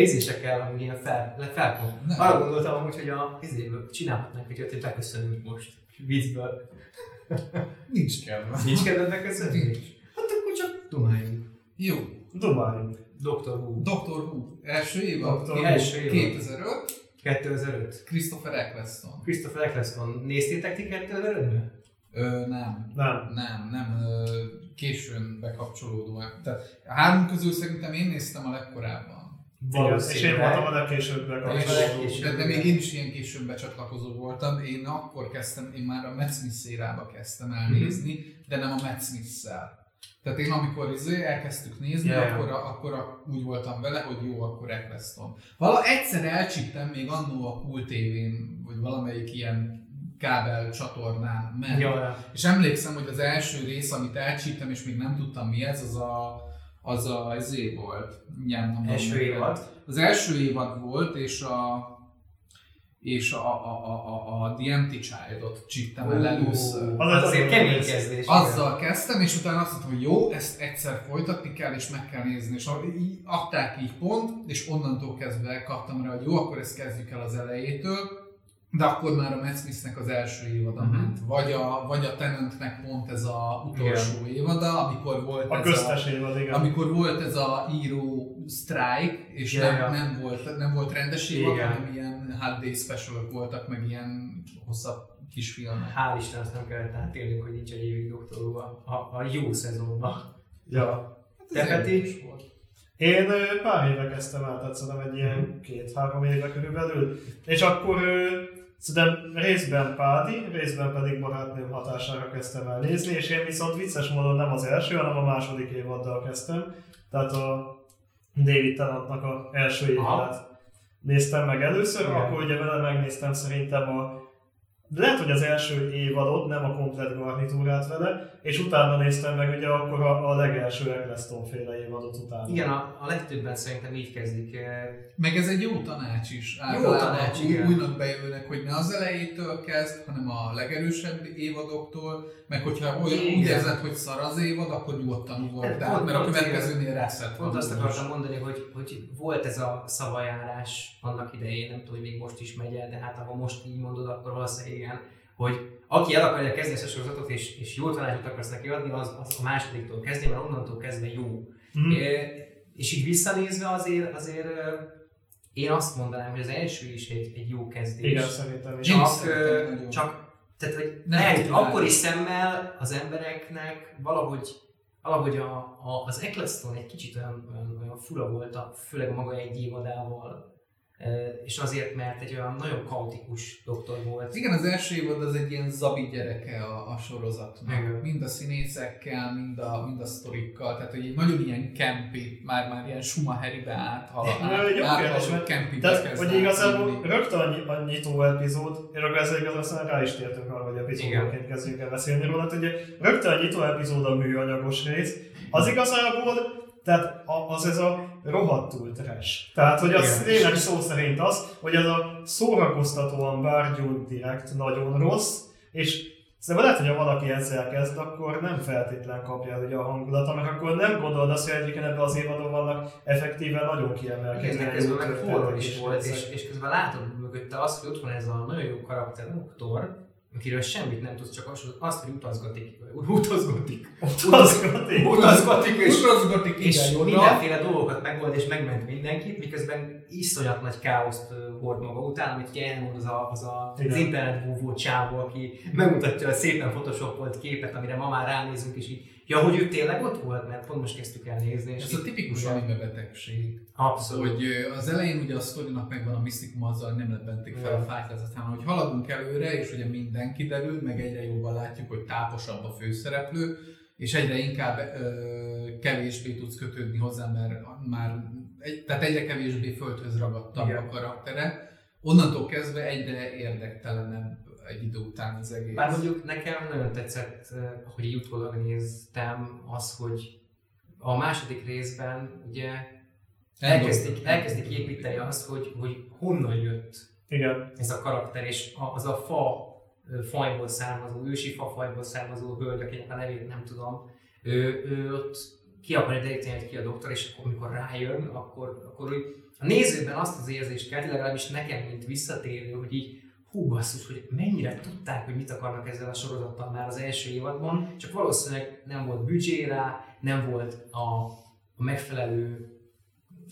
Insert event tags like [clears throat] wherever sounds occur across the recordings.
De ízésekkel, hogy ilyen fel. Nem. Arra gondoltam amúgy, hogy a izéből olyat, hogy beköszönünk most vízből. Nincs kedve. Nincs kedved beköszönni? Nincs. Hát akkor csak dumáljunk. Jó. Dumáljunk. Dr. Who. Dr. Who. Első évad. Dr. Who. Első évad. 2005. 2005. Christopher Eccleston. Christopher Eccleston. Néztétek ti 2005-ben? Ö, nem. Nem. Nem, nem. Ö, későn bekapcsolódó. Tehát a három közül szerintem én néztem a legkorábban. Igen, és én voltam a legkésőbb És- bekapcsolódó. és- De, de még én is ilyen későn becsatlakozó voltam. Én akkor kezdtem, én már a Matt Smith kezdtem elnézni, de nem a Matt Smith-szel. Tehát én amikor izé elkezdtük nézni, ja. akkor, a, akkor a, úgy voltam vele, hogy jó, akkor Eccleston. Vala egyszer elcsíptem még annó a Cool TV-n, vagy valamelyik ilyen kábel csatornán ment. Ja. És emlékszem, hogy az első rész, amit elcsíptem, és még nem tudtam mi ez, az a az a ezé volt. Mindjárt mondom Első évad. Az első évad volt, és a és a, a, a, a, a The Empty Child-ot csíptem el először. Az Az az azért az kemény az- kezdés. Azzal kezdtem, és utána azt mondtam, hogy jó, ezt egyszer folytatni kell, és meg kell nézni. És adták így pont, és onnantól kezdve kaptam rá, hogy jó, akkor ezt kezdjük el az elejétől. De akkor már a Matt Smith-nek az első évada Mhm. ment. Vagy a, vagy a Tenantnek pont ez a utolsó évada, amikor volt A ez köztes évad, igen. amikor volt ez a író strike, és Ja, nem, nem, volt, nem volt rendes évad, Igen. hanem ilyen hard day special voltak, meg ilyen hosszabb kis filmek. Hál' Isten, azt nem kellett átélnünk, hogy nincs egy évig doktorúva a, a jó szezonban. Ja. Te Peti? érdekes volt. Én pár éve kezdtem el, tehát szerintem egy ilyen két-három éve körülbelül. És akkor szerintem részben Pádi, részben pedig barátnőm hatására kezdtem el nézni, és én viszont vicces módon nem az első, hanem a második évaddal kezdtem. Tehát a David Tennantnak a első évadát néztem meg először, Igen. akkor ugye vele megnéztem szerintem a lehet, hogy az első évadot, nem a komplet garnitúrát vele, és utána néztem meg ugye akkor a, a legelső Eccleston féle évadot utána. Igen, a, a legtöbben szerintem így kezdik. eh, Meg ez egy jó tanács is. Jó tanács, igen. Újnak bejövőnek, hogy ne az elejétől kezd, hanem a legerősebb évadoktól, meg hogyha olyan úgy érzed, hogy szar az évad, akkor nyugodtan ugorj Hát mert a következőnél rászert Pont azt akartam mondani, hogy, hogy volt ez a szavajárás annak idején, nem tudom, hogy még most is megy el, de hát ha most így mondod, akkor valószínűleg igen, hogy aki el akarja kezdeni ezt a sorozatot, és, és jó tanácsot akarsz neki adni, az, az a másodiktól kezdi, mert onnantól kezdve jó. Mhm. É, és így visszanézve azért, azért én azt mondanám, hogy az első is egy, egy jó kezdés. Igen, szerintem is. Is Csak, nagyon. csak tehát, hogy Nem lehet, tudom. akkori szemmel az embereknek valahogy, valahogy a, a, az Eccleston egy kicsit olyan, olyan, olyan fura volt, a, főleg maga egy évadával, és azért, mert egy olyan nagyon kaotikus doktor volt. Igen, az első évad az egy ilyen zabi gyereke a, a sorozatnak. Igen. Mind a színészekkel, mind a, mind a sztorikkal. Tehát, hogy egy nagyon ilyen campi, már, már ilyen Schumacheribe áthal. Mert campibe tehát, hogy igazából rögtön annyi, a nyitó epizód, és akkor ezzel aztán rá is tértünk arra, hogy epizódonként kezdjünk el beszélni róla. Tehát Ugye rögtön a nyitó epizód a műanyagos rész, az igazából, tehát az ez a rohadtul trash. Tehát, hogy az Igen. tényleg szó szerint az, hogy az a szórakoztatóan bárgyú direkt nagyon rossz, és Szerintem lehet, hogy ha valaki ezzel kezd, akkor nem feltétlen kapja el ugye a hangulata, mert akkor nem gondolod azt, hogy egyébként ebben az évadon vannak effektíven nagyon kiemelkedő közben meg horror is volt, és, és közben látod mögötte azt, hogy ott van ez a nagyon jó karakter doktor, akiről semmit nem tudsz, csak azt, hogy utazgatik, utazgatik, Utazgatik. utazgatik, és Utazgatik és ide-jobbra. mindenféle dolgokat megold és megment mindenkit, miközben iszonyat nagy káoszt hord maga után, amit ugye elmond az a, az, a, az internet csávó, aki megmutatja a szépen photoshopolt képet, amire ma már ránézünk, és így, ja, hogy ő tényleg ott volt, mert pont most kezdtük el nézni. És Ez a tipikus igen. anime betegség. Abszolút. Hogy az elején ugye a sztorinak megvan a misztikum azzal, hogy nem lebbentik fel a Igen. fájtlázat, hanem hogy haladunk előre, és ugye minden kiderül, meg egyre jobban látjuk, hogy táposabb a főszereplő, és egyre inkább ö, kevésbé tudsz kötődni hozzá, mert már egy, tehát egyre kevésbé földhöz ragadtabb Igen. a karaktere. Onnantól kezdve egyre érdektelenebb egy idő után az egész. Bár mondjuk nekem nagyon tetszett, eh, hogy így utólag néztem, az, hogy a második részben ugye elkezdik, elkezdik építeni azt, hogy, hogy honnan jött Igen. ez a karakter, és az a fa fajból származó, ősi fa fajból származó hölgy, akinek a nevét nem tudom, ő, ő ott ki akarja deríteni, hogy ki a doktor, és akkor amikor rájön, akkor, akkor úgy a nézőben azt az érzést kelti, legalábbis nekem, mint visszatérő, hogy így hú basszus, hogy mennyire tudták, hogy mit akarnak ezzel a sorozattal már az első évadban, csak valószínűleg nem volt büdzsé rá, nem volt a, a megfelelő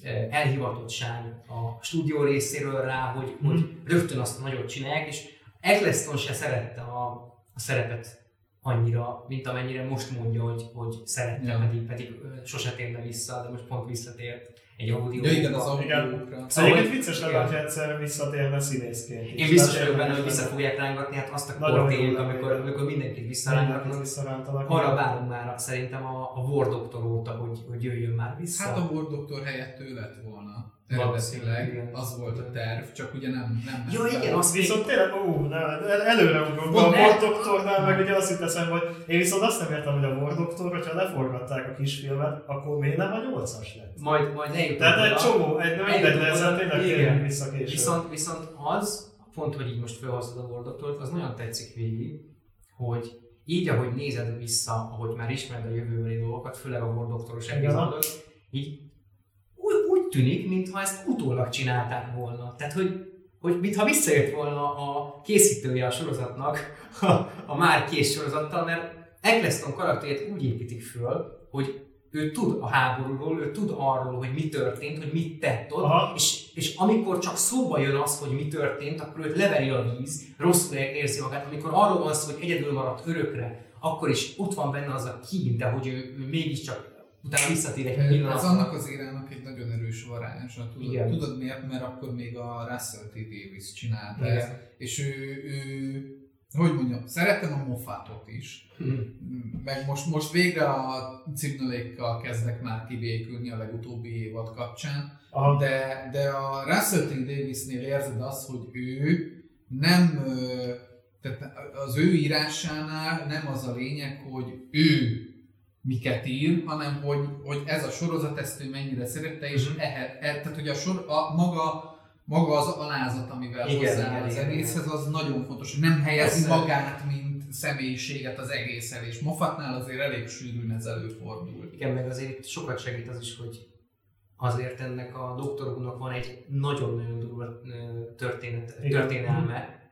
eh, elhivatottság a stúdió részéről rá, hogy, Mhm. hogy rögtön azt a nagyot csinálják, és Eccleston se szerette a, a szerepet annyira, mint amennyire most mondja, hogy, hogy szerette, Ja. pedig, pedig sose térne vissza, de most pont visszatért egy audio. Ja igen, az audiókra. Szóval, Egyébként vicces lenne, hogy egyszer visszatérne színészként is. Én biztos vagyok benne, hogy vissza fogják rángatni, hát azt a Nagyon kort jó éljük, lenne, amikor, amikor mindenkit Mindenkit visszarángatnak. visszarántanak. Arra várunk már szerintem a, a War Doctor óta, hogy, hogy jöjjön már vissza. Hát a War Doctor helyett ő lett volna. Valószínűleg, az volt a terv, csak ugye nem, nem ment Ja, igen, azt Viszont tényleg, ó, ne, el- előre ugrunk. A Doctornál meg ugye azt eszembe, hogy én viszont azt nem értem, hogy a War Doctor, hogyha leforgatták a kisfilmet, akkor miért nem a 8-as lett? Majd, majd eljutunk Tehát egy csomó, egy mindegy, oda. tényleg Igen. vissza később. Viszont, viszont az, pont, hogy így most felhoztad a War Doctort, az nagyon tetszik végig, hogy így, ahogy nézed vissza, ahogy már ismered a jövőbeli dolgokat, főleg a Igen. epizódot, így úgy, tűnik, mintha ezt utólag csinálták volna. Tehát, hogy, hogy mintha visszajött volna a készítője a sorozatnak, [laughs] a, a már kész sorozattal, mert Eccleston karakterét úgy építik föl, hogy ő tud a háborúról, ő tud arról, hogy mi történt, hogy mit tett ott, Aha. és, és amikor csak szóba jön az, hogy mi történt, akkor őt leveri a víz, rosszul érzi magát. Amikor arról van szó, hogy egyedül maradt örökre, akkor is ott van benne az a kín, de hogy ő, ő mégiscsak utána visszatér egy Ez pillanatra. annak az érának egy nagyon erős varázsa. Tudod, Igen. tudod miért? Mert akkor még a Russell T. Davis csinálta Igen. ezt. És ő, ő, hogy mondjam, szeretem a Moffatot is. Hm. Meg most, most végre a cipnalékkal kezdek már kibékülni a legutóbbi évad kapcsán. Aha. De, de a Russell T. Davisnél érzed azt, hogy ő nem, tehát az ő írásánál nem az a lényeg, hogy ő miket ír, hanem hogy, hogy ez a sorozat ezt ő mennyire szerette, és Mhm. ehe, e, tehát hogy a, sor, a maga, maga az alázat, amivel Igen, hozzááll igen, az igen, egészhez, az nagyon fontos, hogy nem helyezi Persze. magát, mint személyiséget az egészen, és Moffatnál azért elég sűrűn ez előfordul. Igen, meg azért sokat segít az is, hogy azért ennek a doktorunknak van egy nagyon-nagyon durva történet, történelme,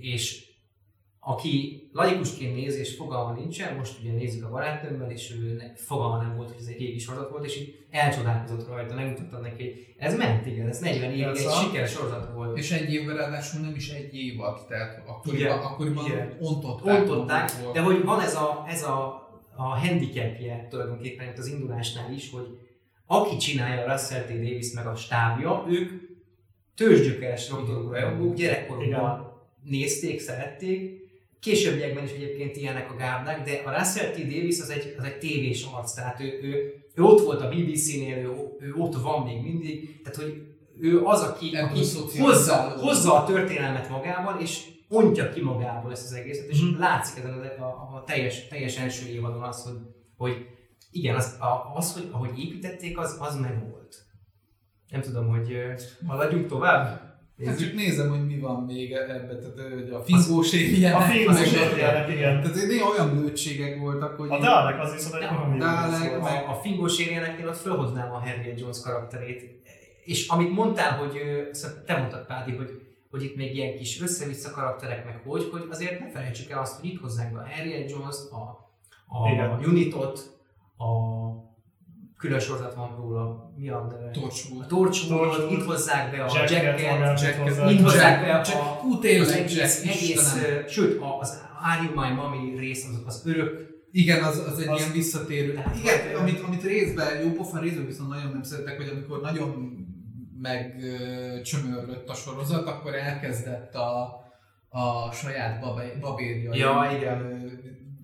és aki laikusként néz és fogalma nincsen, most ugye nézzük a barátnőmmel, és ő fogalma nem volt, hogy ez egy régi sorozat volt, és így elcsodálkozott rajta, megmutatta neki, hogy ez ment, igen, ez 40 évig egy sikeres sorozat volt. És egy évvel ráadásul nem is egy évad, tehát akkoriban, akkoriban ontották. Ontották, de hogy van ez a, ez a, a handicapje tulajdonképpen itt az indulásnál is, hogy aki csinálja a Russell T. Davis meg a stábja, ők tőzsgyökeres doktorok rajongók, gyerekkorukban nézték, szerették, későbbiekben is egyébként ilyenek a gárdák, de a Russell T. Davis az egy, az egy tévés arc, tehát ő, ő, ő ott volt a BBC-nél, ő, ő ott van még mindig, tehát hogy ő az, aki, Ebből aki hozza, hozza a történelmet magával, és ontja ki magából ezt az egészet, és Mhm. látszik ezen a, a, a teljes, teljes első évadon az, hogy, hogy igen, az, a, az, hogy ahogy építették, az, az meg volt. Nem tudom, hogy haladjunk tovább? Hát csak nézem, hogy mi van még ebbe, tehát hogy a fingós éljenek. A fingós éljenek, igen. Tehát néha olyan lőtségek voltak, hogy... A Dalek az viszont egy valami Dalek, meg- A, fingós érjeneknél ott felhoznám a Harriet Jones karakterét. És amit mondtál, hogy szóval te mondtad Pádi, hogy, hogy itt még ilyen kis össze-vissza karakterek, meg hogy, hogy azért ne felejtsük el azt, hogy itt hozzák be a Harriet Jones-t, a, a. Unitot, a külön sorozat van róla, mi a neve? Torchwood. A Torchwood, itt hozzák be a Jacket Jacket, magát Jacket, itt hozzák. be a, Hú, az tényleg, egész, egész sőt, az Are You My Mommy rész, az, az örök Igen, az, az egy Az- ilyen visszatérő. Tehát, Igen, amit, amit részben, jó pofán részben viszont nagyon nem szeretek, hogy amikor nagyon megcsömörlött a sorozat, akkor elkezdett a, a saját babé- babérjai Ja, igen.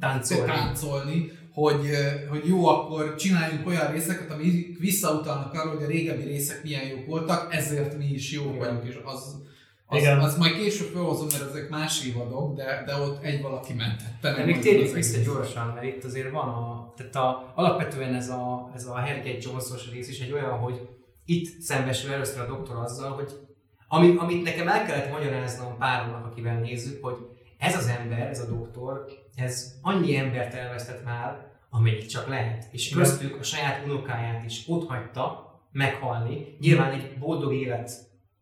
táncolni. táncolni, hogy, hogy jó, akkor csináljunk olyan részeket, ami visszautalnak arra, hogy a régebbi részek milyen jók voltak, ezért mi is jók Igen. vagyunk, és az, az, Igen. az majd később felhozom, mert ezek más évadok, de, de ott egy valaki mentette. De még térjünk vissza gyorsan, mert itt azért van a, tehát a, alapvetően ez a, ez a Harriet Jones-os rész is egy olyan, hogy itt szembesül először a doktor azzal, hogy ami, amit nekem el kellett magyaráznom páromnak, akivel nézzük, hogy ez az ember, ez a doktor, ez annyi embert elvesztett már, amennyit csak lehet. És köztük a saját unokáját is ott hagyta, meghalni. Nyilván egy boldog élet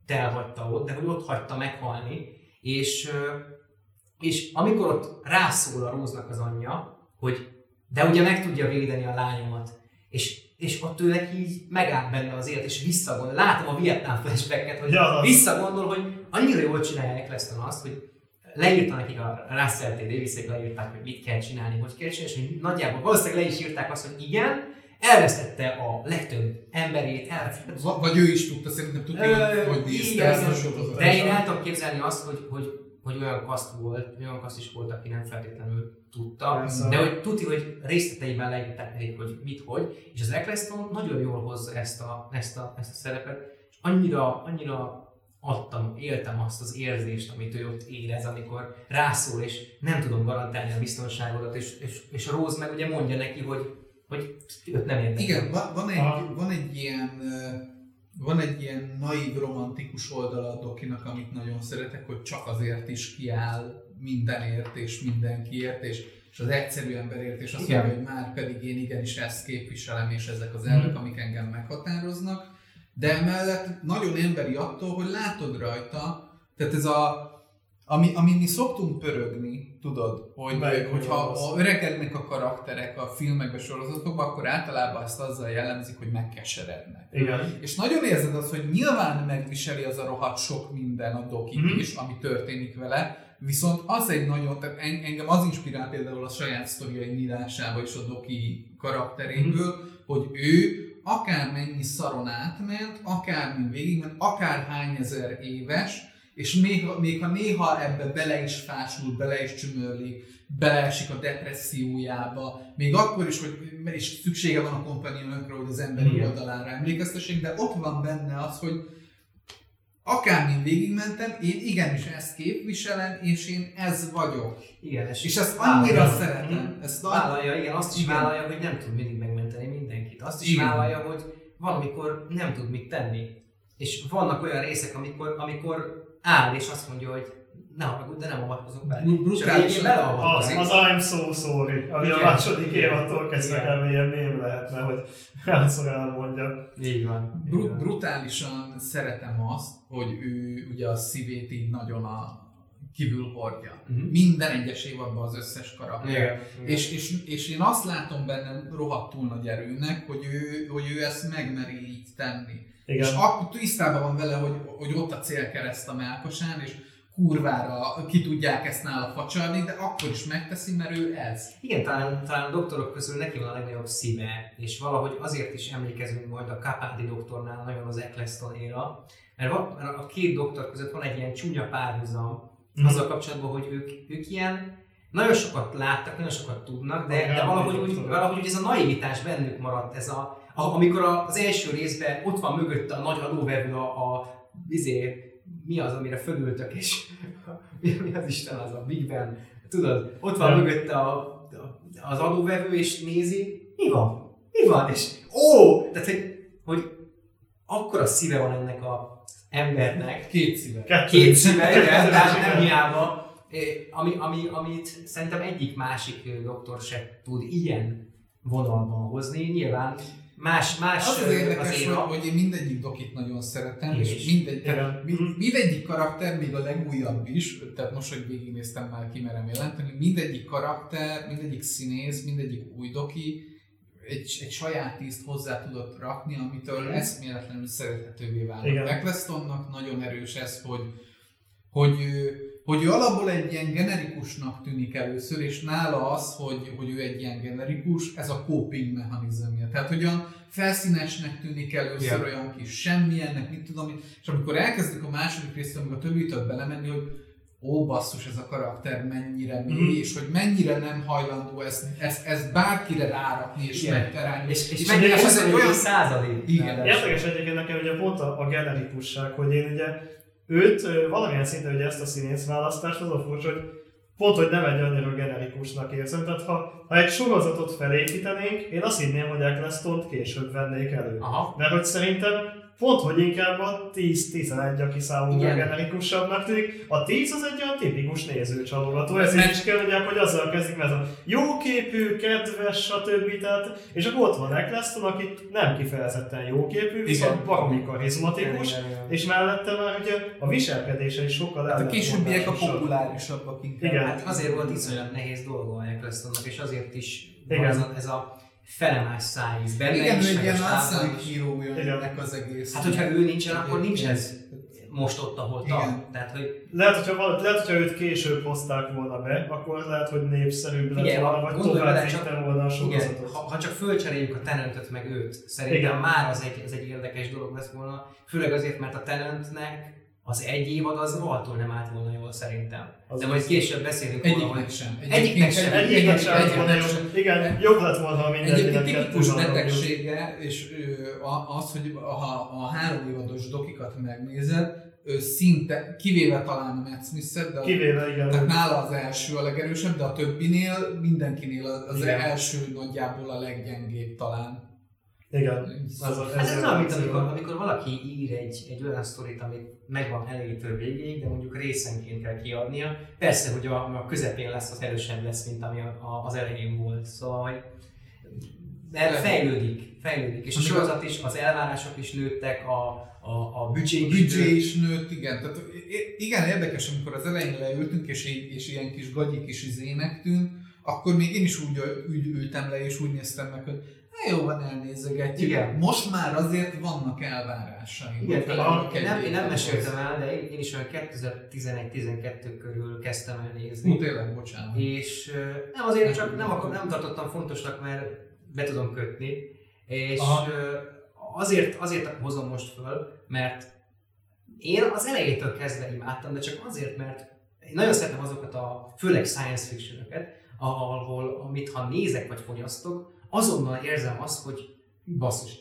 elhagyta ott, de hogy ott hagyta meghalni, és, és amikor ott rászól a Róznak az anyja, hogy de ugye meg tudja védeni a lányomat, és, és ott ő neki így megáll benne az élet, és visszagondol. Látom a Vietnám flashbacket, hogy Ja, visszagondol, hogy annyira jól csinálja Eccleston azt, hogy leírta nekik a Russell T. davis leírták, hogy mit kell csinálni, hogy kell csinálni, és hogy nagyjából valószínűleg le is írták azt, hogy igen, elvesztette a legtöbb emberét, elvesztette Va- Vagy ő is tudta, szerintem tudta, Ö, hogy nézte igen, ezt a igen. sorozatot. De én el tudom képzelni azt, hogy, hogy, hogy olyan kaszt volt, olyan kaszt is volt, aki nem feltétlenül tudta, Persze. de hogy tudti, hogy részleteiben leírták nekik, hogy mit, hogy, és az Eccleston nagyon jól hozza ezt a, ezt a, ezt a szerepet, és annyira, annyira adtam, éltem azt az érzést, amit ő ott érez, amikor rászól, és nem tudom garantálni a biztonságodat, és, és, és Rose meg ugye mondja neki, hogy, hogy őt nem érdekel. Igen, van, van, egy, Ah. van egy ilyen van egy ilyen naív, romantikus oldala a dokinak, amit nagyon szeretek, hogy csak azért is kiáll mindenért és mindenkiért, és, és az egyszerű emberért, és azt Igen. mondja, hogy már pedig én igenis ezt képviselem, és ezek az elvek, amik engem meghatároznak, de emellett nagyon emberi attól, hogy látod rajta, tehát ez a ami, amin mi szoktunk pörögni, tudod, hogy, Melyik hogyha a öregednek a karakterek a filmekben, sorozatokban, akkor általában ezt azzal jellemzik, hogy megkeserednek. Igen. És nagyon érzed azt, hogy nyilván megviseli az a rohadt sok minden a dokig Mhm. is, ami történik vele, viszont az egy nagyon, tehát en- engem az inspirál például a saját sztoriai írásába és a doki karakteréből, hogy ő akármennyi szaron átment, akármin végigment, akárhány ezer éves, és még, még ha néha ebbe bele is fásul, bele is csümörlik, beleesik a depressziójába, még akkor is, hogy és szüksége van a kompanionokra, hogy az emberi Igen. oldalára emlékeztessék, de ott van benne az, hogy akármin végigmentem, én igenis ezt képviselem, és én ez vagyok. Igen, És ezt annyira vállalja. szeretem. Ezt nagy- Vállalja, igen, azt is Igen. vállalja, hogy nem tud mindig mindenkit. Azt is Igen. vállalja, hogy valamikor nem tud mit tenni. És vannak olyan részek, amikor, amikor áll és azt mondja, hogy ne haragudj, de nem avatkozok bele. Bru- És a végén brutálisan- Az, az I'm so sorry, ami a Igen. második évattól kezdve kb. ilyen mém lehetne, hogy [laughs] hányszor elmondja. Így van. Bru- brutálisan szeretem azt, hogy ő ugye a szívét így nagyon a kívül hordja. Mhm. Minden egyes évadban az összes karakter. Igen. És, és, és én azt látom benne rohadtul nagy erőnek, hogy ő, hogy ő ezt megmeri így tenni. Igen. És akkor tisztában van vele, hogy, hogy ott a célkereszt a melkasán, és kurvára ki tudják ezt nála facsarni, de akkor is megteszi, mert ő ez. Igen, talán, talán a doktorok közül neki van a legnagyobb szíve, és valahogy azért is emlékezünk majd a Capaldi doktornál nagyon az Eccleston-éra, mert van, mert a két doktor között van egy ilyen csúnya párhuzam, Mhm. azzal kapcsolatban, hogy ők, ők ilyen nagyon sokat láttak, nagyon sokat tudnak, de, de valahogy, úgy, valahogy úgy ez a naivitás bennük maradt, ez a, a, amikor az első részben ott van mögötte a nagy adóvevő, a, a izé, mi az, amire fölültök, és [laughs] mi, mi az Isten az a Big Ben, tudod, ott van Ja. mögötte a, a, az adóvevő, és nézi, mi van, mi van, és ó, tehát hogy, hogy akkora szíve van ennek a embernek, Két szíve. Kettő. két szíve, igen, tehát nem hiába, ami, ami, amit szerintem egyik másik doktor se tud ilyen vonalban hozni. Nyilván más, más Az az érdekes, az hogy, éra. hogy én mindegyik dokit nagyon szeretem, és is. mindegy, tehát mi- mindegyik karakter, még a legújabb is, tehát most, hogy végignéztem már kimerem jelenteni, mindegyik karakter, mindegyik színész, mindegyik új doki egy, egy saját tízt hozzá tudott rakni, amitől eszméletlenül szerethetővé vált. Ecclestonnak nagyon erős ez, hogy, hogy, ő- hogy ő alapból egy ilyen generikusnak tűnik először, és nála az, hogy, hogy ő egy ilyen generikus, ez a coping mechanizmja. Tehát, hogy olyan felszínesnek tűnik először, Igen. olyan kis semmilyennek, mit tudom és amikor elkezdik a második részt, amikor a többi tud belemenni, hogy ó basszus, ez a karakter mennyire mély, Mhm. és hogy mennyire nem hajlandó ezt, ezt, ezt bárkire rárakni és Igen. megterelni. És, és, És mennyire ez egy olyan- százalék. Igen. Érdekes egyébként nekem ugye pont a, a generikusság, hogy én ugye őt valamilyen szinten ugye ezt a színész választást az a furcsa, hogy pont, hogy nem egy annyira generikusnak érzem. Tehát ha, ha egy sorozatot felépítenénk, én azt hinném, hogy Eccleston-t később vennék elő. Aha. Mert hogy szerintem pont, hogy inkább a 10-11, aki számomra generikusabbnak tűnik. A 10 az egy olyan tipikus nézőcsalogató. Ez Mert- is kell, mondják, hogy azzal kezdik, mert a jóképű, kedves, stb. Tehát, és akkor ott van Eccleston, aki nem kifejezetten jóképű, viszont baromi karizmatikus, Igen, igen, igen. és mellette már ugye a viselkedése is sokkal Hát a későbbiek a populárisabbak inkább. Igen. Hát azért volt iszonyat nehéz dolga a Ecclestonnak, és azért is Igen. ez a, ez a felemás szájíz benne Igen, is, egy ilyen is. hírója ennek az egész. Hát, hogyha ő nincsen, akkor nincs ez most ott, ahol tart. Tehát, hogy Lehet, hogyha, val- lehet, hogyha őt később hozták volna be, akkor lehet, hogy népszerűbb lett Igen, volna, vagy tovább csak- volna a sorozatot. ha, ha csak fölcseréljük a Tenentet meg őt, szerintem Igen. már az egy, az egy érdekes dolog lesz volna. Főleg azért, mert a Tenentnek az egy évad az rohadtul nem állt volna jól szerintem. Az De majd később beszélünk róla, Egyiknek hogy sem. Egyiknek sem. Egy Egyiknek egyik sem volna egyiknek sem. Igen, jobb lett volna, ha mindenkinek Egyébként tipikus betegsége, és az, hogy ha a három évados dokikat megnézed, ő szinte, kivéve talán a Matt Smith-et, de Kivéve, igen. Tehát nála az első a legerősebb, de a többinél, mindenkinél az az Igen. első nagyjából a leggyengébb talán. Igen. Az a, Hát ez olyan, mint amikor, amikor valaki ír egy, egy olyan sztorit, amit megvan elejétől végéig, de mondjuk részenként kell kiadnia. Persze, hogy a, a közepén lesz, az erősebb lesz, mint ami a, a, az elején volt. Szóval, hogy mert fejlődik, fejlődik. És a Amikor- sorozat is, az elvárások is nőttek, a, a, a büdzsék A is büdzsé nőtt. is nőtt, igen. Tehát igen, érdekes, amikor az elején leültünk, és, és ilyen kis gagyik is izének tűnt, akkor még én is úgy, úgy ültem le, és úgy néztem meg, hogy hát jó van, elnézegetjük. Igen. Most már azért vannak elvárásaim. Igen, én, egy nem, én nem meséltem el, de én, is olyan 2011-12 körül kezdtem el nézni. Hú, tényleg, bocsánat. És nem azért csak nem, akar, nem tartottam fontosnak, mert be tudom kötni. És Aha. azért, azért hozom most föl, mert én az elejétől kezdve imádtam, de csak azért, mert én nagyon szeretem azokat a, főleg science fiction ahol, amit ha nézek vagy fogyasztok, azonnal érzem azt, hogy basszus,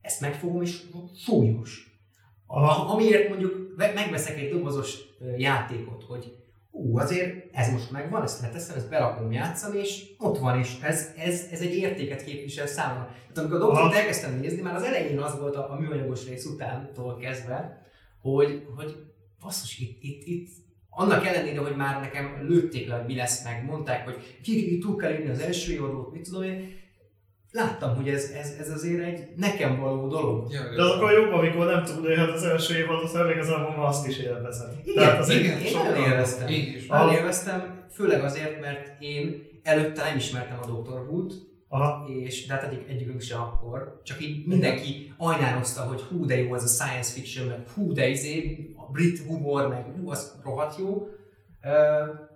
ezt megfogom és súlyos. A, amiért mondjuk ve- megveszek egy dobozos játékot, hogy ú, azért ez most megvan, ezt leteszem, ezt berakom játszani, és ott van, és ez, ez, ez egy értéket képvisel számomra. Tehát amikor a Aha. elkezdtem nézni, már az elején az volt a, a műanyagos rész utántól kezdve, hogy, hogy basszus, itt, itt, itt annak ellenére, hogy már nekem lőtték le, hogy mi lesz meg, mondták, hogy ki, ki túl kell írni az első évadot, mit tudom én, láttam, hogy ez, ez, ez azért egy nekem való dolog. Ja, De az akkor jobb, amikor nem túlélhet az első évadot, mert igazából ma azt is élvezed. Igen, azért igen, én élveztem. Én is. Főleg azért, mert én előtte nem ismertem a Dr. Who-t, Aha. és de hát egyik, egyikünk se akkor, csak így mindenki ajnározta, hogy hú de jó ez a science fiction, meg hú de izé, a brit humor, meg hú, az rohadt jó.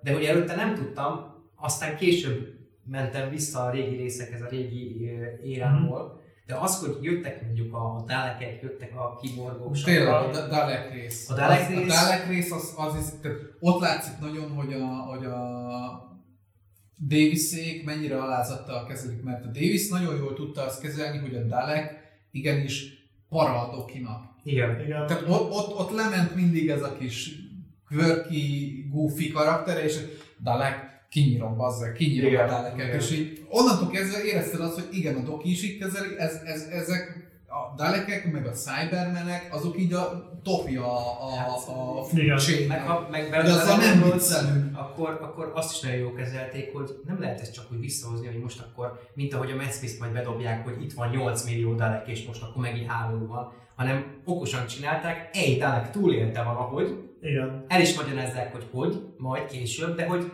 De hogy előtte nem tudtam, aztán később mentem vissza a régi részekhez, a régi érámból, de az, hogy jöttek mondjuk a dalekek, jöttek a kiborgók, Tényleg, a Da- Dalek rész. A Dalek Az- rész- A Dalek rész az, az is, tehát ott látszik nagyon, hogy a, hogy a Davisék mennyire alázattal kezelik, mert a Davis nagyon jól tudta azt kezelni, hogy a Dalek igenis para a Dokinak. Igen. Igen. Tehát ott, ott, ott lement mindig ez a kis quirky, goofy karaktere, és Dalek, kinyírom bazzeg, kinyírom Igen, a Daleket, igen. és így onnantól kezdve érezted azt, hogy igen, a Doki is így kezeli, ez, ez, ezek a Dalekek, meg a Cybermenek, azok így a topja a, a, a food Igen. chain-nek. Meg ha meg De azzal nem viccelünk. akkor, akkor azt is nagyon jó kezelték, hogy nem lehet ezt csak úgy visszahozni, hogy most akkor, mint ahogy a Smith majd bedobják, hogy itt van 8 millió Dalek, és most akkor megint háború van, hanem okosan csinálták, egy Dalek túlélte valahogy, Igen. el is magyarázzák, hogy hogy, majd később, de hogy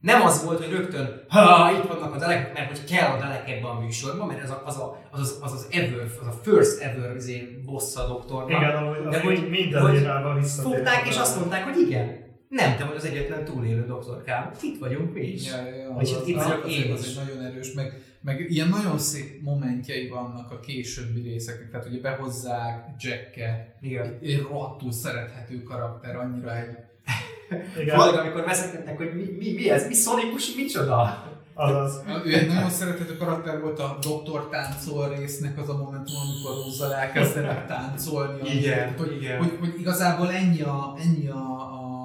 nem az volt, hogy rögtön, ha itt vannak a dalek, mert hogy kell a dalek ebben a műsorban, mert ez a, az, a, az, az, az, az ever, az a first ever izé, boss a doktornak. Igen, ahogy, De hogy- minden hogy. Fogták és azt mondták, hogy igen, nem te vagy az egyetlen túlélő doktorkám, itt vagyunk mi is. Ja, ja, az, itt vagyok én az is. egy nagyon erős, meg, meg ilyen nagyon szép momentjei vannak a későbbi részeknek, tehát ugye behozzák Jacket, Igen. egy rohadtul szerethető karakter, annyira egy Igen, Főleg amikor veszekednek, hogy mi, mi, mi ez, mi szonikus, micsoda? azaz. Ő egy nagyon szerethető karakter volt a Doktor táncol résznek az a momentum, amikor Rozzal elkezdenek táncolni. Igen, hogy, igen. Hogy, hogy, igazából ennyi a, ennyi a, a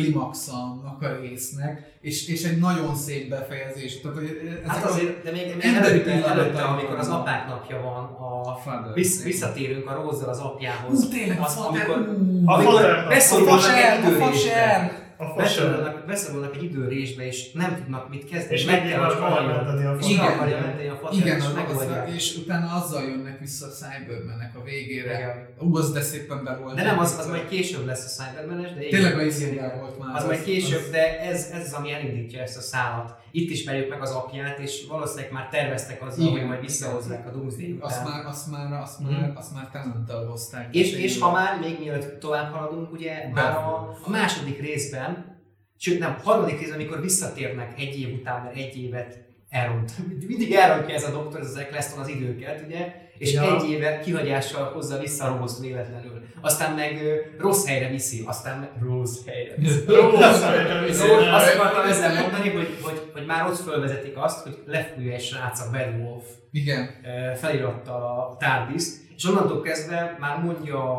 klimaxa annak a résznek, és, és egy nagyon szép befejezés. Tehát, hogy ezek Hát a- azért, de még, még emberi előtte, előtte, amikor az apák napja van, a, Father. vissz, visszatérünk a Rózzal az apjához. Ú, tényleg, az, az amikor, ú, A amikor fater- beszorulnak faser, egy a időrésbe. faser. A fasság. Beszorulnak, beszorulnak egy időrésbe, és nem tudnak mit kezdeni. És meg kell, hogy halljon. menteni a Igen. akarja menteni a fater, Igen, és az, az, megoldják. és utána azzal jönnek vissza a Cybermenek a végére. Igen. Ú, az de szépen be volt. De nem, az, az majd később lesz a cyberman de igen, Tényleg a volt már. Az majd később, de ez, ez az, ami elindítja ezt a szállat. Itt ismerjük meg az apját, és valószínűleg már terveztek azzal, Igen. hogy majd visszahozzák a Doomsday Azt után. már, azt már, azt Mhm. már, azt már tenentel hozták. És, és ha már, még mielőtt tovább haladunk, ugye már a, a második részben, sőt nem, a harmadik részben, amikor visszatérnek egy év után, mert egy évet elront. Mindig elrontja ez a doktor, ez az Eccleston az időket, ugye? És Ja. egy éve kihagyással hozza vissza a Rose véletlenül. Aztán meg ö, rossz helyre viszi, aztán meg rossz helyre viszi. Jó, szerintem is. Szóval azt akartam ezzel mondani, hogy, hogy, hogy már ott fölvezetik azt, hogy lefújja egy srác a Bad Wolf Igen. ö, felirattal a tárdiszt, és onnantól kezdve már mondja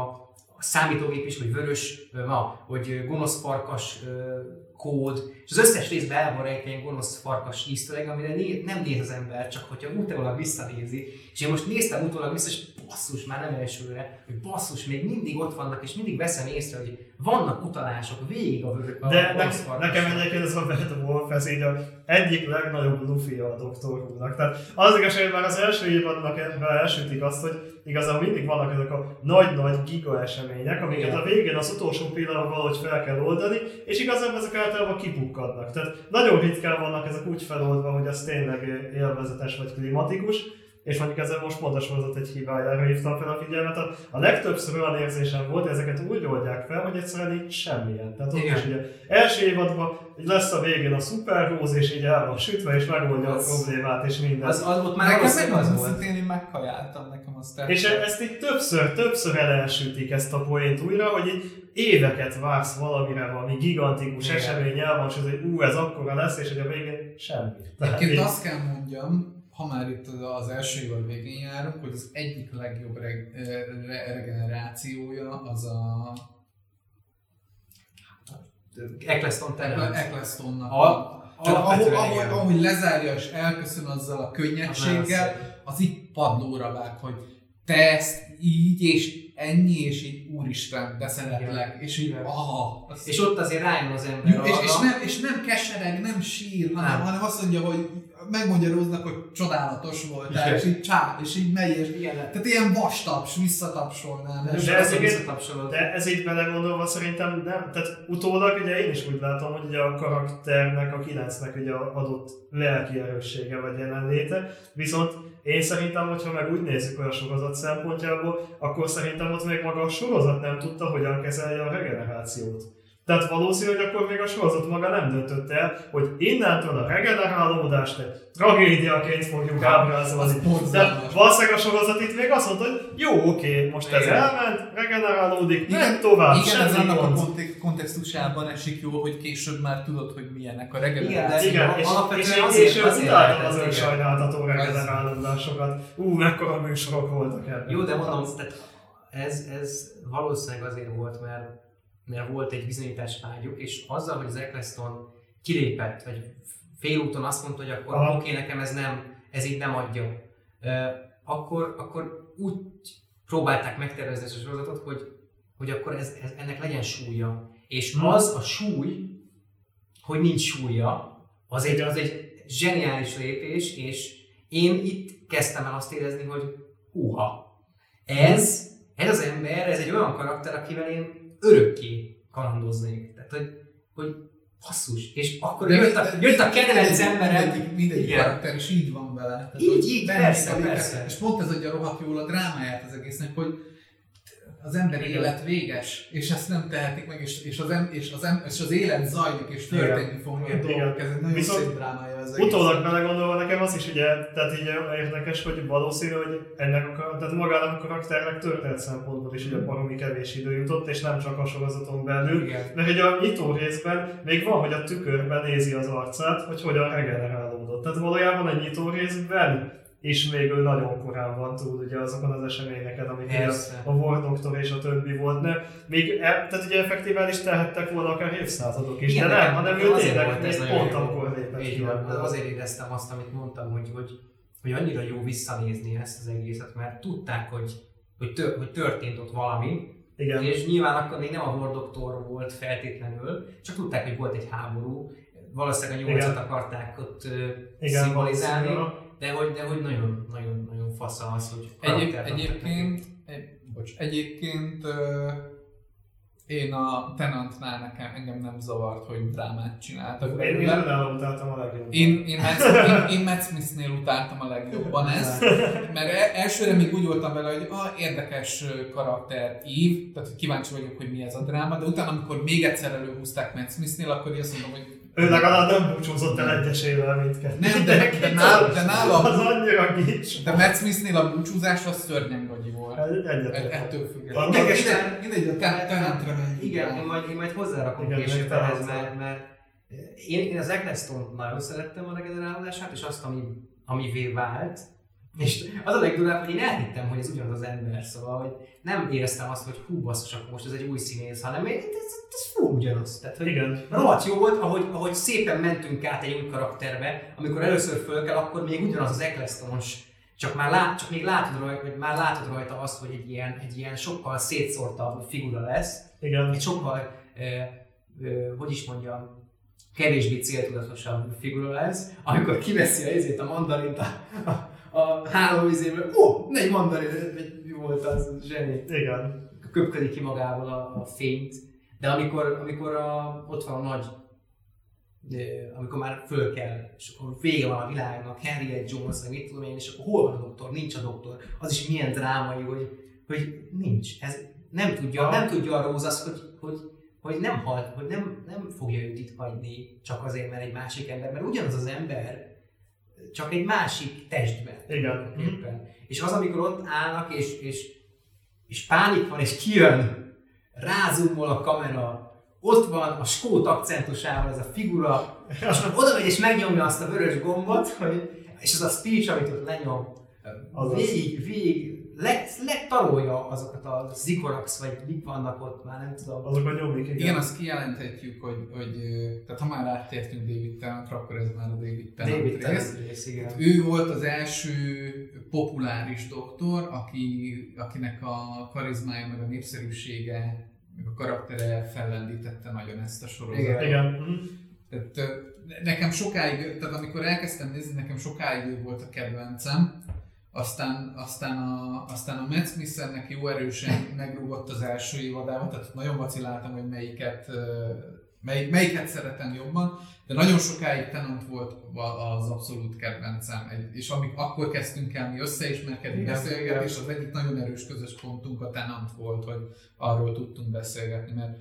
a számítógép is, hogy vörös, na, hogy gonosz farkas ö, kód, és az összes részben el van rejtve ilyen gonosz farkas íztöleg, amire né- nem néz az ember, csak hogyha utólag visszanézi. És én most néztem utólag vissza, és basszus, már nem elsőre, hogy basszus, még mindig ott vannak, és mindig veszem észre, hogy vannak utalások végig a vörös a De ne, nekem egyébként ez a Bad Wolf, ez így a egyik legnagyobb lufi a Doktor Who-nak. Tehát az igazság, hogy már az első évadnak elsütik azt, hogy igazából mindig vannak ezek a nagy-nagy giga események, amiket Igen. a végén az utolsó pillanatban valahogy fel kell oldani, és igazából ezek általában kipukkadnak. Tehát nagyon ritkán vannak ezek úgy feloldva, hogy ez tényleg élvezetes vagy klimatikus, és mondjuk ezzel most pont a sorozat egy hibájára hívtam fel a figyelmet. A, a legtöbbször olyan érzésem volt, hogy ezeket úgy oldják fel, hogy egyszerűen így semmilyen. Tehát ott Igen. is ugye első évadban lesz a végén a Rose, és így el van sütve, és megoldja Az- a problémát, és minden. Az, az ott már Nekem valószínűleg az volt. szintén, én megkajáltam nekem azt És e- ezt így többször, többször elelsütik ezt a poént újra, hogy így éveket vársz valamire, valami gigantikus Igen. esemény el van, és az, hogy ú, ez akkora lesz, és hogy a végén semmi. Egyébként azt kell mondjam, ha már itt az első évad végén járunk, hogy az egyik legjobb reg- re- regenerációja az a Eccleston Terrence. Ecclestonnak. A- Tehát ahogy, ahogy, igen. ahogy lezárja és elköszön azzal a könnyedséggel, az így padlóra vág, hogy te ezt így és ennyi, és így úristen, de szeretlek, és így Igen. aha. az- És ott azért rájön az ember Jó, és, és, nem, és nem kesereg, nem sír, hanem, Nem. hanem azt mondja, hogy megmondja Róznak, hogy csodálatos voltál, Igen. és így csá, és így megy, és Igen, tehát ilyen vastaps, visszatapsolnál. de, nem? de ez visszatapsolod. De ez így belegondolva szerintem nem, tehát utólag ugye én is úgy látom, hogy ugye a karakternek, a kilencnek ugye adott lelki erőssége vagy jelenléte, viszont én szerintem, hogyha meg úgy nézzük olyan sorozat szempontjából, akkor szerintem ott még maga a sorozat nem tudta, hogyan kezelje a regenerációt. Tehát valószínű, hogy akkor még a sorozat maga nem döntött el, hogy innentől a regenerálódást egy tragédiaként fogjuk ábrázolni. De valószínűleg a sorozat itt még azt mondta, hogy jó, oké, most ez Igen. elment, regenerálódik, Igen, igen, tovább, Igen, ez annak a kontextusában esik jó, hogy később már tudod, hogy milyenek a Igen, regenerációk. de- Igen, és, és azért- később azért utáltam az igen. önsajnáltató regenerálódásokat. Ú, mekkora műsorok voltak ebben. Jó, de mondom, tehát ez, ez valószínűleg azért volt, mert, mert volt egy bizonyítás vágyuk, és azzal, hogy az Eccleston kilépett, vagy félúton azt mondta, hogy akkor oké, nekem ez nem, ez így nem adja, akkor, akkor úgy próbálták megtervezni ezt a sorozatot, hogy, hogy akkor ez, ez, ennek legyen súlya. És Hmm. az a súly, hogy nincs súlya, az egy, az egy zseniális lépés, és én itt kezdtem el azt érezni, hogy húha, ez, ez az ember, ez egy olyan karakter, akivel én örökké kalandoznék. Tehát, hogy, hogy basszus. És akkor jött a, jött a kedvenc emberem, Mindegyik, mindegyik karakter is így van vele. Tehát, Így, így, persze, persze. És pont ez adja rohadt jól a drámáját az egésznek, hogy az ember Igen. élet véges, és ezt nem tehetik meg, és, és, az, em, és, az, em, és az élet zajlik, és történni fognak Igen. dolgok. Ez egy nagyon Viszont szép drámája az egész. Utólag belegondolva nekem az is ugye, tehát így érdekes, hogy valószínű, hogy ennek a, tehát magának a karakternek történet szempontból is ugye baromi kevés idő jutott, és nem csak a sorozaton belül. Igen. Mert ugye a nyitó részben még van, hogy a tükörben nézi az arcát, hogy hogyan regenerálódott. Tehát valójában a nyitó részben és még ő nagyon korán van túl ugye azokon az eseményeken, amik Persze. a War Doctor és a többi volt. Ne, még, e, tehát ugye effektíven is tehettek volna akár évszázadok is, Igen, de nem, hanem ő tényleg pont jó. akkor lépett ki azért éreztem azt, amit mondtam, hogy, hogy, hogy annyira jó visszanézni ezt az egészet, mert tudták, hogy, hogy, tör, hogy történt ott valami, Igen. és nyilván akkor még nem a War Doctor volt feltétlenül, csak tudták, hogy volt egy háború, valószínűleg a nyolcat akarták ott Igen, szimbolizálni. De hogy, de hogy nagyon, nagyon, nagyon fasz az, hogy Egyéb, egyébként, egy, bocs, egyébként ö, én a Tenantnál nekem, engem nem zavart, hogy drámát csináltak. Én, én belőle. nálam utáltam a legjobban. Én, én, Matt, én, én Matt Smith-nél utáltam a legjobban ezt, mert e- elsőre még úgy voltam vele, hogy ah, érdekes karakter ív, tehát kíváncsi vagyok, hogy mi ez a dráma, de utána, amikor még egyszer előhúzták Matt Smith-nél, akkor azt mondom, hogy Ő legalább nem búcsúzott el egyesével mindkettő. Nem, de- de nál- de nálam- Az annyira gics. de Matt Smith-nél a búcsúzás az szörnyen gagyi volt. Egy- Egyet. E- Ettől függetlenül. Mindegy, a Igen, én majd, én majd hozzárakom később ehhez, mert, mert én, én az Eccleston nagyon szerettem a regenerálódását, és azt, ami, amivé vált, és az a legdurább, hogy én elhittem, hogy ez ugyanaz az ember, szóval, hogy nem éreztem azt, hogy hú, basszus, akkor most ez egy új színész, hanem ez, ez, ez fú ugyanaz. Tehát, hogy Igen. rohadt jó volt, ahogy, ahogy szépen mentünk át egy új karakterbe, amikor először föl kell, akkor még ugyanaz az Ecclestonos csak, már lát, csak még látod rajta, vagy már látod rajta azt, hogy egy ilyen, egy ilyen sokkal szétszórtabb figura lesz, Igen. egy sokkal, ö, ö, hogy is mondjam, kevésbé céltudatosabb figura lesz, amikor kiveszi a izét, a mandarint a, a, a hálóvizéből, ó, ne egy mandarin, vagy mi volt az, zseni. Igen. köpködik ki magából a, a fényt, de amikor, amikor a, ott van a nagy, de, amikor már föl kell, és akkor vége van a világnak, Henriette Jones, meg mit tudom én, és akkor hol van a doktor, nincs a doktor, az is milyen drámai, hogy, hogy nincs, ez nem tudja, nem tudja a azt, hogy, hogy, hogy nem halt, hogy nem, nem fogja őt itt hagyni csak azért, mert egy másik ember, mert ugyanaz az ember, csak egy másik testben. Igen. Éppen. És az, amikor ott állnak, és, és, és pánik van, és kijön, rázumol a kamera, ott van a skót akcentusával ez a figura, és oda megy és megnyomja azt a vörös gombot, hogy, és az a speech, amit ott lenyom, Azaz. végig, végig, le, letarolja azokat a zikorax, vagy mik vannak ott, már nem tudom. Azok a nyomik, igen. Igen, azt kijelenthetjük, hogy, hogy tehát ha már áttértünk David Tennantra, akkor ez már a David Tennant David rész. Tennant rész, igen. Ő volt az első populáris doktor, aki, akinek a karizmája meg a népszerűsége, meg a karaktere fellendítette nagyon ezt a sorozatot. Igen. Igen. Tehát nekem sokáig, tehát amikor elkezdtem nézni, nekem sokáig ő volt a kedvencem, aztán, aztán a, aztán a Matt Smith-ennek jó erősen megrúgott az első évadában, tehát nagyon vaciláltam, hogy melyiket, ö, mely, melyiket szeretem jobban, de nagyon sokáig Tennant volt az abszolút kedvencem, Egy- és amik akkor kezdtünk el mi összeismerkedni, Igen, beszélgetni, és az egyik nagyon erős közös pontunk a Tennant volt, hogy arról tudtunk beszélgetni, mert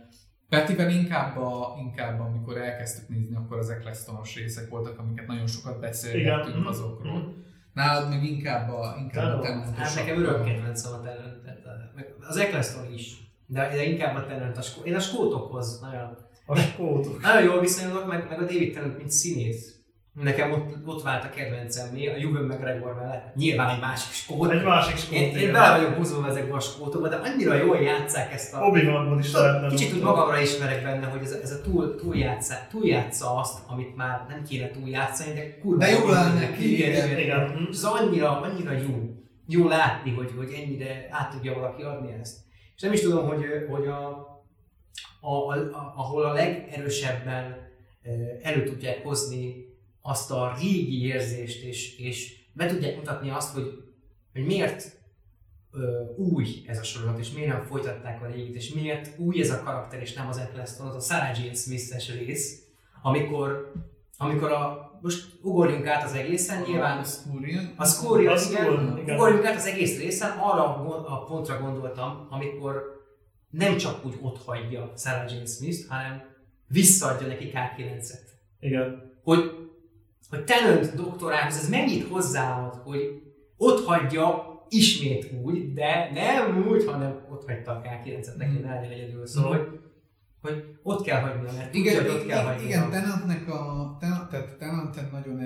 Petivel inkább, a, inkább amikor elkezdtük nézni, akkor az Ecclestonos részek voltak, amiket nagyon sokat beszélgettünk Igen. azokról. Nálad meg inkább a, inkább a Tennant. Tennantosabb. Hát nekem örök kedvencem a Tennant, a- az Eccleston is, de, de inkább a Tennant, a skó, én a skótokhoz nagyon, A skótok. nagyon jól viszonyulok, meg, meg a David Tennant, mint színész. Nekem ott, ott vált a kedvencem, mi, a Ewan McGregor mellett. Nyilván egy másik skót. Egy másik skót. Én, én bele vagyok húzódva ezekbe a skótokba, de annyira jól játszák ezt a... obi wan is lehetne. Kicsit úgy magamra ismerek benne, hogy ez a, ez a túl, túljátszá, túljátsza azt, amit már nem kéne túljátszani, de kurva De jól áll neki, Igen, igen. igen, Igen. ez annyira, annyira jó. Jó látni, hogy, hogy ennyire át tudja valaki adni ezt. És nem is tudom, hogy, hogy a, a, a, a, ahol a legerősebben eh, elő tudják hozni azt a régi érzést, és, és be tudják mutatni azt, hogy, hogy miért ö, új ez a sorozat, és miért nem folytatták a régit, és miért új ez a karakter, és nem az Eccleston, az a Sarah Jane Smith-es rész, amikor, amikor a, most ugorjunk át az egészen, nyilván a Scurion. a Scoria, A Scoria, igen, igen. ugorjunk át az egész részen, arra a pontra gondoltam, amikor nem csak úgy ott hagyja Sarah Jane Smith, hanem visszaadja neki K9-et. Igen. Hogy, hogy Tennant doktorához ez mennyit hozzáad, hogy ott hagyja ismét úgy, de nem úgy, hanem ott hagyta a K9-et neki, ne legyen egyedül. Szóval, Mhm. hogy, hogy ott kell hagynia, mert Igen, tudja, ott kell hagynia. igen Tennantnek a, Tennant, tehát Tennant egy nagyon,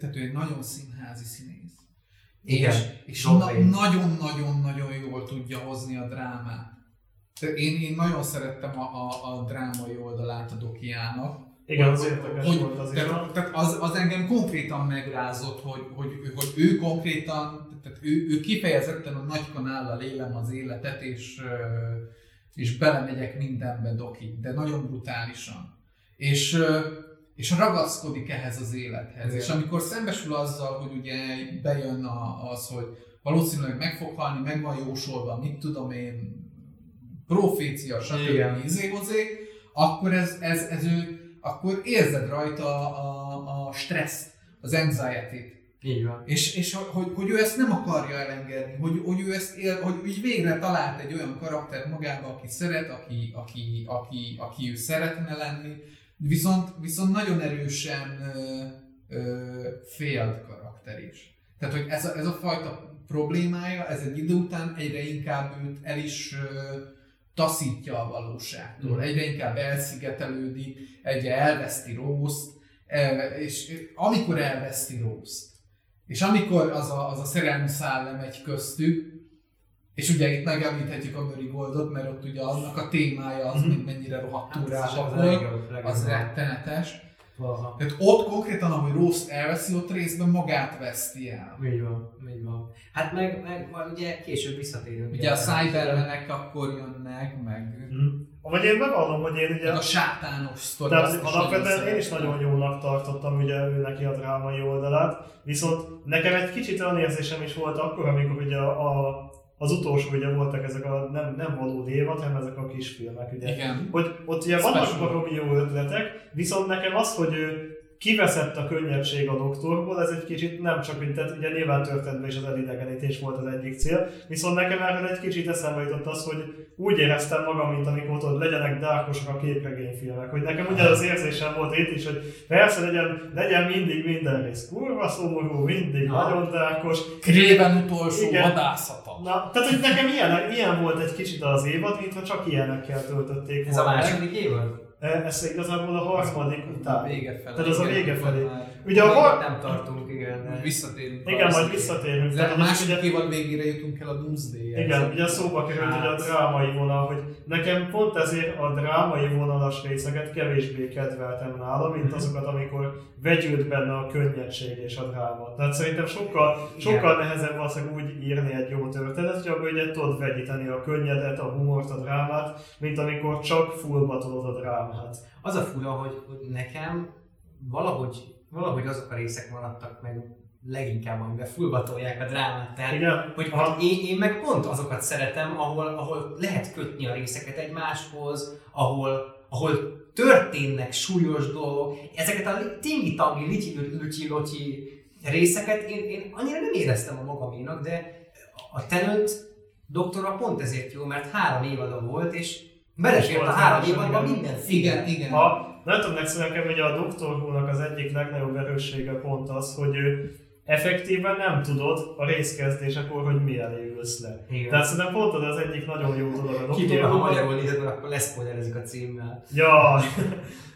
tehát ő egy nagyon színházi színész. Igen, és, és nagyon-nagyon-nagyon jól tudja hozni a drámát. Én, én nagyon szerettem a, a, a drámai oldalát a Dokiának. Igen, az Hogy- érdekes hogy- volt az is. Tehát, tehát az, az engem konkrétan megrázott, hogy, hogy, hogy ő konkrétan, tehát ő, ő kifejezetten a nagy kanállal élem az életet, és, és belemegyek mindenbe, Doki, de nagyon brutálisan. És, és ragaszkodik ehhez az élethez. Igen. És amikor szembesül azzal, hogy ugye bejön a, az, hogy valószínűleg meg fog halni, meg van jósolva, mit tudom én, profécia, stb. izé akkor ez, ez, ez ő, akkor érzed rajta a, a stresszt, az anxiety-t. Így van. És, és hogy, hogy ő ezt nem akarja elengedni, hogy, hogy ő ezt él, hogy így végre talált egy olyan karakter magába, aki szeret, aki, aki, aki, aki ő szeretne lenni, viszont, viszont nagyon erősen ö, ö, karakter is. Tehát, hogy ez a, ez a fajta problémája, ez egy idő után egyre inkább őt el is ö, taszítja a valóságtól, Mm. egyre inkább elszigetelődik, egyre elveszti Rószt, és amikor elveszti Rószt, és amikor az a, az a szerelmi szál lemegy köztük, és ugye itt megemlíthetjük a Goldot, mert ott ugye annak a témája az, Mhm. hogy mennyire rohadt Hát, túrás az az rettenetes. Valaha. Tehát ott konkrétan, ahogy Rószt elveszi, ott részben magát veszti el. Így van, így van. Hát meg, meg ugye később visszatérünk. Ugye a Cybermenek akkor jönnek, meg, Mhm. Vagy én bevallom, hogy én ugye... meg a sátános sztori. Tehát alapvetően én is nagyon jónak tartottam ugye ő neki a drámai oldalát, viszont nekem egy kicsit olyan érzésem is volt akkor, amikor ugye a, a az utolsó ugye voltak ezek a nem, nem valódi évad, hanem ezek a kisfilmek ugye. Igen. Hogy ott ugye vannak Special. baromi jó ötletek, viszont nekem az, hogy ő kiveszett a könnyedség a doktorból, ez egy kicsit nem csak, hogy tehát ugye nyilván történetben is az elidegenítés volt az egyik cél, viszont nekem erről egy kicsit eszembe jutott az, hogy úgy éreztem magam, mint amikor ott legyenek dárkosak a képregényfilmek, hogy nekem ugye az érzésem volt itt is, hogy persze legyen, legyen mindig minden rész kurva szomorú, mindig Na. nagyon dárkos, Kréven utolsó Igen. vadászata. Na, tehát hogy nekem ilyen, ilyen volt egy kicsit az évad, mintha csak ilyenekkel töltötték Ez a volna meg. második évad? E, Ez igazából a harmadik után. vége felé. Tehát az a vége felé. Ugye a har... Nem tartunk, igen. Visszatérünk. Igen, majd visszatérünk. De a ugye- második ugye- évad végére jutunk el a doomsday Igen, ugye szóba került ugye a Hát. drámai vonal, hogy nekem pont ezért a drámai vonalas részeket kevésbé kedveltem nála, mint Mhm. azokat, amikor vegyült benne a könnyedség és a dráma. Tehát szerintem sokkal, Igen. sokkal nehezebb valószínűleg úgy írni egy jó történetet, hogy abban ugye tudod vegyíteni a könnyedet, a humort, a drámát, mint amikor csak fullba tudod a drámát. Az a fura, hogy, hogy nekem valahogy, valahogy azok a részek maradtak meg leginkább, amiben fullbatolják a drámát. Tehát, Igen, hogy, hogy én, én, meg pont azokat szeretem, ahol, ahol lehet kötni a részeket egymáshoz, ahol, ahol történnek súlyos dolgok. Ezeket a tingi-tangi, lityi-lutyi részeket én, én annyira nem éreztem a magaménak, de a Tenant doktora pont ezért jó, mert három évada volt, és belefért a három évadban minden Igen, igen. Ha, nem tudom, nekem nekem ugye a Dr. Who-nak az egyik legnagyobb erőssége pont az, hogy ő effektíven nem tudod a részkezdésekor, hogy mi elé ülsz le. Igen. Tehát szerintem pont az egyik nagyon jó dolog a Dr. Kivéve, ha magyarul nézed, akkor leszpoilerezik a címmel. Ja,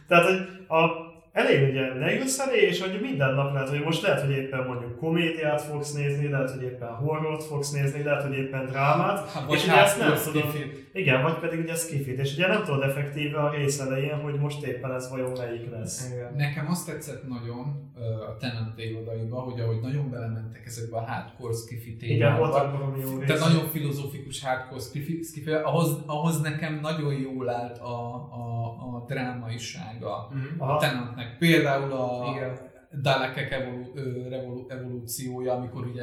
tehát hogy a, elég ugye leülsz elé, és hogy minden nap lehet, hogy most lehet, hogy éppen mondjuk komédiát fogsz nézni, lehet, hogy éppen horrort fogsz nézni, lehet, hogy éppen drámát, Hát, és ugye ezt nem hardcore tudod, igen, vagy pedig ugye skifit, és ugye nem tudod effektíve a rész elején, hogy most éppen ez vajon melyik lesz. Igen. Nekem azt tetszett nagyon a Tenant évadaiba, hogy ahogy nagyon belementek ezekbe a hardcore skifi Igen, témákba. voltak valami jó Tehát részek. nagyon filozófikus hardcore skifi, skifi ahhoz, ahhoz nekem nagyon jól állt a, a, a drámaisága Mhm. a. Tenantnek. Például a Igen. Dalekek evolu, revolu, evolúciója, amikor ugye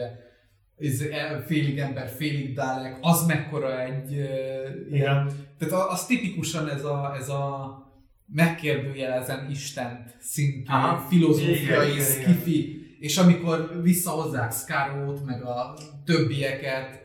ez e- félig ember, félig Dalek, az mekkora egy ö, ilyen Igen. tehát a- az tipikusan ez a, ez a megkérdőjelezen Istent szintű Aha. Igen, filozófiai igen, skifi, és amikor visszahozzák Scarrót, meg a többieket,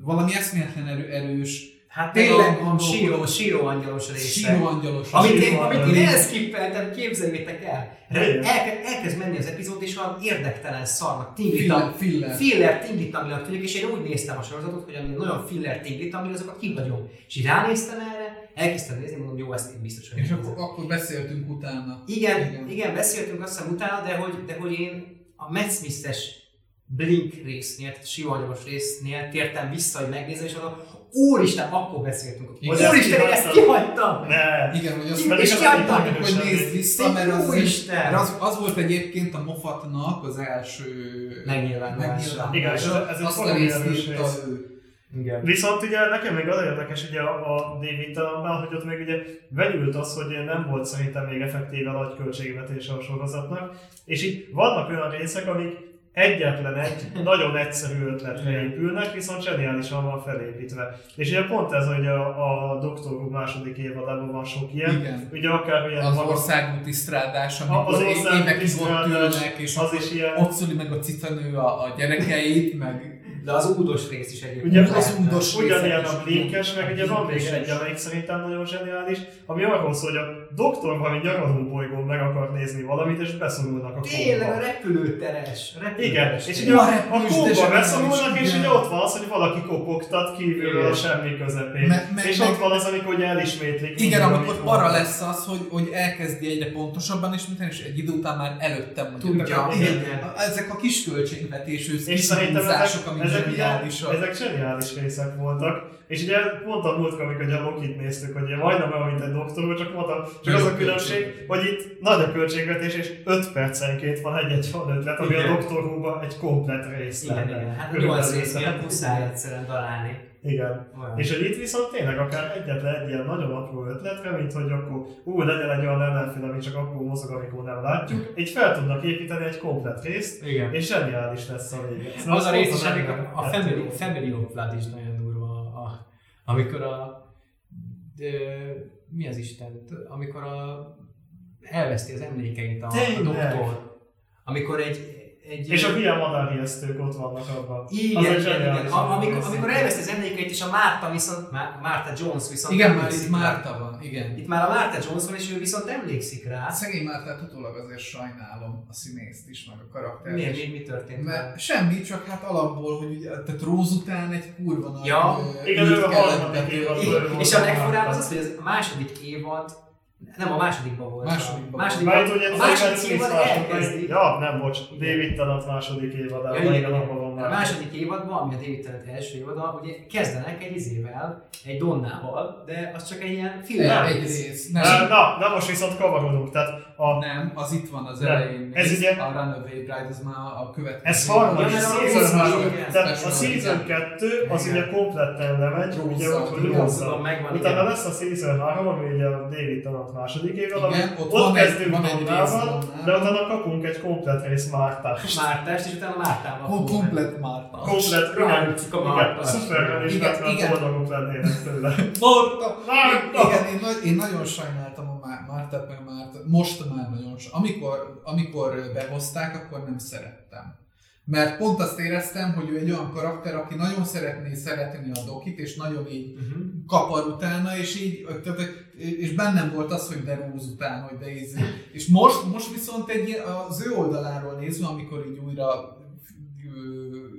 valami eszméletlen erő, erős, Hát Tényleg a gondolkodom. síró, síró angyalos része. síró angyalos. Amit én, amit én elszkippeltem, képzeljétek el. Elke, elkezd menni az epizód, és valami érdektelen szarnak, tinglitam, filler. filler tinglitamilag tűnik, és én úgy néztem a sorozatot, hogy ami nagyon filler tinglitamil, azokat kihagyom. És így ránéztem erre, elkezdtem nézni, mondom, jó, ezt én biztos, hogy És akkor, akkor beszéltünk utána. Igen, Igen. igen, beszéltünk azt hiszem utána, de hogy, de hogy én a Matt Smith-es Blink résznél, tehát sivanyos résznél tértem vissza, hogy megnézem, és mondom, Úristen, akkor beszéltünk. Igen. Úristen, én ezt kihagytam! Ne. Igen, hogy azt És pedig kiadtam, hogy nézd vissza, mert az, Úristen! az, az volt egyébként a Mofatnak az első Megnyilvánulása. Igen, és ez- ez egy azt a részt írta rész. ő. Igen. Viszont ugye nekem még az érdekes ugye a, a David Talannál, hogy ott még ugye vegyült az, hogy nem volt szerintem még effektíve nagy költségvetése a sorozatnak, és így vannak olyan részek, amik egyetlen egy nagyon egyszerű ötletre épülnek, viszont zseniálisan van felépítve. És ugye pont ez, hogy a, a Doktor második évadában van sok ilyen, Igen. ugye akár ilyen Az magas- országúti strádás, az amikor országúti évekig ott ülnek, és az is ilyen. ott szüli meg a cicanő a, a gyerekeit, meg De az údos rész is egyébként. Ugye az údos Ugyanilyen részek a is. blinkes, meg ugye van még egy, amelyik szerintem nagyon zseniális, ami arról szól, hogy a doktor valami nyaraló bolygón meg akar nézni valamit, és beszorulnak a Tényleg a kóba. repülőteres. Igen, repülőteres és ugye a, a kóba beszorulnak, és ugye ott van az, hogy valaki kopogtat kívülről a semmi közepén. Me- me- és ott van az, amikor ugye elismétlik. Igen, amikor mondtak. lesz az, hogy, hogy elkezdi egyre pontosabban ismételni, és egy idő után már előttem mondjuk. Tudja. Ezek a kis költségvetésű És szerintem ezek, kihúzások, amik ezek, zseniálisak. ezek zseniális részek voltak. És ugye pont a múltkor, amikor ugye a Lokit néztük, hogy majdnem olyan, mint egy doktor, csak mondtam, csak az a különbség, hogy itt nagy a költségvetés, és 5 percenként van egy-egy van ötlet, ami Igen. a Doktor egy komplet rész Igen, lenne. igen. Hát a Körülbelül nyolc rész miatt szerintem. muszáj egyszerűen találni. Igen. Olyan. És hogy itt viszont tényleg akár egyetlen egy ilyen nagyon apró ötletre, mint hogy akkor ú, legyen egy olyan ellenfél, ami csak akkor mozog, amikor nem látjuk, [laughs] így fel tudnak építeni egy komplet részt, Igen. és zseniális lesz a vége. Szóval Az a azt rész is, amikor a Family, family of Blood is nagyon durva, a, a, amikor a, de, mi az Isten, amikor a, elveszti az emlékeit a, a doktor, amikor egy, egy És a hülye madárhijesztők ott vannak abban. igen, Az igen, igen. amikor, amikor elveszti az emlékeit, és a Márta viszont, Má- Márta Jones viszont Igen, már itt. Márta van, igen. Itt már a Márta Jones van, és ő viszont emlékszik rá. Hát szegény Mártát utólag azért sajnálom a színészt is, meg a karaktert Miért, mi, mi történt? Mert semmi, csak hát alapból, hogy ugye, tehát Rose után egy kurva nagy Ja, igen, ő a harmadik évad és a legfurább az az, hogy a második évad, nem a másodikban volt. Másodikban a itt ugye a második évad második elkezdi. Ja, nem, bocs. David Tennant második évadában, Ja, igen, van A már. második évadban, ami a David Tennant első évada, ugye kezdenek egy izével, egy Donnával, de az csak egy ilyen film. Egy, egy rész. Nem, Na, na, most viszont kavarodunk. Tehát a, nem, az itt van az elején. Ez ugye- A Runaway Bride, az már a következő. ez harmadik Ja, mert a season Rose- három. igen, Tehát a season igen. 2 az Igen. ugye kompletten lemegy, ugye ott hogy megvan, Utána lesz a season 3, ami ugye a David Tennant második Igen, ott ott van egy- kezdünk Donnával. de utána kapunk egy komplet rész Mártást. Mártást, és utána Mártával. Fogunk Komplet Márta. Komplet, igen, Igen, Batman igen. boldogok lennének tőle. Márta! Márta! Igen, én nagyon sajnáltam a Má- Mártát, meg Márta. Most már nagyon so- amikor, amikor behozták, akkor nem szerettem. Mert pont azt éreztem, hogy ő egy olyan karakter, aki nagyon szeretné szeretni a dokit, és nagyon így Uh-huh. kapar utána, és így, tehát, és bennem volt az, hogy de Rose után, hogy de íz. És most, most viszont egy, az ő oldaláról nézve, amikor így újra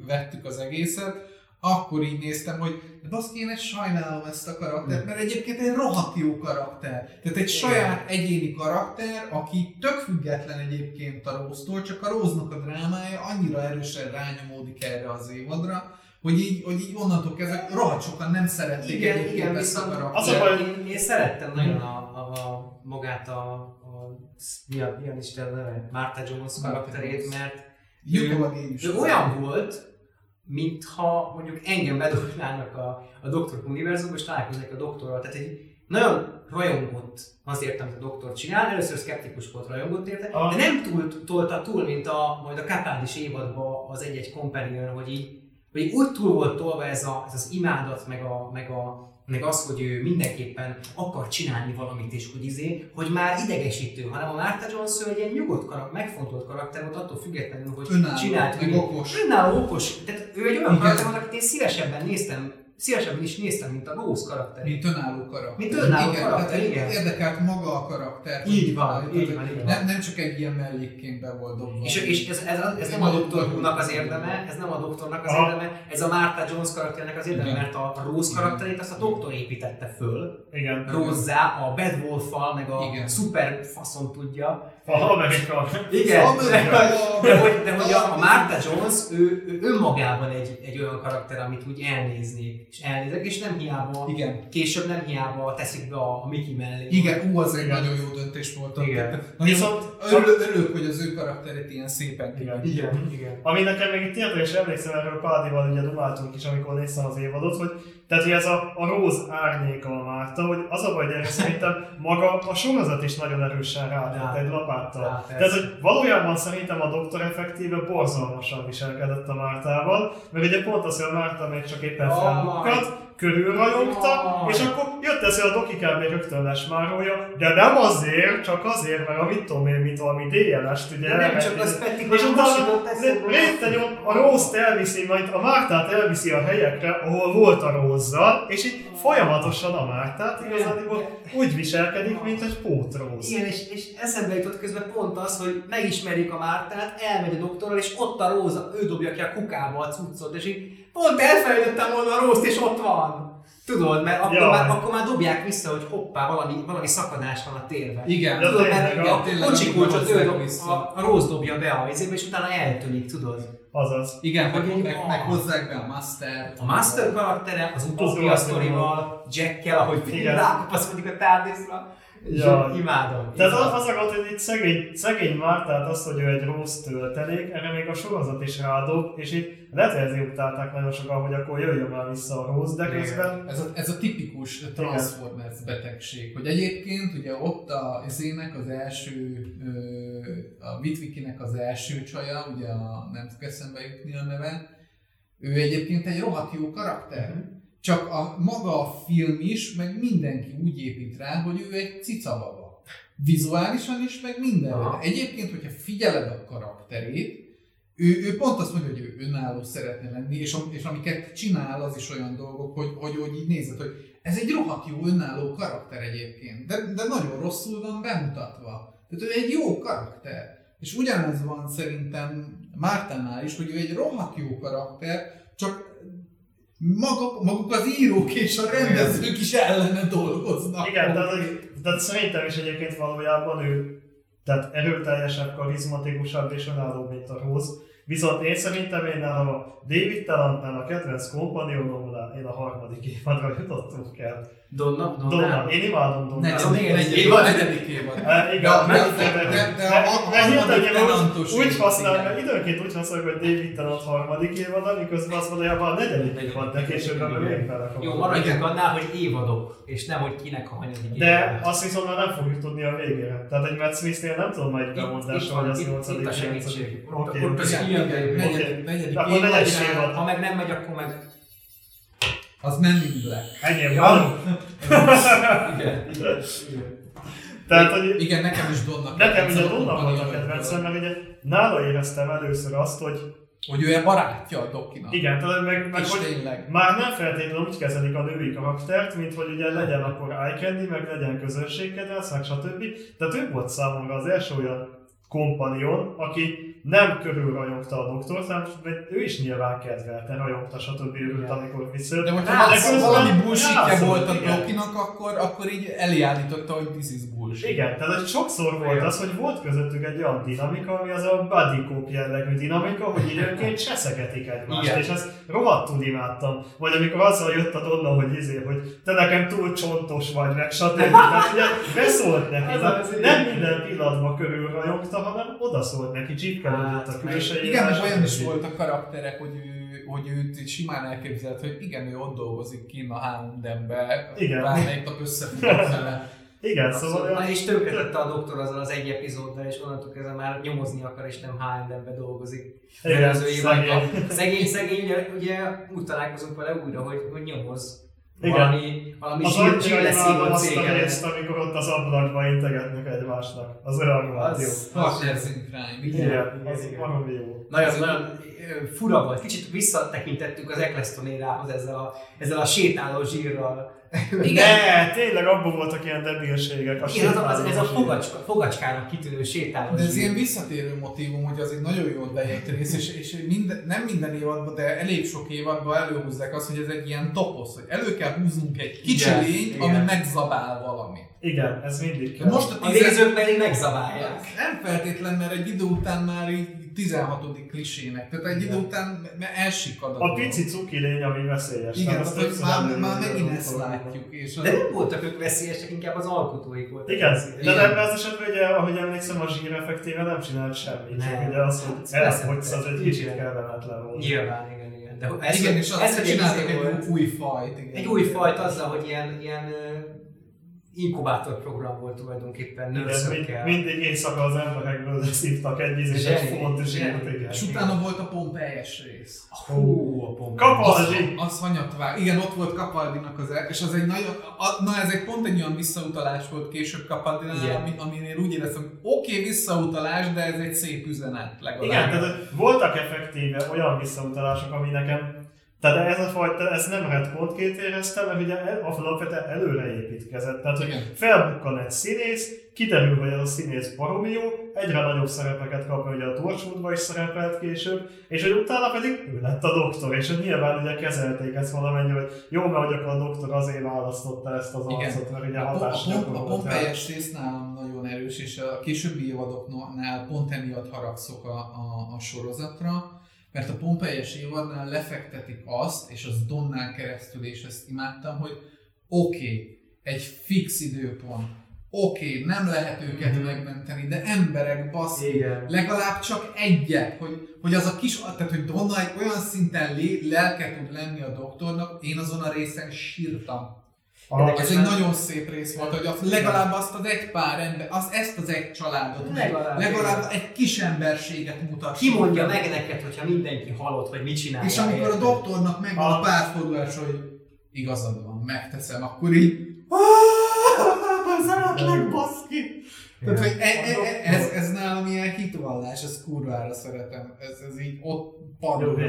vettük az egészet, akkor így néztem, hogy de baszki, én ezt sajnálom ezt a karaktert, mert egyébként egy rohadt jó karakter. Tehát egy saját egyéni karakter, aki tök független egyébként a Róztól, csak a Róznak a drámája annyira erősen rányomódik erre az évadra, hogy így, hogy így onnantól kezdve rohadt sokan nem szerették Igen, egyébként igen, ezt a karaktert. Az a baj- én, én szerettem nagyon a, a, a magát a, a mi a, mi a Isten neve? Márta Jones karakterét, mert Jutólag én is. ő olyan volt, mintha mondjuk engem bedobnának a, a Doktor univerzumba, és találkoznék a doktorral. Tehát egy nagyon rajongott azért, amit a doktor csinál. Először szkeptikus volt, rajongott érte, Ah. de nem túl, tolta túl, mint a, majd a Capaldis évadban az egy-egy companion, hogy így, hogy így úgy túl volt tolva ez, a, ez az imádat, meg, a, meg, a, meg az, hogy ő mindenképpen akar csinálni valamit, és hogy izé, hogy már idegesítő, hanem a Martha Jones egy ilyen nyugodt karakter, megfontolt karakter volt attól függetlenül, hogy Önálló, csinált, hogy- okos. Önálló okos. Tehát ő egy olyan karakter volt, akit én szívesebben néztem, szívesebben is néztem, mint a Rose karakter. Mint önálló karakter. Mint önálló igen, karakter, tehát igen. Érdekelt maga a karakter. Így van, így van, így van. Nem, nem csak egy ilyen mellékként be volt dobva. És, és ez, ez, ez, nem a Doktor Who-nak az érdeme, ez nem a doktornak az érdeme, ez a Martha Jones karakternek az érdeme, Igen. mert a Rose karakterét azt a doktor építette föl, Igen. Rozzá, a Bad Wolf-fal, meg a Igen. szuper faszon tudja, A Amerika. Igen, de, hogy, de hogy a, a Martha Jones, ő, ő önmagában egy, egy olyan karakter, amit úgy elnéznék, és elnézek, és nem hiába, Igen. később nem hiába teszik be a, a Mickey mellé. Igen, ú, az egy nagyon jó döntés volt. Igen. Nagyon Viszont- örülök, örülök, hogy az ő karakterét ilyen szépen Igen. Igen, igen. Ami nekem még itt érdekes, emlékszem erről Pádival, ugye dumáltunk is, amikor néztem az évadot, hogy tehát, hogy ez a, a Róz árnyéka a Márta, hogy az a baj, gyerek, szerintem maga a sorozat is nagyon erősen rátett Rá. egy lapáttal. Rá. Tehát, hogy valójában szerintem a doktor effektíve borzalmasan viselkedett a Mártával, mert ugye pont az, hogy a Márta még csak éppen Jaj. felbukkat, körülrajongta, Jaj. és akkor jött ez, hogy a Doki kb. rögtön lesmárolja, de nem azért, csak azért, mert a mit tudom én, mit valami DLS-t ugye De nem csak az Petty, és utána rétegyon a Rózt elviszi, majd a Mártát elviszi a helyekre, ahol volt a Rózzal, és így folyamatosan a Mártát igazából úgy viselkedik, mint egy pótróz. Igen, és, és eszembe jutott közben pont az, hogy megismerik a Mártát, elmegy a doktorral, és ott a Róza, ő dobja ki a kukába a cuccot, és így pont elfelejtettem volna a Rózt, és ott van. Tudod, mert akkor, Jaj. már, akkor már dobják vissza, hogy hoppá, valami, valami szakadás van a térben. Igen. De Tudod, mert a- a kocsi kulcsot ő hozzák dob, vissza. a, a Róz dobja be a izébe, és utána eltűnik, tudod. Azaz. Igen, meg, meg, meg hozzák be a Master. A Master karaktere, az Az utóbbi jó, a az sztorival, Jackkel, ahogy rákapaszkodik a tárdészra, Jaj. imádom. Tehát imádom. az, az a gond, hogy itt szegény, szegény Mártát azt, hogy ő egy rossz töltelék, erre még a sorozat is rádob, és így lehet, hogy ezért utálták nagyon sokan, hogy akkor jöjjön már vissza a rossz, de Igen. közben Ez a, ez a tipikus Transformers betegség, hogy egyébként ugye ott a Zének az első, a Vitvikinek az első csaja, ugye a, nem tudok eszembe jutni a neve, ő egyébként egy rohadt jó karakter. Csak a maga a film is, meg mindenki úgy épít rá, hogy ő egy cicababa. Vizuálisan is, meg. Aha. De egyébként, hogyha figyeled a karakterét, ő, ő pont azt mondja, hogy ő önálló szeretne lenni, és, és amiket csinál, az is olyan dolgok, hogy, hogy, hogy így nézed, hogy ez egy rohadt jó önálló karakter egyébként, de, de nagyon rosszul van bemutatva. Tehát ő egy jó karakter. És ugyanez van szerintem Mártánál is, hogy ő egy rohadt jó karakter, csak maguk, maguk az írók és a rendezők is ellene dolgoznak. igen, hogy- tehát szerintem is egyébként valójában ő tehát erőteljesebb, karizmatikusabb és önállóbb, mint a Rose. Viszont én szerintem én a David Talantnál a kedvenc kompanionomnál én a harmadik évadra jutottunk el. Donna, Donna. Donna, én imádom Donna. Negyedik, még egy évad. negyedik évad. E, igen, tenantos úgy, úgy évad, használ, igen. mert időnként úgy használjuk, hogy David Tennant harmadik évad, miközben azt valójában a negyedik évad, de később nem még bele Jó, maradjunk annál, hogy évadok, és nem, hogy kinek a hanyadik De évad. azt viszont már nem fogjuk tudni a végére. Tehát egy Matt Smith-nél nem tudom majd bemondásra, hogy az itt- 8 itt a segítség. Ott- az ilyen igen, belül. negyedik, negyedik Akkor negyedik. Ha meg nem megy, akkor meg... Az in Black. Ennyi van. [laughs] Igen. Tehát, hogy Igen, nekem is Donna nekem ugye a Donna volt a kedvencem, mert ugye nála éreztem először azt, hogy Hogy ő a barátja a Dokinak. igen, tehát meg, meg hogy tényleg. Már nem feltétlenül úgy kezelik a női karaktert, mint hogy ugye legyen akkor eye meg legyen közönségkedvelc, meg stb. Tehát ő volt számomra az első olyan kompanion, aki nem körülrajongta a doktort, hanem ő is nyilván kedvelte, rajongta, stb. örült, amikor visszajött. De hogyha De valami, bullshitja rászólt, volt a igen. Dokinak, akkor, akkor így elállította, hogy this is bullshit. Igen, tehát hogy sokszor volt az, hogy volt közöttük egy olyan dinamika, ami az a buddy cop jellegű dinamika, hogy időnként [laughs] cseszegetik egymást, Igen. és ezt rohadtul imádtam. Vagy amikor azzal jött a Donna, hogy izé, hogy te nekem túl csontos vagy, meg stb. Tehát ugye beszólt neki, [laughs] Az tehát az, nem igen. minden pillanatban körülrajongta, hanem odaszólt neki, csipkelődött a külsejére. Igen, meg olyan is volt a karakterek, hogy ő, hogy őt így simán elképzelt, hogy igen, ő ott dolgozik kint a Houndembe, Igen. bármelyik nap összefutott vele. [laughs] Igen, szóval. Na és tönkretette a doktor azzal az egy epizóddal, és onnantól kezdve már nyomozni akar, és nem H&M-be dolgozik. Igen, szegény. Szegény, szegény, ugye, ugye úgy találkozunk vele újra, hogy, hogy nyomoz. Igen. Valami, valami az zsír, annyira zsír imádom leszívott azt a cégen. részt, amikor ott az ablakba integetnek egymásnak. Az olyan jó. Az- Partners in Crime. Igen, igen, az igen. valami jó. Nagyon, nagyon ö, fura volt. Kicsit visszatekintettük az Eccleston érához ezzel a, ezzel a sétáló zsírral Igen. [laughs] Ne, tényleg abban voltak ilyen debilségek. A Igen, az, az, ez a fogacska, fogacskának kitűnő sétáló. De ez ilyen visszatérő motivum, hogy az egy nagyon jól bejött rész, és, és minden, nem minden évadban, de elég sok évadban előhúzzák azt, hogy ez egy ilyen toposz, hogy elő kell húznunk egy kicsi Igen, lényt, igen. ami megzabál valamit. Igen, ez mindig kell. most a A tízes- nézők pedig megzabálják. Nem feltétlen, mert egy idő után már így 16. klisének. Tehát egy idő után elsikad A pici cuki lény, ami veszélyes. Igen, Tehát többször már, már megint ezt látjuk. És az, De nem voltak ők veszélyesek, inkább az alkotóik voltak. Igen, de ebben az esetben ugye, ahogy emlékszem, a zsír effektíve nem csinált semmit. Nem. ugye az, hogy Persze, elfogysz, az egy kicsit kellemetlen volt. Nyilván, igen, igen. De ez, igen, és azt hogy csináltak egy volt- új fajt. Igen. Egy új fajt azzal, hogy ilyen, ilyen ö, inkubátorprogram volt tulajdonképpen Igen, mind, nőszökkel. mindig éjszaka az emberekből szívtak egy ízés, egy Zseni, font, és igen. És utána volt a Pompeyes rész. Hú, a pont. Kapaldi! Az, az hanyat vág. Igen, ott volt Capaldinak az el, és az egy nagyon, a, na ez egy pont egy olyan visszautalás volt később Capaldinál, Igen. ami, amin én úgy éreztem, hogy oké, okay, visszautalás, de ez egy szép üzenet legalább. Igen, tehát voltak effektíve olyan visszautalások, ami nekem tehát ez a fajta, ez nem retkontként éreztem, mert ugye el- alapvetően előre építkezett. Tehát, hogy Igen. felbukkan egy színész, kiderül, hogy ez a színész baromi jó, egyre nagyobb szerepeket kap, ugye a Torchwoodba is szerepelt később, és hogy utána pedig ő lett a doktor, és hogy nyilván ugye kezelték ezt valamennyi, hogy jó, mert hogy akkor a doktor azért választotta ezt az arcot, mert ugye hatást a, pom- a. Pompeyes rész nálam nagyon erős, és a későbbi évadoknál pont emiatt haragszok a, a, a sorozatra, mert a Pompeyes évadnál lefektetik azt, és az Donnán keresztül, és ezt imádtam, hogy oké, okay, egy fix időpont, oké, okay, nem lehet őket Mhm. megmenteni, de emberek, basszi, Igen. legalább csak egyet, hogy, hogy az a kis, tehát hogy Donna egy olyan szinten lé, lelke tud lenni a doktornak, én azon a részen sírtam. Ah, Ez egy nagyon szép rész volt, hogy az, legalább azt az egy pár ember, az, ezt az egy családot, Legalább, legalább egy kis emberséget mutat. Ki mondja meg neked, hogyha mindenki halott, vagy mit csinál? És amikor a doktornak megvan A- párfordulás, hogy igazad van, megteszem, akkor így szeretlek, baszki! Tehát, hogy e, e, e, ez, ez nálam ilyen hitvallás, ez kurvára szeretem. Ez, ez így ott padló. Jó.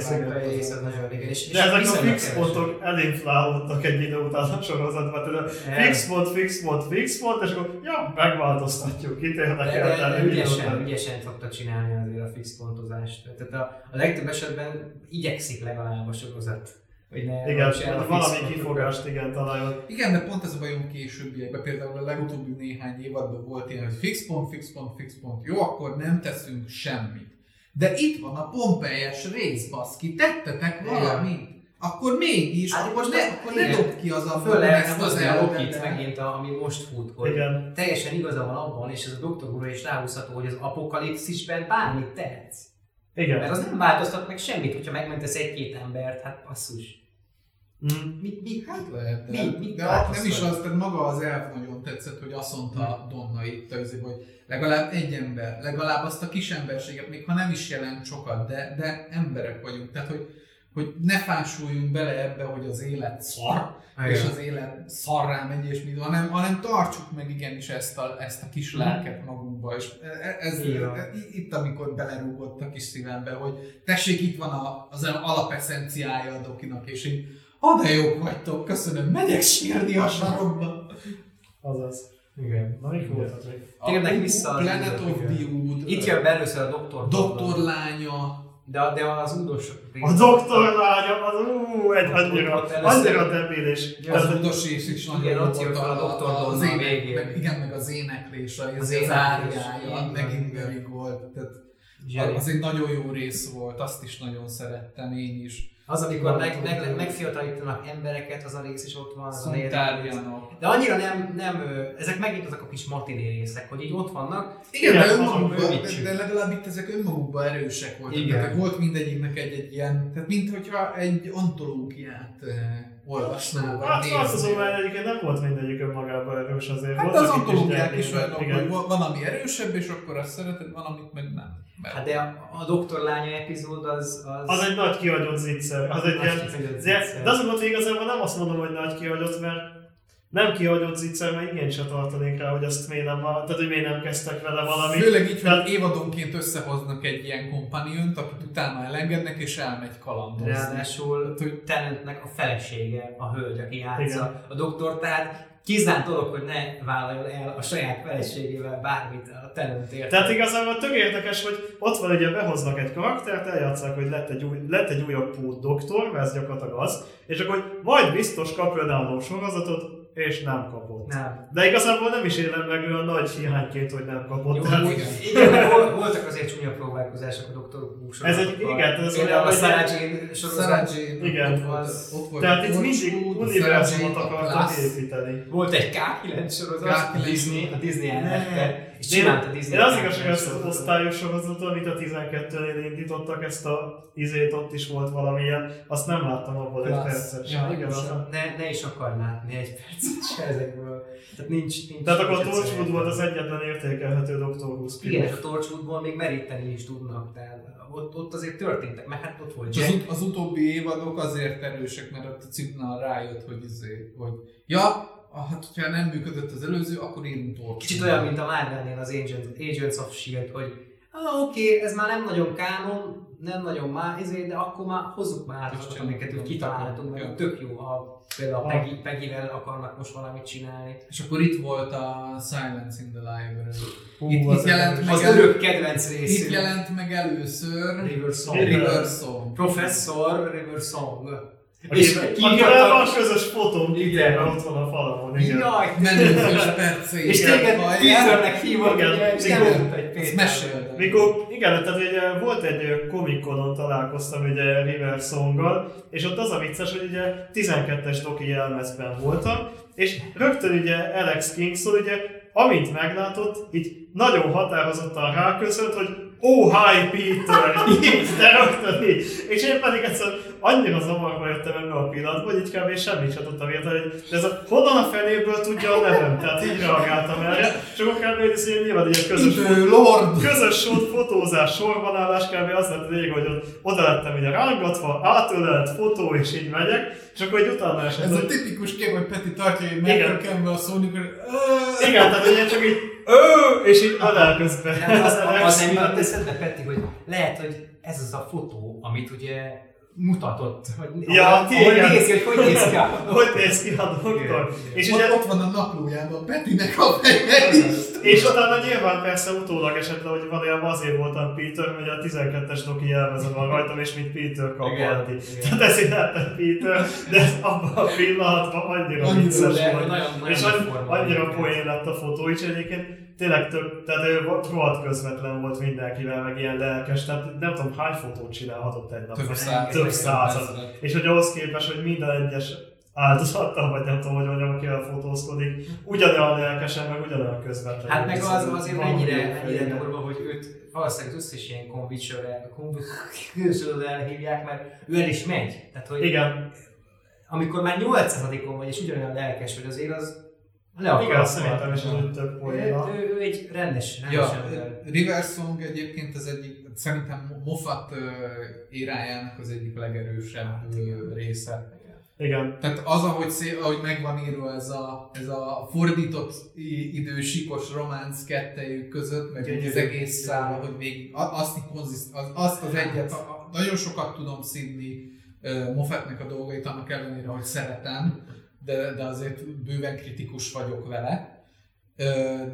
És, De ezek a fix pontok elinflálódtak egy idő után a sorozatban. Tehát fix pont, fix pont, fix pont, és akkor ja, megváltoztatjuk, kit De, érdekel. de, de egy ügyesen, ügyesen szokta csinálni azért a fix pontozást. Tehát a, a legtöbb esetben igyekszik legalább a sorozat. Hogy ne Igen, hát valami kifogást igen találjon. Igen, de pont ez a bajom későbbiekben, például a legutóbbi néhány évadban volt ilyen, hogy fix pont, fix pont, fix pont, jó, akkor nem teszünk semmit. De itt van a Pompeyes rész, baszki, tettetek Igen. valamit. Akkor mégis, Hát most akkor, ne, az- akkor ne igen. dobd ki az a Föl ezt hozni a Lokit elvedet. megint, a, ami most fut, hogy Igen. teljesen igaza van abban, és ez a doktor úrra is ráhúzható, hogy az apokalipszisben bármit tehetsz. Mert Igen. az nem változtat meg semmit, hogyha megmentesz egy-két embert, hát basszus. Mm. Mi, mi, Hát lehet, de, Mi- mit de nem is az, tehát maga az elv nagyon tetszett, hogy azt mondta Donna itt, hogy legalább egy ember, legalább azt a kis emberséget, még ha nem is jelent sokat, de, de emberek vagyunk. Tehát, hogy, hogy ne fásuljunk bele ebbe, hogy az élet szar, és az élet szarrá megy, és mit, hanem, hanem tartsuk meg igenis ezt a, ezt a kis lelket magunkba, és e- ez, Igen. e- itt, amikor belerúgott a kis szívembe, hogy tessék, itt van a, az alapeszenciája a dokinak, és így, ha de jók vagytok, köszönöm, megyek sírni a sarokba. Azaz. Igen. Na, mik voltak még? Térnek vissza az Planet of the Wood, Itt jön be először a doktor. doktor lánya, De, de az údos A doktor lánya, az ú, egy annyira, annyira debilis. Ja, az udos és is nagyon Igen, jó ott jön a Dr. az ének, meg, igen, meg az éneklés, az, Az áriája, megint még volt. Tehát az egy nagyon jó rész volt, azt is nagyon szerettem én is. Az, amikor meg, meg, megfiatanítanak embereket, az a rész is ott van. az a. De annyira nem, nem, ezek megint azok a kis matiné részek, hogy így ott vannak. Igen, de, önmagukban, de, legalább itt ezek önmagukban erősek voltak. Igen. Tehát volt mindegyiknek egy-egy ilyen, tehát minthogyha egy antológiát olvasnál. vagy Hát azt azon már egyébként nem volt mindegyik önmagában erős azért. Hát Voltak az itt is olyanok, hogy van, van, ami erősebb, és akkor azt szereted, van, amit meg nem. Mert Hát de a, a doktor lánya epizód az... Az, Az egy nagy kihagyott zicser. Az egy Nagy ilyen, zicser. de azon volt, hogy igazából nem azt mondom, hogy nagy kihagyott, mert nem kihagyott zicser, mert igényt se tartanék rá, hogy azt miért nem, tehát hogy miért nem kezdtek vele valami. Főleg így, Tehát- hogy évadonként összehoznak egy ilyen kompaniont, akit utána elengednek, és elmegy kalandozni. Ráadásul hogy- Tennantnek a felesége, a hölgy, aki játsza Igen. a doktor, tehát kizárt dolog, hogy ne vállaljon el a saját feleségével bármit a Tennantért. Tehát igazából tök érdekes, hogy ott van ugye behoznak egy karaktert, eljátszák, hogy lett egy, új, lett egy újabb pót doktor, mert ez gyakorlatilag az, és akkor hogy majd biztos kap önálló sorozatot, és nem kapott. Nem. De igazából nem is élem meg olyan nagy hiányként, hogy nem kapott. Jó, Tehát, igen. igen, vol- voltak azért csúnya próbálkozások a doktor Who Ez egy- igen, ez olyan, a Jane sorozat. Sarah Jane, Igen. ott volt, Az- ott volt tehát a itt mindig a univerzumot a akartak építeni. Volt egy K9 sorozat, a K9 Disney, a Disney Ne. elvette, és De én- csinált a Disney Én az K9 igazság, hogy ezt az osztályos sorozatot, amit a 12-nél indítottak, ezt a izét, ott is volt valamilyen, azt nem láttam abból egy percet sem. Ne, ne is akar látni egy percet se ezekből. Tehát nincs, nincs Tehát akkor a Torchwood volt az egyetlen értékelhető Dr. Who Igen, és a Torchwoodból még meríteni is tudnak, tehát ott, ott azért történtek, mert hát ott volt Az, Jack. ut- az utóbbi évadok azért erősek, mert ott a Cigna rájött, hogy, izé, hogy ja, hát hogyha nem működött az előző, akkor írunk Torchwood. Kicsit olyan, mint a Marvelnél az Agents, Agents of S.H.I.E.L.D., hogy ah, oké, okay, ez már nem nagyon kánon, nem nagyon már, izé, de akkor már hozzuk már azokat, amiket úgy kitaláltunk, Ja. meg tök jó, ha például a. Peggy, Peggy-vel akarnak most valamit csinálni. És akkor itt volt a Silence in the Library. Hú, Itt, az itt jelent erős. meg Az elő- örök kedvenc Itt részű. jelent meg először River Song. River Song. Professor River Song. És akkor van közös fotóm, Igen. igen, ott van a falamon, igen. Jaj, Menőfős percé. és téged Peternek hívott, Igen, Péter. meséld. Mikor, igen, tehát ugye volt egy komikonon találkoztam ugye River Songgal, és ott az a vicces, hogy ugye 12-es doki jelmezben voltam, és rögtön ugye Alex Kingston ugye, amint meglátott, így nagyon határozottan ráköszönt, hogy Oh, hi Peter! Így, [laughs] de rögtön így. És én pedig egyszer annyira zavarba jöttem ebbe a pillanatban, hogy így kb. semmit sem tudtam érteni, hogy de ez a honnan a fenéből tudja a nevem? Tehát így reagáltam erre. És akkor kb. ez ilyen nyilván egy közös Idő Lord! közös sor, fotózás, sorbanállás kb. az lett lényeg, hogy ott oda lettem ugye rángatva, átölelt fotó, és így megyek, és akkor egy utána esett, Ez a tipikus kép, hogy Peti tartja egy Igen. megkökembe a szónik, hogy igen, tehát hogy én csak így ő, és így ölel közben. Nem, az, [laughs] az nem jutott eszedbe, Peti, hogy lehet, hogy ez az a fotó, amit ugye mutatott, hogy Ja, ahol igen. nézi, hogy hogy néz ki a Hogy néz ki a doktor? Igen. És ott, ugye ott van a naplójában Petinek a feje. És utána nyilván persze utólag esett le, hogy valójában azért voltam Peter, hogy a 12-es doki jelmeze van rajtam, és mint Peter igen. Tehát ezért lettem Peter, de ez abban a pillanatban annyira vicces volt. és annyira poén lett a fotó is egyébként. Tényleg tök, tehát ő rohadt közvetlen volt mindenkivel, meg ilyen lelkes, tehát nem tudom hány fotót csinálhatott egy nap. Több száz. Több százat. És hogy ahhoz képest, hogy minden egyes áldozattal, vagy nem tudom, hogy mondjam, akivel fotózkodik, ugyanolyan lelkesen, meg ugyanolyan közvetlen. Hát meg az azért ennyire, ennyire durva, hogy őt valószínűleg az összes ilyen konvicsőre elhívják, mert ő el is megy. Tehát, hogy Igen, amikor már 800-on vagy, és ugyanolyan lelkes vagy, azért az le igen, szerintem is az több ő, poéna. ő, ő, egy rendes, rendes Ja, ember. River Song egyébként az egyik, szerintem Moffat érájának az egyik legerősebb ö, része. Igen. Tehát az, ahogy, szé, ahogy meg van írva ez a, ez a fordított i- idősíkos románc kettejük között, meg Gyönyörű. az egész szál, hogy a- azt, konziszt, az, azt az egyet, a, a, nagyon sokat tudom szídni uh, Moffatnak a dolgait, annak ellenére, hogy szeretem, de, de azért bőven kritikus vagyok vele.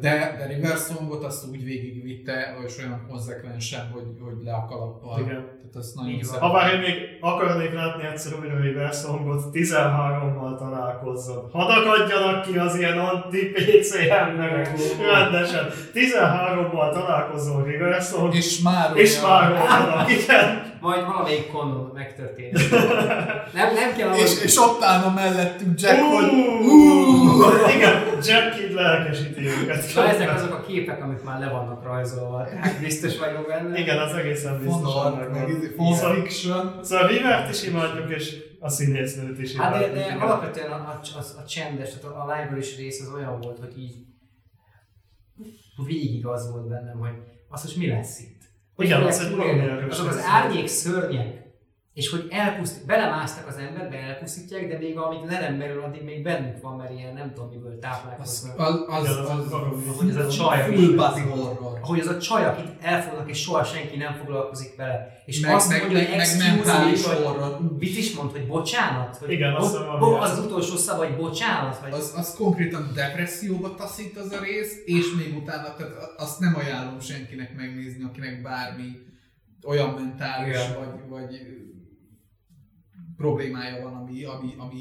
De, de River Songot azt úgy végigvitte, és olyan konzekvensen, hogy, hogy le a kalappal. Igen. Tehát azt nagyon. Ha bár én még akarnék látni egyszer újra River Songot, 13-mal találkozzon. Hadd akadjanak ki az ilyen anti-PC emberek, rendesen. 13-mal találkozzon River Song, És már és már igen. Majd valamelyik konon megtörténik. [laughs] nem, nem kell. És, és ott állna mellettünk Jack, hogy Uh, Igen, Jack Kidd lelkesíti őket. Na, ezek azok a képek, amik már le vannak rajzolva. Tehát biztos vagyok benne. Igen, az egészen Szóval- fan fiction. Szóval Rivert is imádjuk, és a színésznőt is Hát de, de alapvetően a, a, a, a csendes, tehát a, library rész az olyan volt, hogy így végig az volt bennem, hogy az most mi lesz itt? Igen, az egy az lesz. árnyék szörnyek, és hogy elpusztít, belemásztak az emberbe, elpusztítják, de még amíg le nem merül, addig még bennük van, mert ilyen nem tudom miből Az, táplálkoznak. az, az, Igen, az- az, Ahogy ez a csaj. Ahogy az a csaj, akit elfognak, és soha senki nem foglalkozik vele. És Meg, azt meg, mondja, meg, hogy mentális horror. mit is mond, hogy bocsánat? Hogy Igen, bo- bo- az az. utolsó szava, hogy bocsánat? Vagy Az, az konkrétan depresszióba taszít az a rész, és még utána, tehát azt nem ajánlom senkinek megnézni, akinek bármi olyan mentális Igen. vagy, vagy problémája van, ami, ami, ami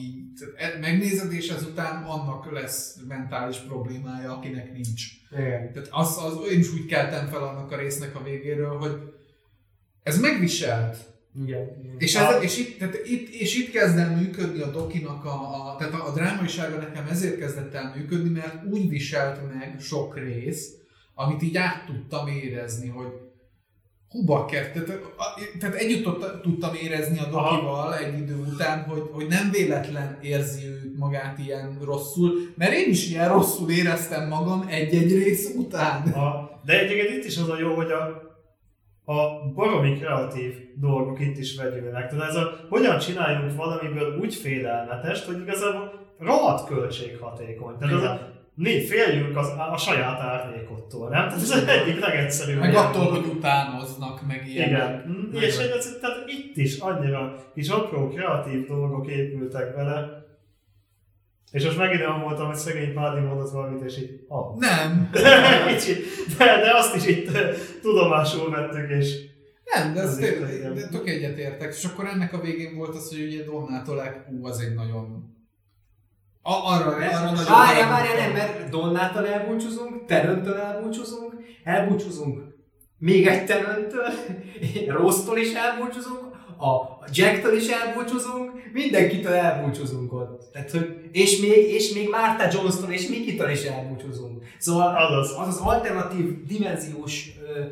e- megnézed, és ezután annak lesz mentális problémája, akinek nincs. Igen. Tehát az, az, én is úgy keltem fel annak a résznek a végéről, hogy ez megviselt. Igen. És, ez, és, itt, tehát itt, és itt kezd el működni a dokinak, a, a, tehát a, a drámaisága nekem ezért kezdett el működni, mert úgy viselt meg sok rész, amit így át tudtam érezni, hogy hú bakker, tehát, tehát együtt tudta- tudtam érezni a dokival egy idő után, hogy, hogy nem véletlen érzi ő magát ilyen rosszul, mert én is ilyen rosszul éreztem magam egy-egy rész után. A, de egyébként itt is az a jó, hogy a, a baromi kreatív dolgok itt is vegyülnek. Tehát ez a, hogyan csináljunk valamiből úgy félelmetest, hogy igazából rohadt költséghatékony. Tehát az a, mi féljünk az, a saját árnyékottól, nem? Tehát ez az egyik legegyszerűbb. Meg attól, hogy utánoznak, meg ilyen. Igen. Mm, És ez- tehát itt is annyira kis apró kreatív dolgok épültek bele. És most megint olyan voltam, hogy szegény Pádi mondott valamit, és így, ah. Nem, [laughs] Kicsit, de, de azt is itt eh, tudomásul vettük, és Nem, de, ez tényleg, de tök egyetértek. És akkor ennek a végén volt az, hogy ugye Donnától ú, az egy nagyon... A, arra, arra nagyon... Várjál, várjál, nem, mert Donnától elbúcsúzunk, Teröntől elbúcsúzunk, elbúcsúzunk még egy Teröntől, [laughs] Rossztól is elbúcsúzunk, a Jacktől is elbúcsúzunk, mindenkitől elbúcsúzunk ott. Tehát, hogy, és, még, és még Martha Jones-tól és Mikitől is elbúcsúzunk. Szóval Azaz. az az alternatív dimenziós ö,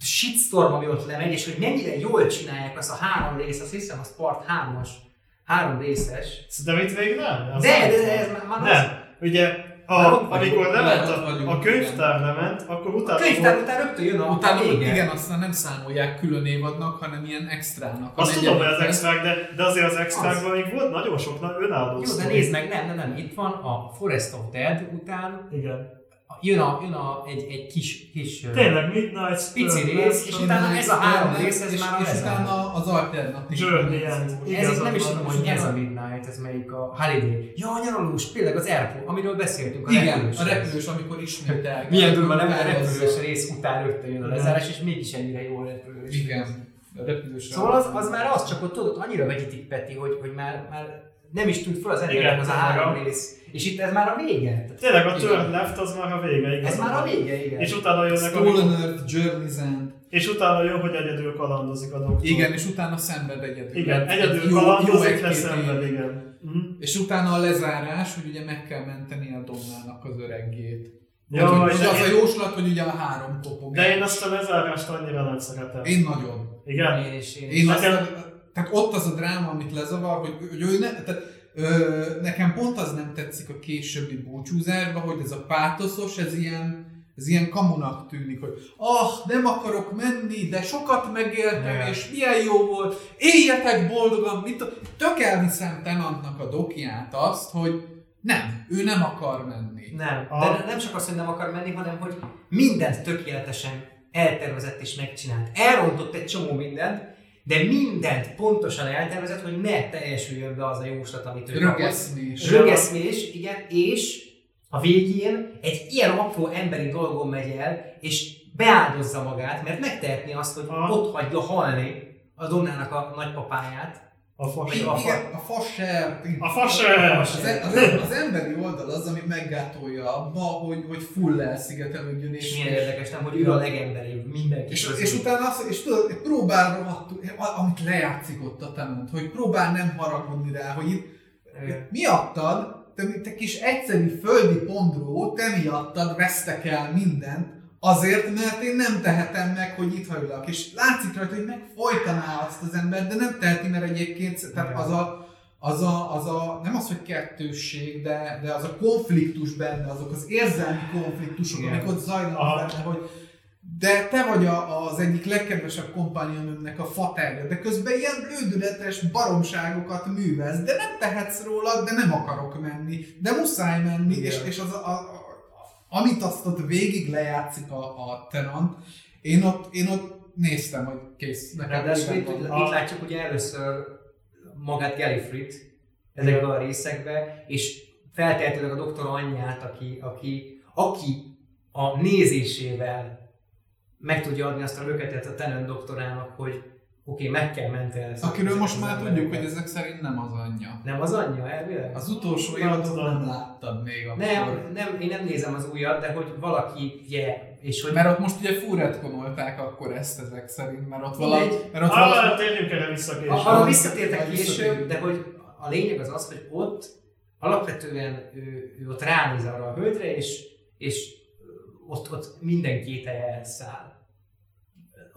shitstorm, ami ott lemegy, és hogy mennyire jól csinálják azt a három rész, azt hiszem, az part hármas, három részes. de mit még nem? Az De, de, de ez már, már az- Nem. Ugye, Már a, amikor lement a, a könyvtár lement, akkor A utána könyvtár volt- után rögtön jön a Utána, a vége. igen, aztán nem számolják külön évadnak, hanem ilyen extrának. A Azt tudom, hogy az extrák, de, de azért az extrákban még volt nagyon sok önálló Jó, de nézd meg, nem, nem, nem, itt van a Forest of Dead után, Igen. Jön, a, jön a, egy, egy kis, kis Tényleg, Midnight Pici rész, és utána ez a három És- rész, ez már és utána az alternatív. Ez nem is tudom, hogy ez a Midnight, ez melyik a Holiday. Ja, a nyaralós, tényleg az Airport, amiről beszéltünk, a Igen, repülős a repülős, amikor ismét el. Milyen durva, nem a repülős rész után rögtön jön a lezárás, és mégis ennyire jó repülős. Igen. A repülős. Szóval az, az már az, csak ott tudod, annyira vegyítik Peti, hogy, hogy már, már nem is tűnt fel az embernek az a három rész. És itt ez már a vége. Tényleg a Igen. Turn Left az már a vége, igaz? Ez már a vége, igen. És utána jönnek a... Stolen Earth, Journey's End. És utána jön, hogy egyedül kalandozik a doktor. Igen, és utána szenved egyedül. Igen, Egy egyedül jó- kalandozik, jó év. igen. Mhm. És utána a lezárás, hogy ugye meg kell menteni a Donnának az öreggét. Ja, hogy, hogy az a én- jóslat, hogy ugye a három kopog. De én azt a lezárást annyira nem szeretem. Én nagyon. Igen? Én is, én is. Én azt, Nekem- tehát ott az a dráma, amit lezavar, hogy, hogy ő ne, tehát, ö, nekem pont az nem tetszik a későbbi búcsúzásban, hogy ez a pátoszos, ez ilyen, ez ilyen kamunak tűnik, hogy ah, nem akarok menni, de sokat megéltem, Igen. és milyen jó volt, éljetek boldogan, mit t- Tök elviszem Tenantnak a dokját azt, hogy nem, ő nem akar menni. Nem, A- de nem csak az, hogy nem akar menni, hanem hogy mindent tökéletesen eltervezett és megcsinált. Elrontott egy csomó mindent, de mindent pontosan eltervezett, hogy ne teljesüljön be az a jóslat, amit ő. Rögeszmés. Rögeszmés, igen, és a végén egy ilyen apró emberi dolgon megy el, és beáldozza magát, mert megtehetné azt, hogy Aha. ott hagyja halni a Donnának a nagypapáját. A fas. A fa- Igen, a fasert. A faser! Az, az, az emberi oldal az, ami meggátolja abba, hogy, hogy full elszigetelődjön. És És, milyen érdekes, nem, hogy ő a legemberibb mindenki és, és utána azt, és tudod, próbál rohadtul, amit lejátszik ott a tenant, hogy próbál nem haragudni rá, hogy itt miattad, te, te kis egyszerű földi pondró, te miattad vesztek el mindent, azért, mert én nem tehetem meg, hogy itt hagylak. És látszik rajta, hogy megfojtaná azt az ember, de nem teheti, mert egyébként tehát az a, az a, az a, nem az, hogy kettősség, de, de az a konfliktus benne, azok az érzelmi konfliktusok, Igen. amik ott zajlanak Aha. benne, hogy de te vagy a, az egyik legkedvesebb kompánionőmnek a faterja, de közben ilyen lődületes baromságokat művelsz, de nem tehetsz róla, de nem akarok menni, de muszáj menni, Igen. és, és az, a, a, amit azt ott végig lejátszik a, a tenant, én ott, én ott néztem, hogy kész. nekem Ráadásul itt, itt látjuk ugye először magát Gallifrey-t ezekben a részekben, és feltehetőleg a doktor anyját, aki, aki, aki a nézésével meg tudja adni azt a löketet a Tennant doktorának, hogy oké, okay, meg kell menteni ezt. Akiről most már tudjuk, hogy ezek szerint nem az anyja. Nem az anyja, elvileg? Az utolsó Nem évadot nem láttad még akkor. Nem, nem, én nem nézem az újat, de hogy valaki, yeah, és hogy... Mert ott most ugye fúretkonolták akkor ezt ezek szerint, mert ott valami... Mert ott Ah, valami térjünk erre vissza később. A- Arra visszatértek később, de hogy a lényeg az az, hogy ott alapvetően ő, ő ott ránéz arra a hölgyre, és, és ott, ott minden kételje elszáll.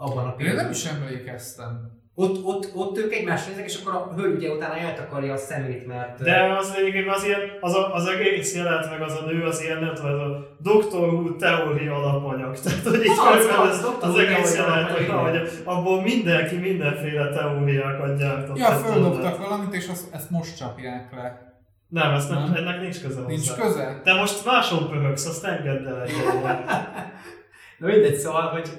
Abban a Én pillanatban. nem is emlékeztem. Ott, ott, ott ők egymásra néznek, és akkor a hölgy ugye utána eltakarja a szemét, mert... De az lényegében az ilyen, az, a, az egész jelent meg az a nő, az ilyen, nem tudom, ez a Dr. Who teória alapanyag. [laughs] Tehát, hogy így Az, az, az, az egész jelent, hogy, abból mindenki mindenféle teóriákat gyártott. Ja, Tehát földobtak valamit, és azt, ezt most csapják le. Nem, ezt nem, Nem? ennek nincs köze Nincs hozzá. köze? Te most máson pörögsz, azt engedd el egyébként. [laughs] Na mindegy, szóval, hogy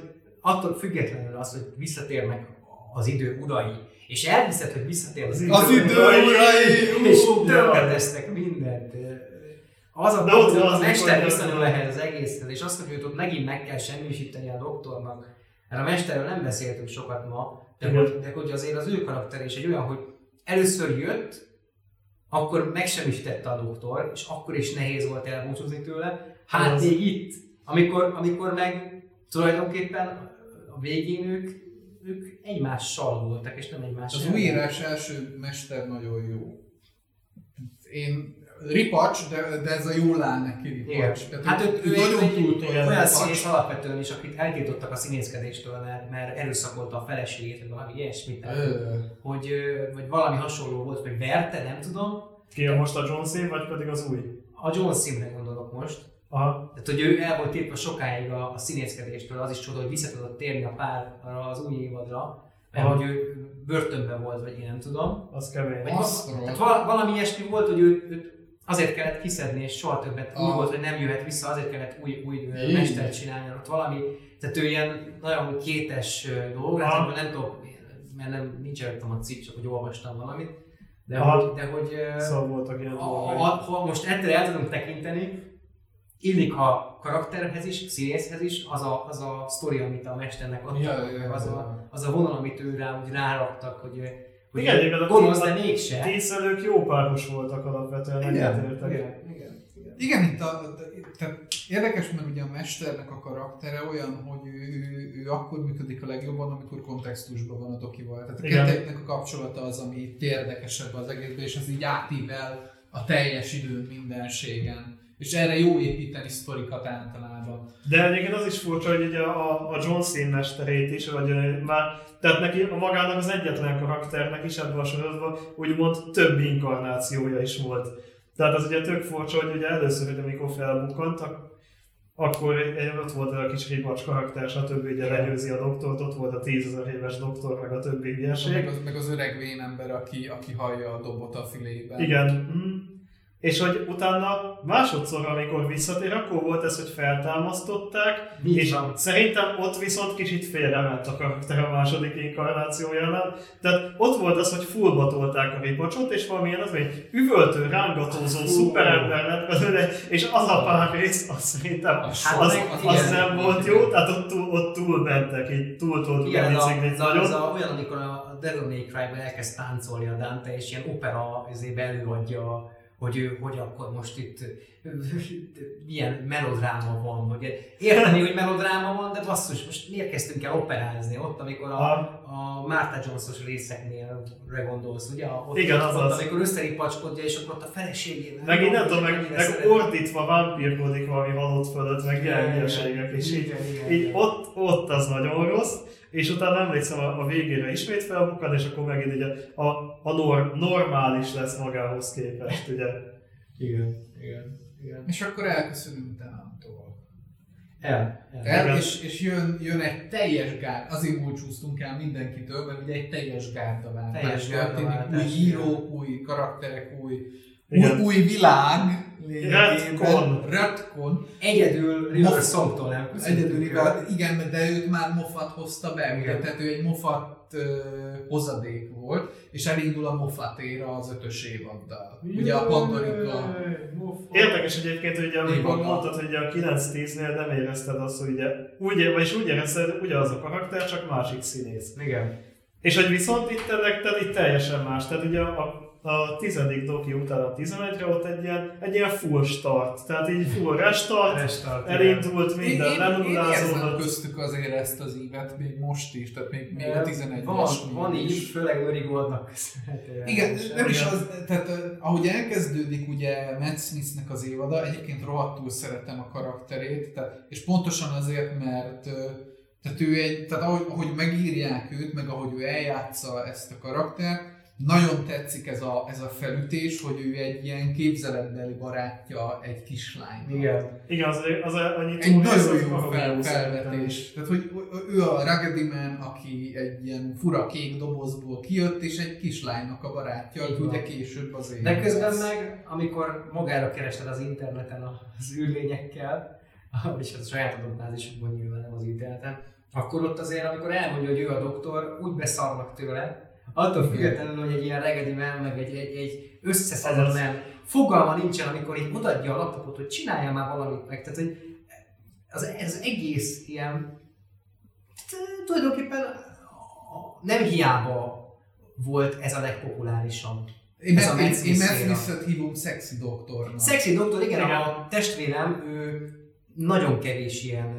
attól függetlenül az, hogy visszatérnek az idő urai, és elhiszed, hogy visszatér az idő Az idő urai! és tönkretesznek mindent. Az a dolog, az, a mester viszonyul ehhez az egészhez, és azt, hogy őt ott megint meg kell semmisíteni a doktornak. Mert a mesterről nem beszéltünk sokat ma, de hogy, de hogy azért az ő karakter is egy olyan, hogy először jött, akkor megsemmisítette a doktor, és akkor is nehéz volt elbúcsúzni tőle. Hát Az- még itt, amikor, amikor meg tulajdonképpen a végén ők, ők egymással voltak, és nem egymás Az újírás első mester nagyon jó. Én ripacs, de, de ez a jól áll neki Igen. ripacs. Tehát Hát ő, ő, nagyon egy, túltolja olyan színész alapvetően is, akit eltiltottak a színészkedéstől, mert, mert erőszakolta a feleségét, vagy valami ilyesmit, hogy, vagy valami hasonló volt, vagy verte, nem tudom. Ki a most a John Cena, vagy pedig az új? A John Simre gondolok most. Aha. Tehát, hogy ő el volt tiltva sokáig a, a színészkedéstől, az is csoda, hogy vissza tudott térni a pár arra az új évadra, mert Aha. hogy ő börtönben volt, vagy én nem tudom. Az kemény. Vagy rohadt. tehát val- valami ilyesmi volt, hogy őt, őt azért kellett kiszedni, és soha többet úgy Ah. volt, hogy nem jöhet vissza, azért kellett új, új Így. mestert csinálni, ott valami, tehát ő ilyen nagyon kétes dolog, hát nem tudok, mert nem, nincs előttem a cikk, csak hogy olvastam valamit, de Ah. hogy, de hogy Szóval voltak ilyen dolgok. ha, ha most ettől el tudunk tekinteni, illik a karakterhez is, színészhez is, az a, az a sztori, amit a mesternek adtak, Ja, ja, ja, az, a, az a vonal, amit ő rá, úgy ráraktak, hogy, hogy Igen, igen, a gonosz, de mégse. Tízszelők jó páros voltak alapvetően, egyetértek. igen, igen, igen. Igen, itt a, tehát érdekes, mert ugye a mesternek a karaktere olyan, hogy ő, ő, ő akkor működik a legjobban, amikor kontextusban van a dokival. Tehát a Igen. kettőknek a kapcsolata az, ami itt érdekesebb az egészben, és az így átível a teljes időn mindenségen. És erre jó építeni sztorikat általában. De egyébként az is furcsa, hogy ugye a, a John Cena mesterét is, vagy már, tehát neki a magának az egyetlen karakternek is ebben a sorozatban úgymond több inkarnációja is volt. Tehát az ugye tök furcsa, hogy ugye először, hogy amikor felbukkantak, akkor ott volt a kis ribacs karakter, stb. ugye legyőzi a doktort, ott volt a tízezer éves doktor, meg a többi Meg hülyeség. az, meg az öreg vén ember, aki, aki hallja a dobot a filében. Igen. Mm. És hogy utána másodszor, amikor visszatér, akkor volt ez, hogy feltámasztották, Így és van. szerintem ott viszont kicsit félrement a karakter a második inkarnációjánál. Tehát ott volt az, hogy fullba tolták a ripacsot, és valamilyen az, hogy üvöltő, rángatózó, szuperember lett belőle, és az a pár rész, az szerintem az, az, az nem volt jó, tehát ott túl, ott túl mentek, így túl tudtuk Igen, ez a, ez, a, olyan, amikor a Devil May Cry-ben elkezd táncolni a Dante, és ilyen opera előadja, hogy ő, hogy akkor most itt milyen melodráma van, hogy érteni, hogy melodráma van, de basszus, most miért kezdtünk el operázni ott, amikor a, Aha. a Martha Jones-os részeknél gondolsz, ugye? Ott, Igen, ott, azaz. ott, amikor összeripacskodja, és akkor ott a feleségével. Meg így nem tudom, meg, meg szeret- ordítva vámpírkodik valami halott fölött, meg ilyen hülyeségek, és így, igen, igen, így igen. ott, ott az nagyon rossz, és utána emlékszem a, a végére ismét felbukkan, és akkor megint ugye a, a nor, normális lesz magához képest, ugye. Igen, igen, igen. És akkor elköszönünk Tenantól. El. el. El, és, és jön, jön egy teljes gárd, azért búcsúztunk el mindenkitől, mert ugye egy teljes gárdaváltás Teljes történik, új írók, új karakterek, új, új, új világ, Retcon. Retcon. Egyedül River Songtól nem Egyedül, igaz, igen, de őt már Moffat hozta be, ugye, tehát ő egy Moffat uh, hozadék volt, és elindul a Moffat éra az ötös évaddal. Ugye a Pandorika Érdekes egyébként, hogy amikor mondtad, hogy a 9-10-nél nem érezted azt, hogy ugye, úgy, vagyis úgy érezted, ugyanaz a karakter, csak másik színész. Igen. És hogy viszont itt neked itt teljesen más. Tehát ugye a, a tizedik doki után a 11-re ott egy ilyen, egy ilyen full start. Tehát így full restart, Restart, igen. elindult Én, minden, én, én lenullázódott. köztük azért ezt az ívet, még most is, tehát még, még a 11 Van, van így, főleg Öri Goldnak köszönhetően. Igen, nem is Igen. az, tehát eh, ahogy elkezdődik ugye Matt Smithnek az évada, egyébként rohadtul szeretem a karakterét, tehát, és pontosan azért, mert eh, tehát ő egy, tehát ahogy, ahogy megírják őt, meg ahogy ő eljátsza ezt a karaktert, nagyon tetszik ez a, ez a felütés, hogy ő egy ilyen képzeletbeli barátja egy kislánynak. Igen. Igen, az, az annyi Egy nagyon az jó fel, szerintem. felvetés. Tehát, hogy ő a Raggedy Man, aki egy ilyen fura kék dobozból kijött, és egy kislánynak a barátja, aki ugye később az De élet közben lesz. meg, amikor magára kerested az interneten az űrlényekkel, [laughs] és a saját adatbázisokban nyilván nem az interneten, akkor ott azért, amikor elmondja, hogy ő a doktor, úgy beszarnak tőle, attól függetlenül, hogy egy ilyen regedi man, meg egy, egy, egy összeszedetlen fogalma nincsen, amikor így odaadja a laptopot, hogy csinálja már valamit meg. Tehát, hogy az, ez egész ilyen, tehát, tulajdonképpen nem hiába volt ez a legpopulárisabb Én, ez a én, én Matt. Smith-et hívom szexi doktornak. Szexi doktor, igen, Igen. a testvérem, ő nagyon kevés ilyen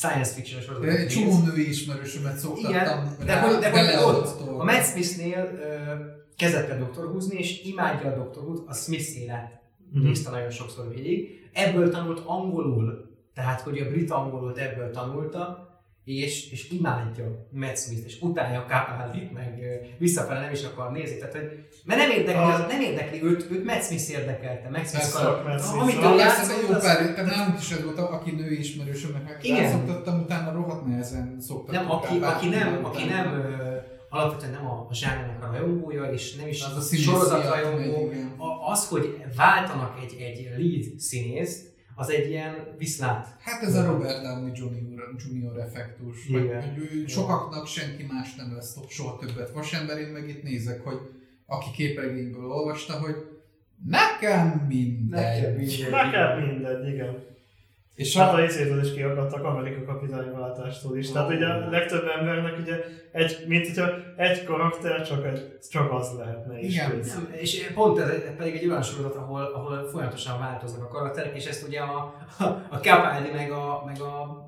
science fiction sorozatot Egy csomó női ismerősömet szoktattam Igen, de hogy, de hogy a ott, a Matt Smithnél kezdett el Dr. húzni, és imádja a Dr. Who-t, a Smith élet Mhm. nézte nagyon sokszor végig. Ebből tanult angolul, tehát hogy a brit angolult ebből tanulta, és, és imádja Matt Smith, és utálja Capaldi, meg visszafele nem is akar nézni, tehát hogy, mert nem érdekli, A- az, nem érdekli őt, őt Matt Smith érdekelte, Matt Smith karakter. Matt Smith. Amit ő Persze, de játszott, jó az- pár, tehát nálunk is ez volt, aki női ismerősömnek Igen. rászoktattam, utána rohadt nehezen szoktattam. Nem, aki, aki nem, aki nem alapvetően nem a, a zsánernek a rajongója, és nem is Az a igen. a- az, hogy váltanak egy, egy lead színészt, az egy ilyen viszlát. Hát ez a Robert Downey Jr. Junior effektus, Igen. hogy ő sokaknak senki más nem lesz soha többet vasember, én meg itt nézek, hogy aki képregényből olvasta, hogy nekem mindegy. Nekem mindegy, igen. És Hát a, a izétől is kiakadtak Amerika kapitányváltástól is. Tehát ugye a legtöbb embernek ugye egy, mint hogyha egy karakter csak, egy, csak az lehetne is. Igen. Nem, és pont ez pedig egy olyan sorozat, ahol, ahol folyamatosan változnak a karakterek, és ezt ugye a, a, [laughs] a Capaldi meg a, meg a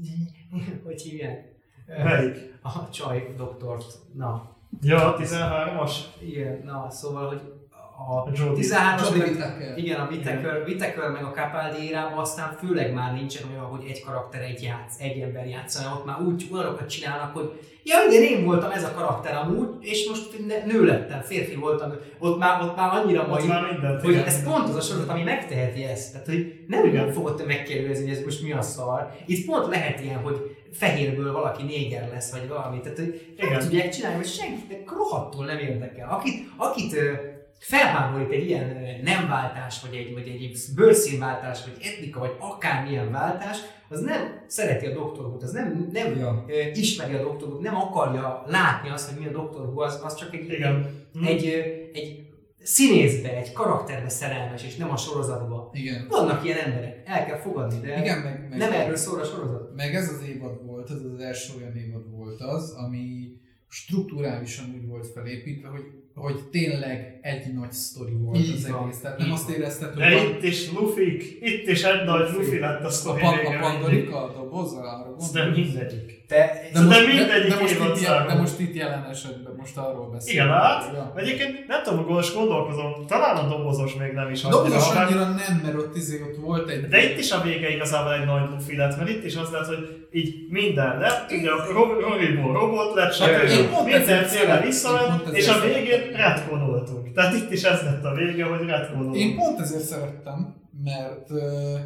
[laughs] hogy hívják? Melyik? A csaj doktort. Na, Ja, 13-as? igen, na, szóval, hogy a A Jodie. 13-as Jodie meg- Whittaker. Igen, a Whittaker, Whittaker meg a Capaldi érában aztán főleg már nincsen olyan, hogy egy karakter egy játsz, egy ember játsz, hanem ott már úgy olyanokat csinálnak, hogy ja igen, én voltam ez a karakter amúgy, és most nő lettem, férfi voltam, ott már, ott már annyira mai, már mindent. hogy igen. ez pont az a sorozat, ami megteheti ezt. Tehát, hogy nem Igen. fogod te megkérdezni, hogy ez most mi a szar. Itt pont lehet ilyen, hogy fehérből valaki néger lesz, vagy valami. Tehát, hogy nem tudják csinálni, hogy senkit rohadtul nem érdekel. Akit, akit felháborít egy ilyen ö, nem váltás, vagy egy, vagy egy bőrszínváltás, vagy etnika, vagy akármilyen váltás, az nem szereti a. Who-t, az nem, nem Ja. ismeri a. Who-t, nem akarja látni azt, hogy mi a. Who, az, az csak egy, Igen. Egy, ö, egy színészbe, egy karakterbe szerelmes, és nem a sorozatba. Igen. Vannak ilyen emberek, el kell fogadni, de Igen, meg, meg, nem erről szól a sorozat. meg ez az évad volt, ez az első olyan évad volt az, ami strukturálisan úgy volt felépítve, hogy, hogy tényleg egy nagy sztori volt Így az van, egész. Tehát nem azt érezted, hogy De van itt is Lufik, itt is egy nagy Luffy. Luffy lett a a, sztori vége. a Pandorika a doboz, arra De mindegyik. De, De most- mindegyik de, most évad itt, de most itt jelen esetben, most arról beszélünk. Igen, hát Ja. egyébként nem tudom, most gondolkozom, talán a dobozos még nem is A dobozos annyira, annyira nem, mert ott, izé, ott volt egy... De itt is a vége igazából egy nagy lufi lett, mert itt is az lett, hogy így minden lett, ugye a Ro- Roriból robot lett, stb. Minden célra visszament, és a végén retkonoltunk. Tehát itt is ez lett a vége, hogy retkonoltunk. Én pont ezért szerettem, mert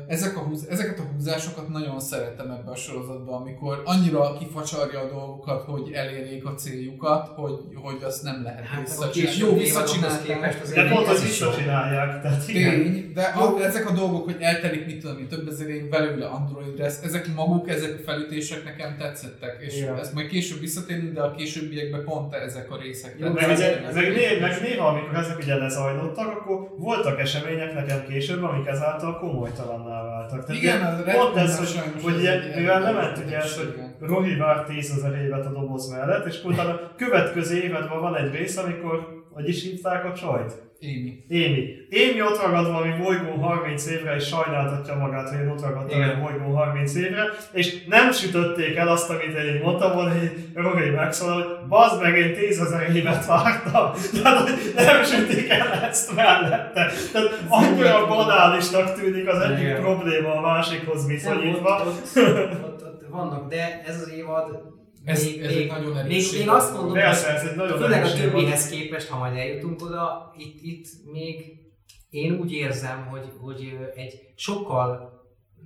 ezek a húz, ezeket a húzásokat nagyon szeretem ebbe a sorozatban, amikor annyira kifacsarja a dolgokat, hogy elérjék a céljukat, hogy, hogy azt nem lehet Hát, visszacsinálni. Jó visszacsinálni. azért De pont az jó. visszacsinálják, tehát. Tény, de jó, ezek a dolgok, hogy eltelik, mit tudom én, több ezer év belőle Androidra, ez- ezek maguk, ezek a felütések nekem tetszettek, és Igen. ezt majd később visszatérünk, de a későbbiekben pont ezek a részek Jó, Meg, meg, meg néha, amikor ezek ugye lezajlottak, akkor voltak események nekem később, amik ezáltal komolytalanná váltak. Tehát Igen, az Red pont ez, hogy, hogy ez egy mivel nem ilyen ment ugye ez, hogy igen. Rohi vár tízezer évet a doboz mellett, és utána a következő évadban van egy rész, amikor, hogy is hívták a csajt? Émi. Émi. Émi ott ragad valami bolygón 30 évre, és sajnáltatja magát, hogy én ott ragadtam egy bolygón 30 évre, és nem sütötték el azt, amit én mondtam volna, hogy Rory megszólal, hogy bazd meg, én 10 ezer évet vártam. Tehát, hogy nem sütik el ezt mellette. Tehát annyira banálisnak tűnik az egyik Igen. probléma a másikhoz Nem, viszonyítva. ott, ott, ott, ott vannak, de ez az évad Ez, még, ez egy még, nagyon erős még, még azt mondom, ez egy nagyon Főleg a többihez képest, ha majd eljutunk oda, itt, itt még én úgy érzem, hogy, hogy egy sokkal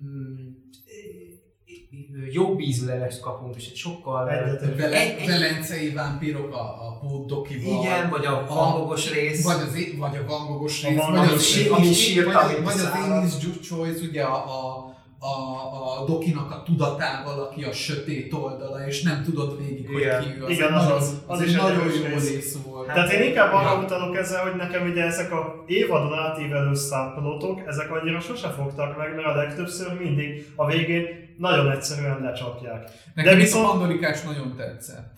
mm, jobb ízű levest kapunk, és egy sokkal... Velencei vámpírok a, a pótdokival. Igen, vagy a hangogos rész. Vagy, az, vagy a vangogos A rész, vagy vangogos az, rész, ami sírta, vagy, a vagy az. Amy's Juke Choice, ugye a, a, a, a dokinak a tudatával, aki a sötét oldala, és nem tudod végig, hogy Igen. ki ő. Az Igen, az- nagyon, az- az az is nagyon jó rész. volt. Tehát én inkább arra utalok ezzel, hogy nekem ugye ezek a évadon átívelő számpolótok, ezek annyira sose fogtak meg, mert a legtöbbször mindig a végén nagyon egyszerűen lecsapják. Nekem de viszont... a nagyon tetszett.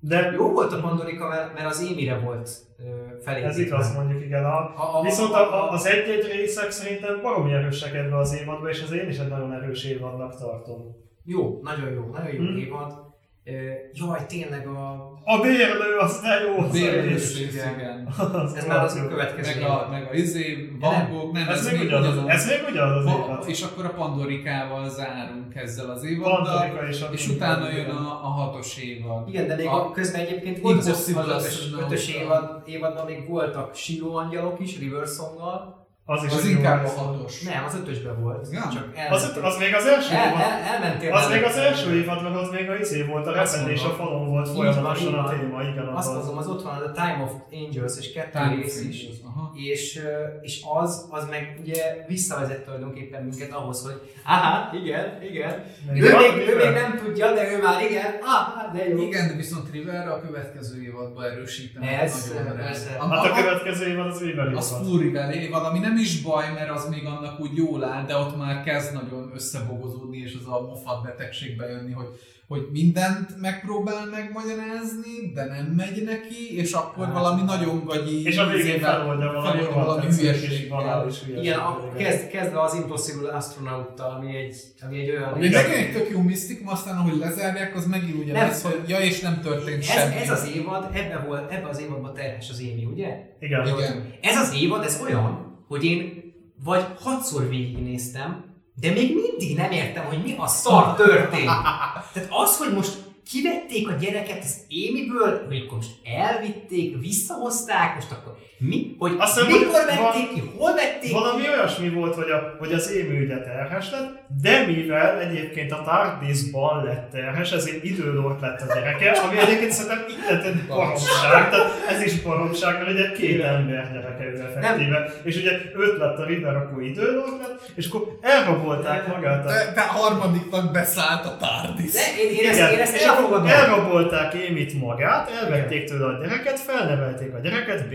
De Jó volt a Pandorika, mert, mert az Émire volt felépítve. ez igaz mondjuk, igen. A, A, a, viszont a, a, az egy-egy részek szerintem baromi erősek ebbe az évadba, és ez én is egy nagyon erős évadnak tartom. Jó, nagyon jó, nagyon jó Hm. évad. Jaj, tényleg a... A bérlő, az de jó, az Bérlős egész. rész, igen. igen. Az Ez már az jó. következő Meg a, meg a izé, Van Gogh, nem, Ez, még ugyanaz, ez még ugyanaz az Va- évad. és akkor a Pandorikával zárunk ezzel az évaddal, és a és utána jön a, a hatos évad. Igen, de még a, a, közben egyébként volt az, Impossible az ötös, évad, évadban még voltak Siló angyalok is, River Song-gal. Az is az inkább a hatos. Nem, az ötösben volt. Ja. Csak Az, elmentél. az még az első el, évad. el, elmentél Az még az első évad, mert az még a izé volt, a repedés a falon volt folyamatosan a téma, igen, az Azt az. mondom, az ott van, az a Time of Angels, és kettő Time rész of is. És, és az, az meg ugye visszavezet tulajdonképpen minket ahhoz, hogy aha, igen, igen. Még Ő még, ő még nem tudja, de ő már igen, aha, de jó. Igen, de viszont River a következő évadban erősíteni. Ez, persze. A, Hát a következő évad az River az évad. full River évad, ami nem is baj, mert az még annak úgy jól áll, de ott már kezd nagyon összebogozódni, és az a mofat betegségbe jönni, hogy, hogy mindent megpróbál megmagyarázni, de nem megy neki, és akkor Hát. valami nagyon gagyi És a végén feloldja valami valami hülyeséggel. Igen, a, kezd, kezdve az Impossible Astronauttal, ami egy, ami egy olyan... Ami megint egy tök jó misztikum, aztán ahogy lezárják, az megint ugye Nem. lesz, hogy ja és nem történt ez, semmi. ez az évad, ebben volt, ebben az évadban terhes az Émi, ugye? Igen. Igen. Ez az évad, ez olyan, hogy én vagy hatszor végignéztem, de még mindig nem értem, hogy mi a szar történt. Tehát az, hogy most kivették a gyereket az Émiből, hogy akkor most elvitték, visszahozták, most akkor mi? Hogy Azt hiszem, mikor hogy vették ki, hol vették Valami olyasmi volt, hogy, a, hogy az émű ugye terhes lett, de mivel egyébként a Tardisban lett terhes, ezért időlort lett a gyereke, ami egyébként szerintem itt baromság, tehát ez is baromság, mert ugye két ember gyereke ő effektíve. És ugye öt lett a River, akkor időlort lett, és akkor elrabolták magát a De, de harmadiknak beszállt a TARDIS. De én, én, ezt, én ezt elfogadom. elrabolták Émit magát, elvették tőle a gyereket, felnevelték a gyereket,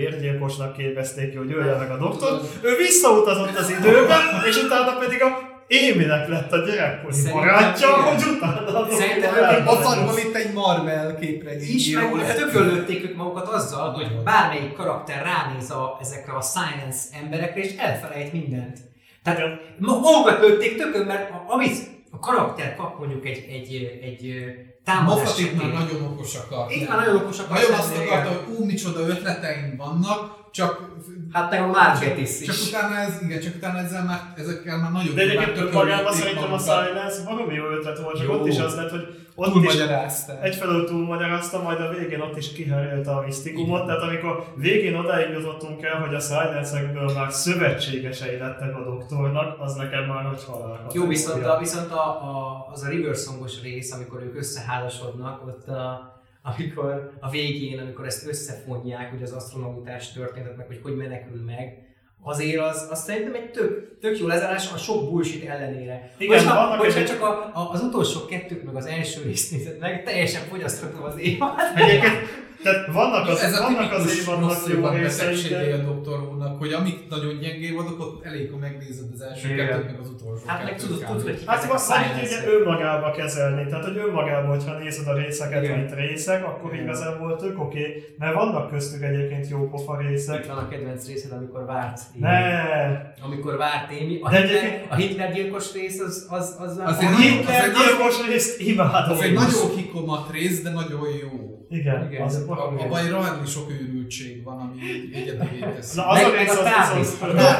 bérgyilkosnak képezték ki, hogy ölje meg a doktor. Ő visszautazott az időbe, és utána pedig a Éminek lett a gyerekkori barátja, hogy utána Szerintem ők szarban itt egy Marvel képregény is, író meg lett. tökölötték ők magukat azzal, hogy bármelyik karakter ránéz a, ezekre a science emberekre, és elfelejt mindent. Tehát magukat lőtték tökön, mert amit a karakter kap mondjuk egy, egy, egy ö, támadás Moffat itt már esetén- nagyon okos akart. Itt már nagyon okosak Nagyon lenni, azt akarta, hogy ú, micsoda ötleteim vannak, csak Hát meg a csak is. utána ez, igen, csak utána ezzel már, ezekkel már nagyon De egyébként tökölötték szerintem a. Silence baromi jó ötlet volt, csak ott is az lett, hogy ott is Túlmagyaráztál. egyfelől túlmagyarázta, majd a végén ott is kiherélte a misztikumot, tehát amikor végén odáig jutottunk el, hogy a Silensekből már szövetségesei lettek a doktornak, az nekem már nagy halál. Jó, viszont, a, viszont a, a, az a River Songos rész, amikor ők összeházasodnak, ott a, amikor a végén, amikor ezt összefonják, hogy az astronautás történetet, meg hogy hogy menekül meg, azért az, az szerintem egy tök, tök jó lezárás a sok bullshit ellenére. Igen, hogyha, vannak hogyha egy- csak a, a, az utolsó kettőt, meg az első részt nézed meg, teljesen fogyasztható az évad. Egyébként, tehát vannak az, ez a vannak az évadnak jó részei, de... a doktor úrnak, hogy amik nagyon gyengé vannak, ott elég, ha megnézed az első kettőt, meg az utolsó Hát meg tudod, tudod, hogy Hát a így science ugye önmagába kezelni, tehát hogy önmagába, hogyha nézed a részeket, Igen. mint részek, akkor Igen. igazából tök oké, mert vannak köztük egyébként jó pofa Itt részek. van a kedvenc részed, amikor várt. Ne, Amikor várt Émi. A Hitler, a Hitler gyilkos rész az, az, az a Hitler az egy nagyon- gyilkos részt imádom. Az egy nagyon hikomat rész, de nagyon jó. Igen, Igen. az Abban egy rohadt sok őrültség van, ami egyedivé teszi. Na, az Meg- a rész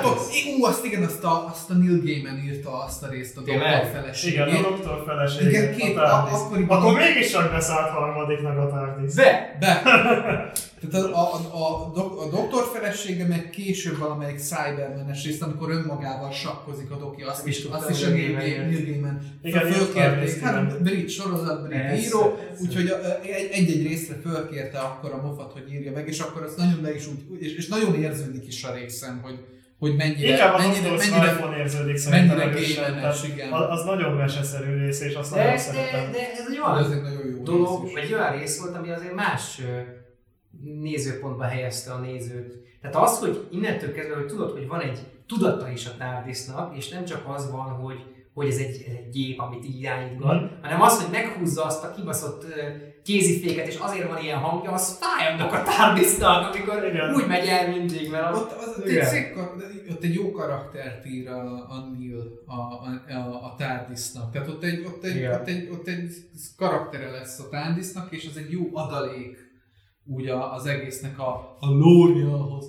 az ú, azt igen, azt a, azt a Neil Gaiman írta azt a részt, a doktor feleségét. Igen, a doktor felesége. Igen, két- a akkoriban- Akkor mégiscsak beszállt harmadiknak a Tardis. De! Be! [laughs] Tehát a, a, a, a doktor felesége meg később valamelyik Cybermenes részt, amikor önmagával sakkozik a doki, azt is azt is a Neil Gaiman fölkérték. Hát brit sorozat, brit író, úgyhogy egy- egy-egy részre fölkérte akkor a Moffat, hogy írja meg, és akkor azt nagyon le is úgy, és, és nagyon érződik is a részem, hogy, hogy mennyire, Inkább a mennyire, mennyire, Skyphone érződik szerintem mennyire erősen, igen. az, az nagyon meseszerű rész, és azt De, nagyon de, szeretem. de ez egy De olyan dolog, vagy olyan rész volt, ami azért más nézőpontba helyezte a nézőt. Tehát az, hogy innentől kezdve, hogy tudod, hogy van egy tudata is a tárdisnak, és nem csak az van, hogy, hogy ez egy, ez egy gép, amit így irányítgat, Mhm. hanem az, hogy meghúzza azt a kibaszott kéziféket, és azért van ilyen hangja, az fáj annak a tárdisnak, amikor Igen. úgy megy el mindig, mert az, Ott, az, ott, egy szép, ott egy jó karaktert ír a, a Neil a, a, a, a Tardisnak. Tehát ott egy, ott, egy, Igen. ott, egy, ott egy karaktere lesz a Tardisnak, és az egy jó adalék úgy a, az egésznek a, a lóriahoz.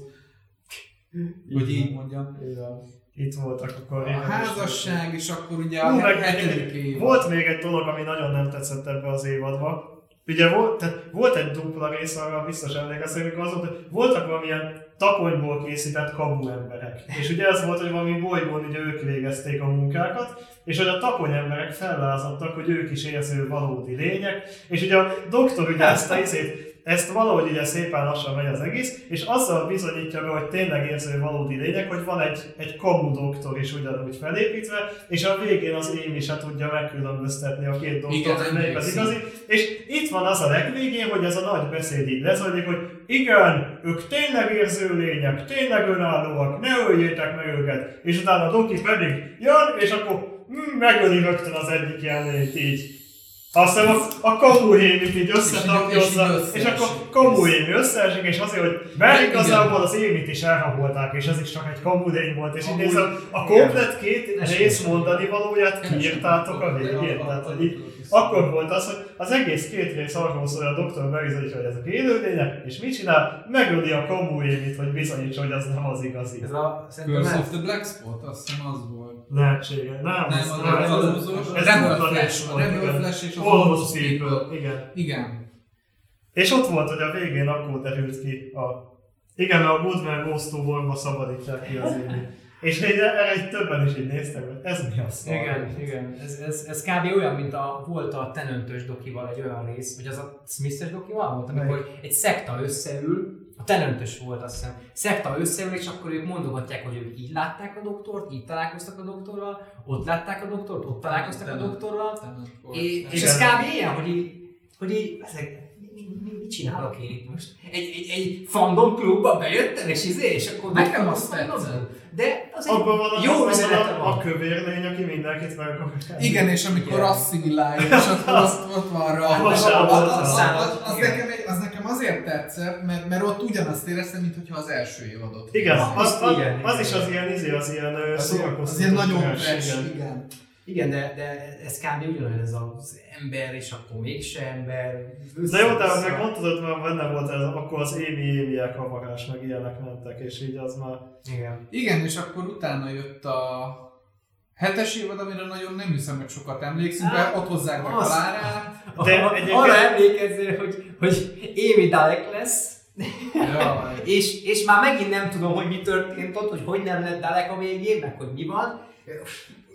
Hogy így mondjam. Igen. Itt voltak akkor. A házasság, és akkor ugye a Hú, hetedik év. Volt még egy dolog, ami nagyon nem tetszett ebbe az évadba. Ugye volt, tehát volt egy dupla rész, arra biztos emlékeztek, amikor az volt, hogy voltak valamilyen takonyból készített kabu emberek. És ugye ez volt, hogy valami bolygón ugye ők végezték a munkákat, és hogy a takony emberek fellázadtak, hogy ők is érző valódi lények, és ugye a doktor ugye ezt a izét, ezt valahogy ugye szépen lassan megy az egész, és azzal bizonyítja be, hogy tényleg érző valódi lények, hogy van egy, egy kamu doktor is ugyanúgy felépítve, és a végén az Amy se tudja megkülönböztetni a két doktort, hogy melyik az igazi. És itt van az a legvégén, hogy ez a nagy beszéd így lezajlik, hogy igen, ők tényleg érző lények, tényleg önállóak, ne öljétek meg őket. És utána a Doki pedig jön, és akkor mm, megöli rögtön az egyik jelenlényt így. Aztán a, a kamuhémit így összetapjozza, és és, akkor kamuhémi összeesik, és azért, hogy mert igazából az émit is elrabolták, és ez is csak egy kamulény volt, és így nézem, a komplet két rész mondani valóját kiírtátok a végén. Tehát, hogy így, akkor volt az, hogy az egész két rész arról szól, hogy a doktor bebizonyítja, hogy ezek élőlények, és mit csinál? Megöli a kamuémit, hogy bizonyítsa, hogy az nem az igazi. ez a, Curse of the Black Spot, azt hiszem az volt. Lehetséges. Nem, Nem, ez az nem, a ez Rebelozós, ez a Rebel dupla Flash, a volt, Rebel igen. Flash és a Almost Almost People. Igen. Igen. És ott volt, hogy a végén akkor derült ki a... Igen, mert a Goodman Ghost to szabadítják ki az évi. És így, erre így többen is így néztek, hogy ez mi a szar. Igen, igen. Ez, ez, ez kb. olyan, mint a, volt a Tenöntös dokival egy olyan rész, vagy az a Smith-es dokival volt, amikor egy szekta összeül, a Tenöntös volt azt hiszem, szekta összeül, és akkor ők mondogatják, hogy ők így látták a doktort, így találkoztak a doktorral, ott látták a doktort, ott találkoztak a doktorral, és, ez kb. ilyen, hogy így, hogy így ezek, mi, mi, mi, mit csinálok én itt most? Egy, egy, egy fandom klubba bejöttem, és izé, és akkor... Nekem azt tetszett. De az Abban van, jó üzenete van a, van. a kövér lény, aki mindenkit meg akar. Igen, és amikor Igen. asszimilálja, és [laughs] akkor ott, ott van rá. Az- Az, az- az, az- az, az, az, igen. nekem, az nekem azért tetszett, mert, mert ott ugyanazt éreztem, mintha az első évadot. Igen, néznék. az, az, igen, az igen. is az ilyen, izé, az ilyen ö, az, az szórakoztató ilyen nagyon fresh, igen. Igen. De, de ez kb. ugyanolyan ez az ember, és akkor mégse ember. De jó, de meg mondtad, hogy már benne volt ez, akkor az émi émiek havarás, meg ilyenek mentek, és így az már... Igen. Igen, és akkor utána jött a Hetes évad, amire nagyon nem hiszem, hogy sokat emlékszünk, de ott hozzák be az- Klárát. De egyébként- arra emlékezzél, hogy, hogy Amy Dalek lesz, Ja, és, és már megint nem tudom, hogy mi történt ott, hogy hogy nem lett Dalek a végén, meg hogy mi van.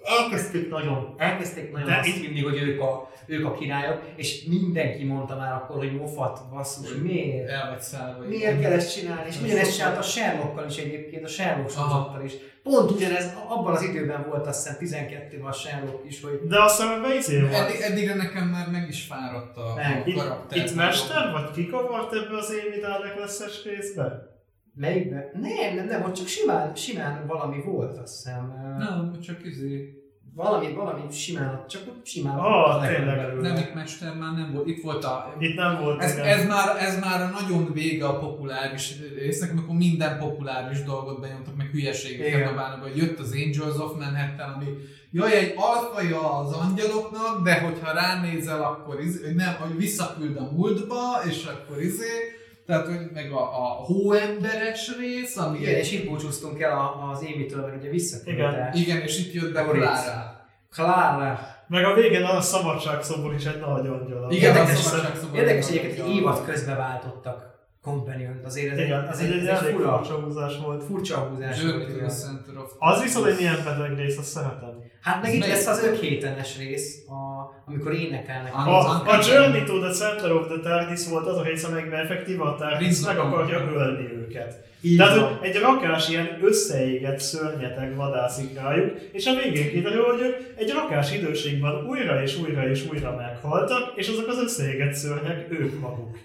Elkezdték nagyon, elkezdték nagyon De azt itt- hinni, hogy ők a, ők a királyok, és mindenki mondta már akkor, hogy mofat, basszus, miért? el vagy szállva. Miért kell ezt csinálni? És Ez ugyanezt csinált a Sherlockkal is egyébként, a Sherlock sorozattal is. Pont ugyanez, abban az időben volt azt hiszem 12 a Sherlock is, hogy De aztán ebben izé volt. Eddig, eddigre nekem már meg is fáradt a, Meg. a Itt, karakter. itt mester, vagy kikavart ebbe az Amy Dalek lesz részbe? Melyikben? Nem, nem, nem, ott csak simán, simán valami volt, azt hiszem. Nem, csak izé. Valami, valami simán, csak úgy simán. Ah, tényleg. Nem, itt mester már nem volt. Itt volt a... Itt nem volt. Ez, igen. ez, már, ez már a nagyon vége a populáris résznek, amikor minden populáris dolgot benyomtak, meg hülyeségeket dobálnak, hogy jött az Angels of Manhattan, ami jaj, egy alfaja az angyaloknak, de hogyha ránézel, akkor izé, nem, hogy visszaküld a múltba, és akkor izé, tehát, hogy meg a, a hóemberes rész, ami Igen, egy, és itt búcsúztunk el a- az Amy-től, mert ugye visszaküldte. igen, és itt jött be. Clara. Clara. Meg a végén a szabadságszobor is egy nagy angyal. Igen, Érdekes, a szabadságszobor. Érdekes egyébként, hogy évad közben váltottak companion azért ez, Igen, egy, ez ez, egy, egy, egy egy furcsa húzás volt. furcsa húzás Journey volt, igen. Center of Az viszont egy milyen beteg rész, azt szeretem. Hát meg Ez itt lesz az 5 hétenes rész, a, amikor énekelnek. A, az a Journey to the Center of the TARDIS volt az a rész, amelyikben effektíve a TARDIS meg akarja ölni őket. Így Tehát van. egy rakás ilyen összeégett szörnyeteg vadászik rájuk, és a végén kiderül, hogy ők egy rakás időségben újra és újra és újra meghaltak, és azok az összeégett szörnyek ők maguk.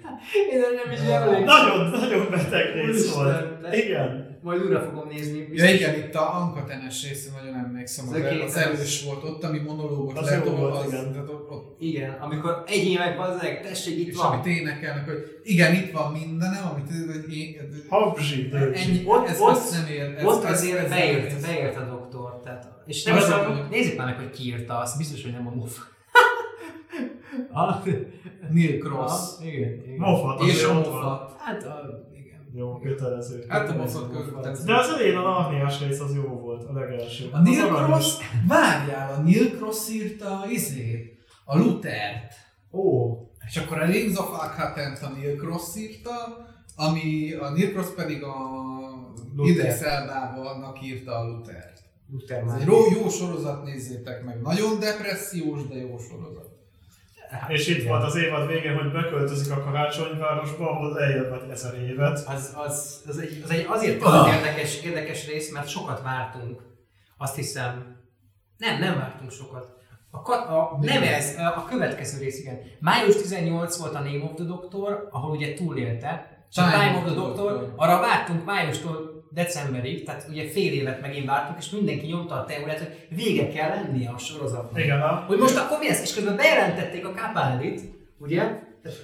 Én nem is emlékszem. Nagyon, nagyon beteg rész volt. Igen. Majd újra fogom nézni. Ja biztos. igen, itt a Ankatenes része nagyon emlékszem, az, Az az, az erős volt ott, ami monológot Az jó volt, az, igen. tehát ott, ott Igen, amikor egyének bazzeg, tessék itt és van. amit énekelnek, hogy igen, itt van mindenem, amit hogy én, Habzsi, ennyi, Ott- ez, ott- nem ér. Ez, Ott azért ez, beért, ez, beért a doktor. Tehát, és Nem, nézzük, az a- nézzük már meg, hogy ki írta azt. Biztos, hogy nem a Moff. ah, Neil Cross. ah, igen, igen. Moffat, És. Moffat. Hát, a. Jó, kötelező. Hát a kötelező. Moffat követett. De az elején a Narnias rész az jó volt, a legelső. A Neil. Cross, várjál, a Neil Cross írta izét, a Luthert. Ó, És akkor a Rings of Akhatent a Neil Cross írta, ami a Neil Cross pedig a. Idris Elbának írta a Luthert. Luther Ez egy jó, jó sorozat, nézzétek meg. Nagyon depressziós, de jó sorozat. És itt volt az évad végén, hogy beköltözik a karácsonyvárosba, ahol vagy ezer évet. Az, az, az, egy, az egy azért volt érdekes, érdekes rész, mert sokat vártunk. Azt hiszem, nem, nem vártunk sokat. A, ka- a, nem ez, a következő rész, igen. Május 18 volt a Name of the Doctor, ahol ugye túlélte. És a Time of the Doctor, arra vártunk májustól decemberig, tehát ugye fél évet megint vártunk, és mindenki nyomta a teóriát, hogy vége kell lennie a sorozatnak. Igen, a... Hogy most akkor mi lesz? És közben bejelentették a Capaldit, ugye?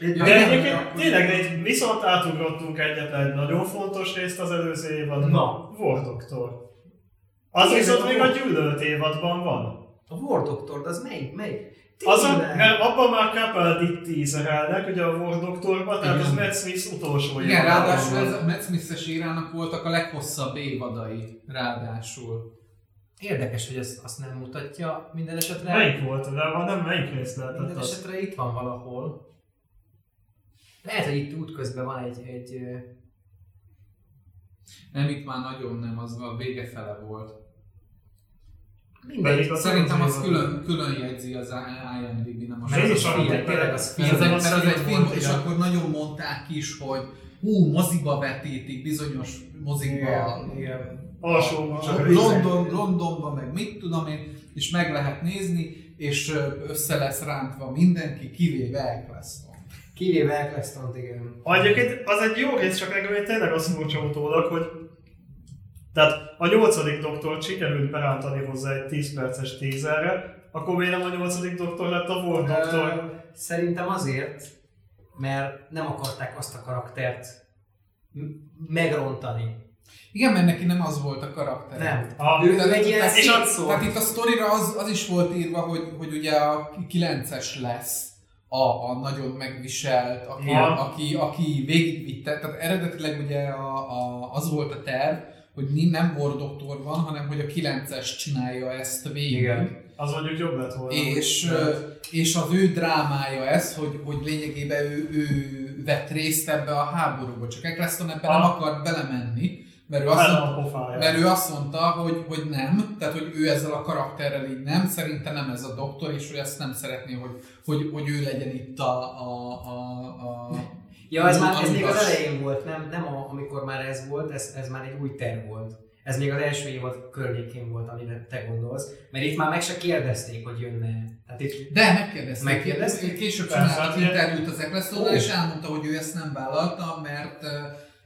De egyébként tényleg egy, viszont átugrottunk egyetlen egy nagyon fontos részt az előző évadban. Na. Doctor. Az Igen, viszont még a gyűlölt évadban van. A War Doctor, de az melyik? Melyik? Az a, Tényleg? mert abban már Capaldi teaserelnek, ugye a War Doctorban, tehát Igen. az Matt Smith utolsó Igen, ráadásul ez a Matt Smith-es írának voltak a leghosszabb évadai, ráadásul. Érdekes, hogy ezt azt nem mutatja minden esetre. Melyik volt? De van nem melyik rész lehetett Minden az? esetre itt van valahol. Lehet, hogy itt útközben van egy, egy Nem, itt már nagyon nem, az a vége fele volt. Mindegy. Az Szerintem az az külön, külön jegyzi az IMDb, nem film, tényleg tényleg az Mert film. az, egy, az az egy film és akkor nagyon mondták is, hogy hú, moziba vetítik bizonyos mozikba, Igen. Alsó, csak London, Londonban, meg mit tudom én, és meg lehet nézni, és össze lesz rántva mindenki, kivéve Eccleston. Kivéve Eccleston, igen. Egyébként az egy jó rész, csak nekem tényleg azt furcsa utólag, hogy tehát a nyolcadik doktor sikerült berántani hozzá egy 10 perces tízerre, akkor miért nem a nyolcadik doktor lett a War Doktor? Ö, Szerintem azért, mert nem akarták azt a karaktert m- megrontani. Igen, mert neki nem az volt a karakter. Nem. A, Ő, ő egy ilyen tehát- és szétszórt. Tehát itt a sztorira az, az is volt írva, hogy, hogy ugye a 9-es lesz a, a nagyon megviselt, aki, Ja. aki, aki végigvitte, tehát eredetileg ugye a, a, az volt a terv, hogy nem War doktor van, hanem hogy a 9-es csinálja ezt végig. Igen. Az mondjuk jobb lett volna. És, Mert- és az ő drámája ez, hogy, hogy lényegében ő, ő vett részt ebbe a háborúba, csak Eccleston ebbe nem Ah. akart belemenni, mert ő azt mondta, mert ő azt mondta, hogy, hogy nem, tehát hogy ő ezzel a karakterrel így nem, szerinte nem ez a doktor, és ő ezt nem szeretné, hogy, hogy, hogy ő legyen itt a, a, a, a Ja, ez már ez még az elején volt, nem, nem a, amikor már ez volt, ez, ez már egy új terv volt. Ez még az első évad környékén volt, amire te gondolsz. Mert itt már meg se kérdezték, hogy jönne. Hát itt De megkérdezték. Megkérdezték? Később csináltak hát interjút az Ecclestonnal, Ó. és elmondta, hogy ő ezt nem vállalta, mert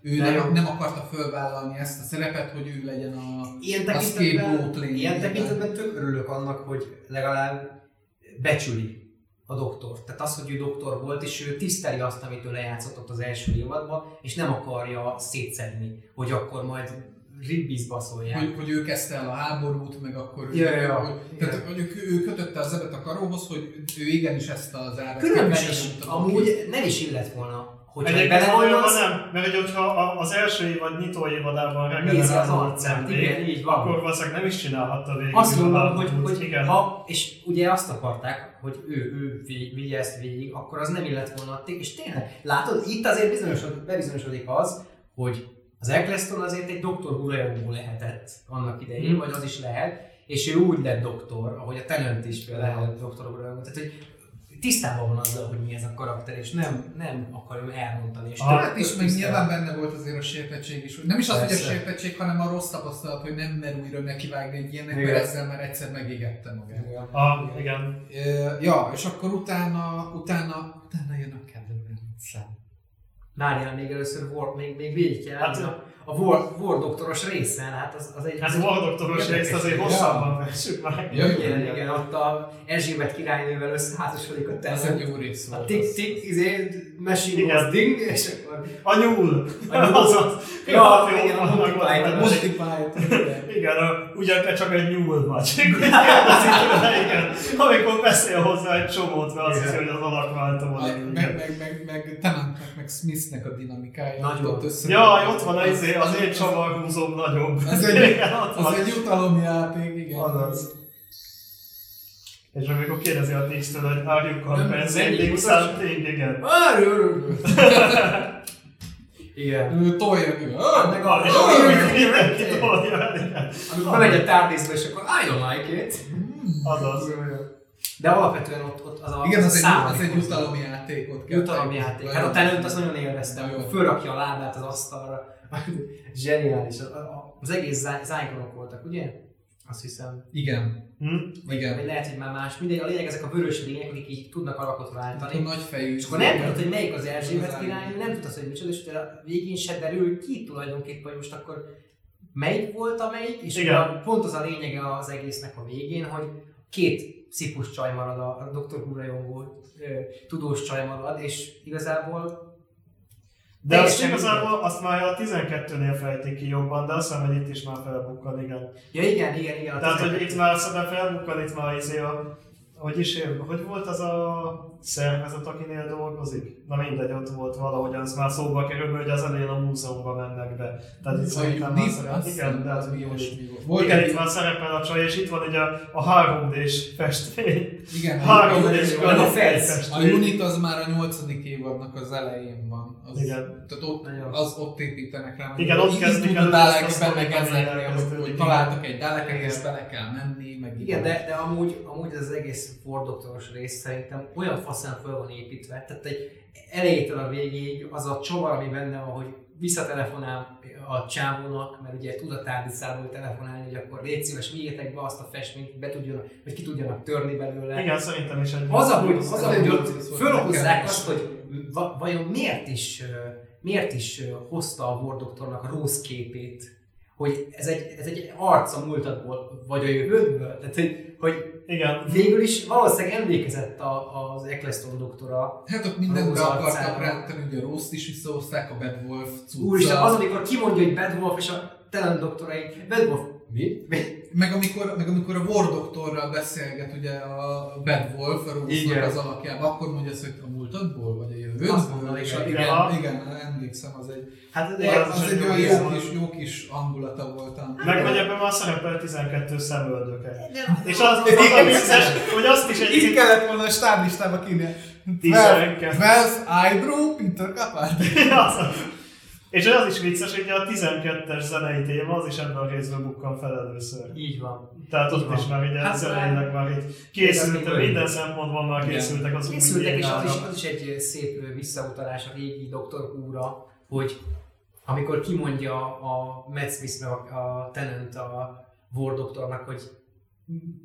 ő jó. nem, nem akarta fölvállalni ezt a szerepet, hogy ő legyen a... ilyen A scapegoat ilyen tekintetben tök örülök annak, hogy legalább becsüli a doktor. Tehát az, hogy ő doktor volt, és ő tiszteli azt, amit ő lejátszott ott az első évadban, és nem akarja szétszedni, hogy akkor majd ribbiz baszolják. Hogy, hogy ő kezdte el a háborút, meg akkor ő, Ja, ja, ja. hogy, tehát, hogy ő, ő kötötte az ebet a karóhoz, hogy ő igenis ezt az árat Különben is, amúgy nem is illett volna, hogyha Egyébként belegondolsz, nem, mert hogy hogyha a- az első évad nyitó évadában nézi az arcát, igen, így van. akkor valószínűleg nem is csinálhatta végig. Azt a háborút. hogy, hogy igen. ha, és ugye azt akarták, hogy ő, ő vi- vigye ezt végig, akkor az nem illett volna. Té- És tényleg, látod, itt azért bizonyosod, bebizonyosodik az, hogy az Eccleston azért egy doktor Hurajongó lehetett annak idején, Hmm. vagy az is lehet, és ő úgy lett doktor, ahogy a Talent is például doktor Hurajongó. Tehát, hogy tisztában van azzal, hogy mi ez a karakter, és nem, nem akarom elmondani. És Hát is, meg nyilván benne volt azért a sértettség is. Nem is az, hogy a Persze. sértettség, hanem a rossz tapasztalat, hogy nem mer újra nekivágni egy ilyennek, Igen. mert ezzel már egyszer megégette magát. Igen. Ah, igen. Ja, és akkor utána, utána, utána jön a kedvencem. Várjál, még először War, még, még végig kell hát, a War, War doktoros részen, hát az, az egy... Hát a doktoros részt azért hosszabban vessük meg. Ja, igen, igen, igen, ott a Erzsébet királynővel összeházasodik a Ez terem. egy jó rész A volt. tik tik, izé, machine Igen. was ding, és akkor... A nyúl! A nyúl. Azaz. Ja, jó igen, a multiplied, a. Multiplied. Igen, a, ugye te csak egy nyúl vagy. [laughs] Igen. Amikor beszél hozzá egy csomót, mert azt hiszi, hogy az alakváltó van. Meg, meg, meg, meg, meg Tennantnek, meg Smithnek a dinamikája. Nagyon. ott össze- Jaj, ott van az, az, az az- én csavarhúzóm nagyobb. Az egy, [laughs] ott az egy jutalomjáték, igen. Azaz. És amikor kérdezi a tisztől, hogy are you Nem, compensating something, igen. Várj, örülök. [laughs] Igen. Ő tolja ki. Hát meg a... És akkor mindenki tolja. Amikor bemegy a tárgyészbe, és akkor I don't like it. Azaz. De alapvetően ott, ott az a Igen, az egy, az egy jutalomjátékot kell. Jutalomjáték. Hát a Talent azt nagyon élveztem, amikor fölrakja a lábát az asztalra. [laughs] Zseniális. Az, egész zá- zájkonok voltak, ugye? Azt hiszem. Igen. Hm? Igen. Vagy lehet, hogy már más. Mindegy, a lényeg ezek a vörös lények, akik így tudnak alakot váltani. nagy fejű. És akkor nem tudod, hogy melyik az Erzsébet király, nem tudod, hogy micsoda, és utána a végén se derül ki tulajdonképpen, hogy most akkor melyik volt a melyik, és Igen. pont az a lényege az egésznek a végén, hogy két szipus csaj marad a, a Dr. Hurajongó tudós csaj marad, és igazából De azt igazából azt már a 12-nél fejtik ki jobban, de azt hiszem, hogy itt is már felbukkan, igen. Ja igen, igen, igen. a Tehát, hogy 12 itt már szerintem felbukkan, itt már izé a... Hogy is ér, hogy volt az a szervezet, akinél dolgozik? Na mindegy, ott volt valahogy, az már szóba kerül, hogy az elején a múzeumba mennek be. Tehát itt szerintem már szerepel. Igen, de hát mi volt. Igen, itt már szerepel a csaj, és itt van ugye a, a 3D-s festmény. Igen, 3D-s a. A festmény. Unit az már a nyolcadik évadnak az elején van. Az, Igen. Tehát ott, Nagyon. az ott építenek rá. Igen, ott kezdik a el ezekre, ami hogy, hogy találtak egy Daleket és Igen. bele kell menni, meg Igen, de, de amúgy, amúgy ez az egész Ford doktoros rész szerintem olyan faszán föl van építve, tehát egy elejétől a végéig az a csavar, ami benne van, hogy visszatelefonál a csávónak, mert ugye tud a tárgyszáról telefonálni, hogy akkor légy szíves, vigyétek be azt a festményt, be tudjon, vagy ki tudjanak törni belőle. Igen, szerintem is egy... Az, ahogy, az, fölhozzák nekem azt, hogy vajon miért is, miért is hozta a War doktornak a rossz képét, hogy ez egy, ez egy arc a múltadból, vagy a jövődből. Tehát, hogy, hogy Igen. végül is valószínűleg emlékezett a, az Eccleston doktora. Hát ott mindent akartak rántani, ugye a Rost is visszahozták, a Bad Wolf cucca. Úristen, az, amikor kimondja, hogy Bad Wolf és a Talent doktorai, Bad Wolf, mi? mi? Meg amikor, meg amikor a War Doktorral beszélget ugye a Bad Wolf, a Rose-nak az alakjában, akkor mondja azt, hogy a múltadból, vagy a jövőből. Azt mondom, és igen. igen, Igen. igen, emlékszem, az egy, Hát De az, az egy olyan jó volt. kis, jó kis hangulata volt. a- Meg vagy ebben már szerepel 12 szemöldöke. És az, az, az a vicces, hogy azt is Így egyébként kellett volna a stáblistába kínni. 12. Wells Eyebrow, Peter Capaldi. [laughs] Az- És az is vicces, hogy a 12-es zenei téma az is ebben a részben bukkan fel először. Így van. Tehát ott Így is van. már ugye Hát zeneileg már itt készültek, minden szempontból már készültek az új Készültek, és az is, az is egy szép visszautalás a régi Dr. Who-ra, hogy amikor kimondja a Matt Smith, a, a Tenant a War Doktornak, hogy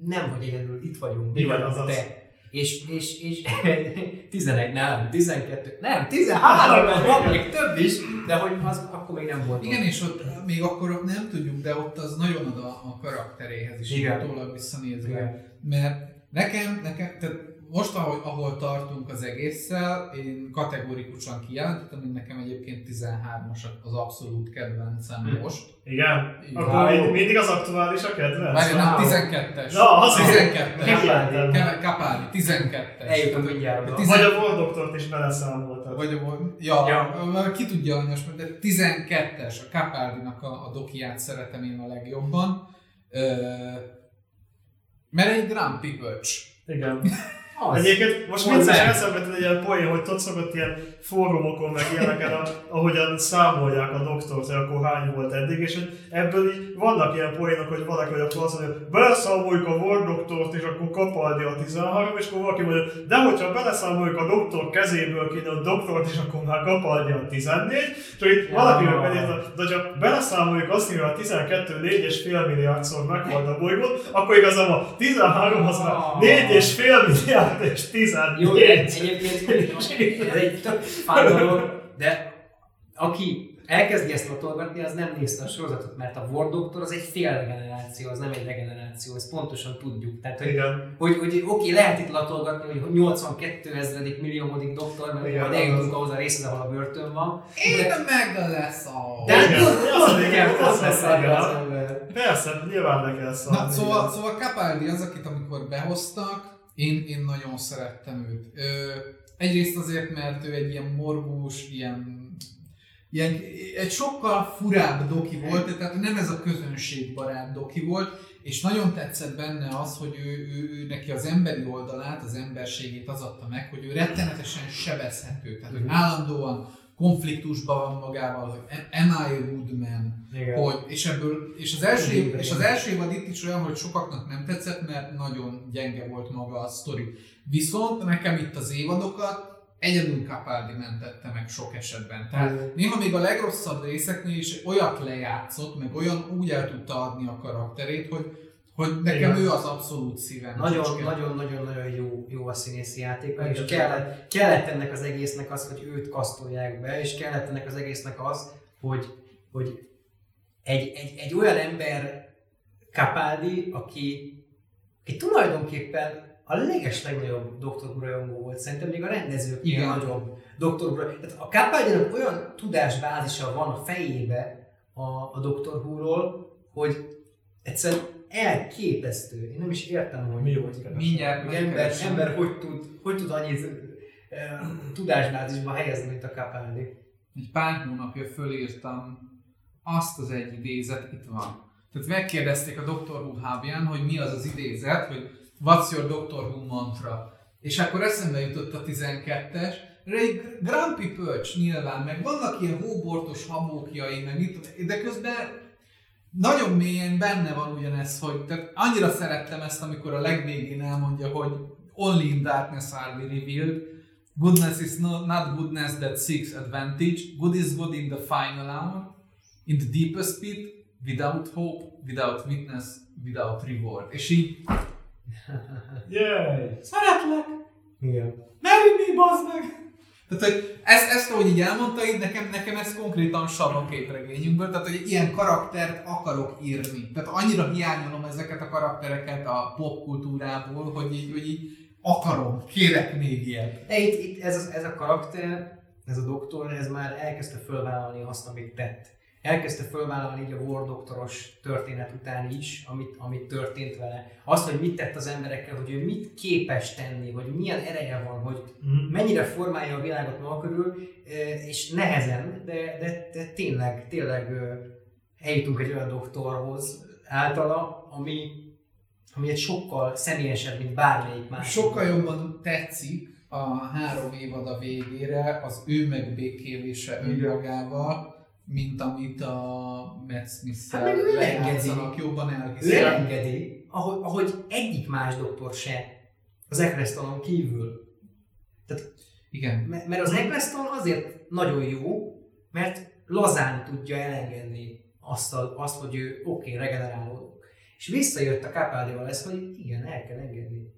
nem, hogy egyedül itt vagyunk, mi Igen, vagyunk azaz. te. És, és, és [laughs] 11, nem, 12, nem, 13, mert van még több is, de hogy az akkor még nem volt. Igen, és ott még akkor nem tudjuk, de ott az nagyon ad a, a karakteréhez is, utólag visszanézve. Mert nekem, nekem, tehát most, ahol, ahol tartunk az egésszel, én kategorikusan kijelentettem, hogy nekem egyébként 13-as az abszolút kedvencem Hm. most. Igen? Igen. Akkor mind- mindig az aktuális a kedvenc? Várj, nem, Wow. 12-es. Na, az is- 12-es. Megjelntem. Ke- Capaldi, 12-es. Eljutunk mindjárt tizen- Vagy a War Doktort is beleszámoltad. Vagy a, ja, Ja. ja. ki tudja anyas, de 12-es, a Capaldinak a, a dokiát szeretem én a legjobban. Ö, mert egy grumpy bölcs. Igen. [laughs] Az. Egyébként most vicces eszembe egy ilyen poén, hogy ott szokott ilyen fórumokon meg ilyeneken, a- ahogyan számolják a doktort, hogy akkor hány volt eddig, és hogy ebből így vannak ilyen poénok, hogy valaki hogy akkor azt mondja, hogy beleszámoljuk a War doktort, és akkor Capaldi a 13, és akkor valaki mondja, de hogyha beleszámoljuk a doktor kezéből kéne a doktort, és akkor már Capaldi a 14, és hogy Ja. valaki meg megírta, de hogyha beleszámoljuk azt, hogy a 12 4,5 milliárdszor meghalt a bolygót, akkor igazából a 13 az már 4,5 milliárd és 14. Jó, egyébként [laughs] ez egy tök fán dolog, de aki elkezdi ezt latolgatni, az nem nézte a sorozatot, mert a War Doctor az egy fél regeneráció, az nem egy regeneráció, ezt pontosan tudjuk. Tehát, hogy, Igen. hogy, hogy oké, lehet itt latolgatni, hogy 82 ezredik milliómodik doktor, mert Igen, majd eljutunk az- ahhoz a részhez, ahol a börtön van. Én meg lesz a... De Igen, az a igen, az lesz a. Persze, nyilván le kell szólni. Na, szóval, szóval Capaldi az, akit amikor behoztak, én, én nagyon szerettem őt. Ö, egyrészt azért, mert ő egy ilyen morgós, ilyen, ilyen, egy sokkal furább doki volt, tehát nem ez a közönségbarát doki volt, és nagyon tetszett benne az, hogy ő, ő, ő neki az emberi oldalát, az emberségét az adta meg, hogy ő rettenetesen sebezhető, tehát hogy állandóan konfliktusban van magával, hogy am I a good man, Igen. hogy, és ebből, és az első, Igen. és az első évad itt is olyan, hogy sokaknak nem tetszett, mert nagyon gyenge volt maga a sztori. Viszont nekem itt az évadokat egyedül Capaldi mentette meg sok esetben. Tehát néha még a legrosszabb részeknél is olyat lejátszott, meg olyan úgy el tudta adni a karakterét, hogy, hogy nekem Igen. ő az abszolút szívem. Nagyon, csücske. nagyon, nagyon, nagyon jó, jó a színészi játéka, és kellett, kellett ennek az egésznek az, hogy őt kasztolják be, és kellett ennek az egésznek az, hogy, hogy egy, egy, egy olyan ember Capaldi, aki, aki tulajdonképpen a leges legnagyobb. Who rajongó volt, szerintem még a rendezőknél Igen. nagyobb. Who. Tehát a Capaldi-nak olyan tudásbázisa van a fejébe a, a. Who-ról, hogy egyszerűen elképesztő. Én nem is értem, hogy Mi hogy- keresem? Mindjárt hogy ember, ember hogy tud, hogy tud annyit eh, tudásbázisba helyezni, mint a Capaldi. egy pár hónapja fölírtam azt az egy idézet, itt van. Tehát megkérdezték a Dr. Who hubján, hogy mi az az idézet, hogy what's your Dr. Who mantra. És akkor eszembe jutott a 12-es, egy Grumpy Pölcs nyilván, meg vannak ilyen hóbortos habókjai, meg mit de közben nagyon mélyen benne van ugyanez, hogy tehát annyira szerettem ezt, amikor a legvégén elmondja, hogy only in darkness are we revealed, Goodness is no, not goodness that seeks advantage. Good is good in the final hour, in the deepest pit, without hope, without witness, without reward. És így, Yay! szeretlek, Igen. ne mi bazd meg! Tehát, hogy ezt, ezt ahogy így elmondta, így nekem, nekem ez konkrétan a képregényünkből, tehát, hogy ilyen karaktert akarok írni. Tehát annyira hiányolom ezeket a karaktereket a popkultúrából, hogy így, hogy így akarom, kérek még ilyet. De itt, itt ez, az, ez a karakter, ez a doktor, ez már elkezdte fölvállalni azt, amit tett. Elkezdte fölvállalni így a War doktoros történet után is, amit, amit történt vele. Azt, hogy mit tett az emberekkel, hogy ő mit képes tenni, hogy milyen ereje van, hogy Mhm. mennyire formálja a világot maga körül, és nehezen, de, de, de tényleg, tényleg eljutunk egy olyan doktorhoz általa, ami, ami egy sokkal személyesebb, mint bármelyik más. Sokkal jobban tetszik a három évad a végére az ő megbékélése önmagával, mint amit a Matt Smith-szel Hát ő lejátszanak, jobban ő elhiszik. elengedi, ahogy, ahogy egyik más doktor se az Ecclestonon kívül. Igen. M- Mert az Eccleston azért nagyon jó, mert lazán tudja elengedni azt, a, azt hogy ő oké, okay, regenerálódok. És visszajött a Capaldival lesz, hogy igen, el kell engedni.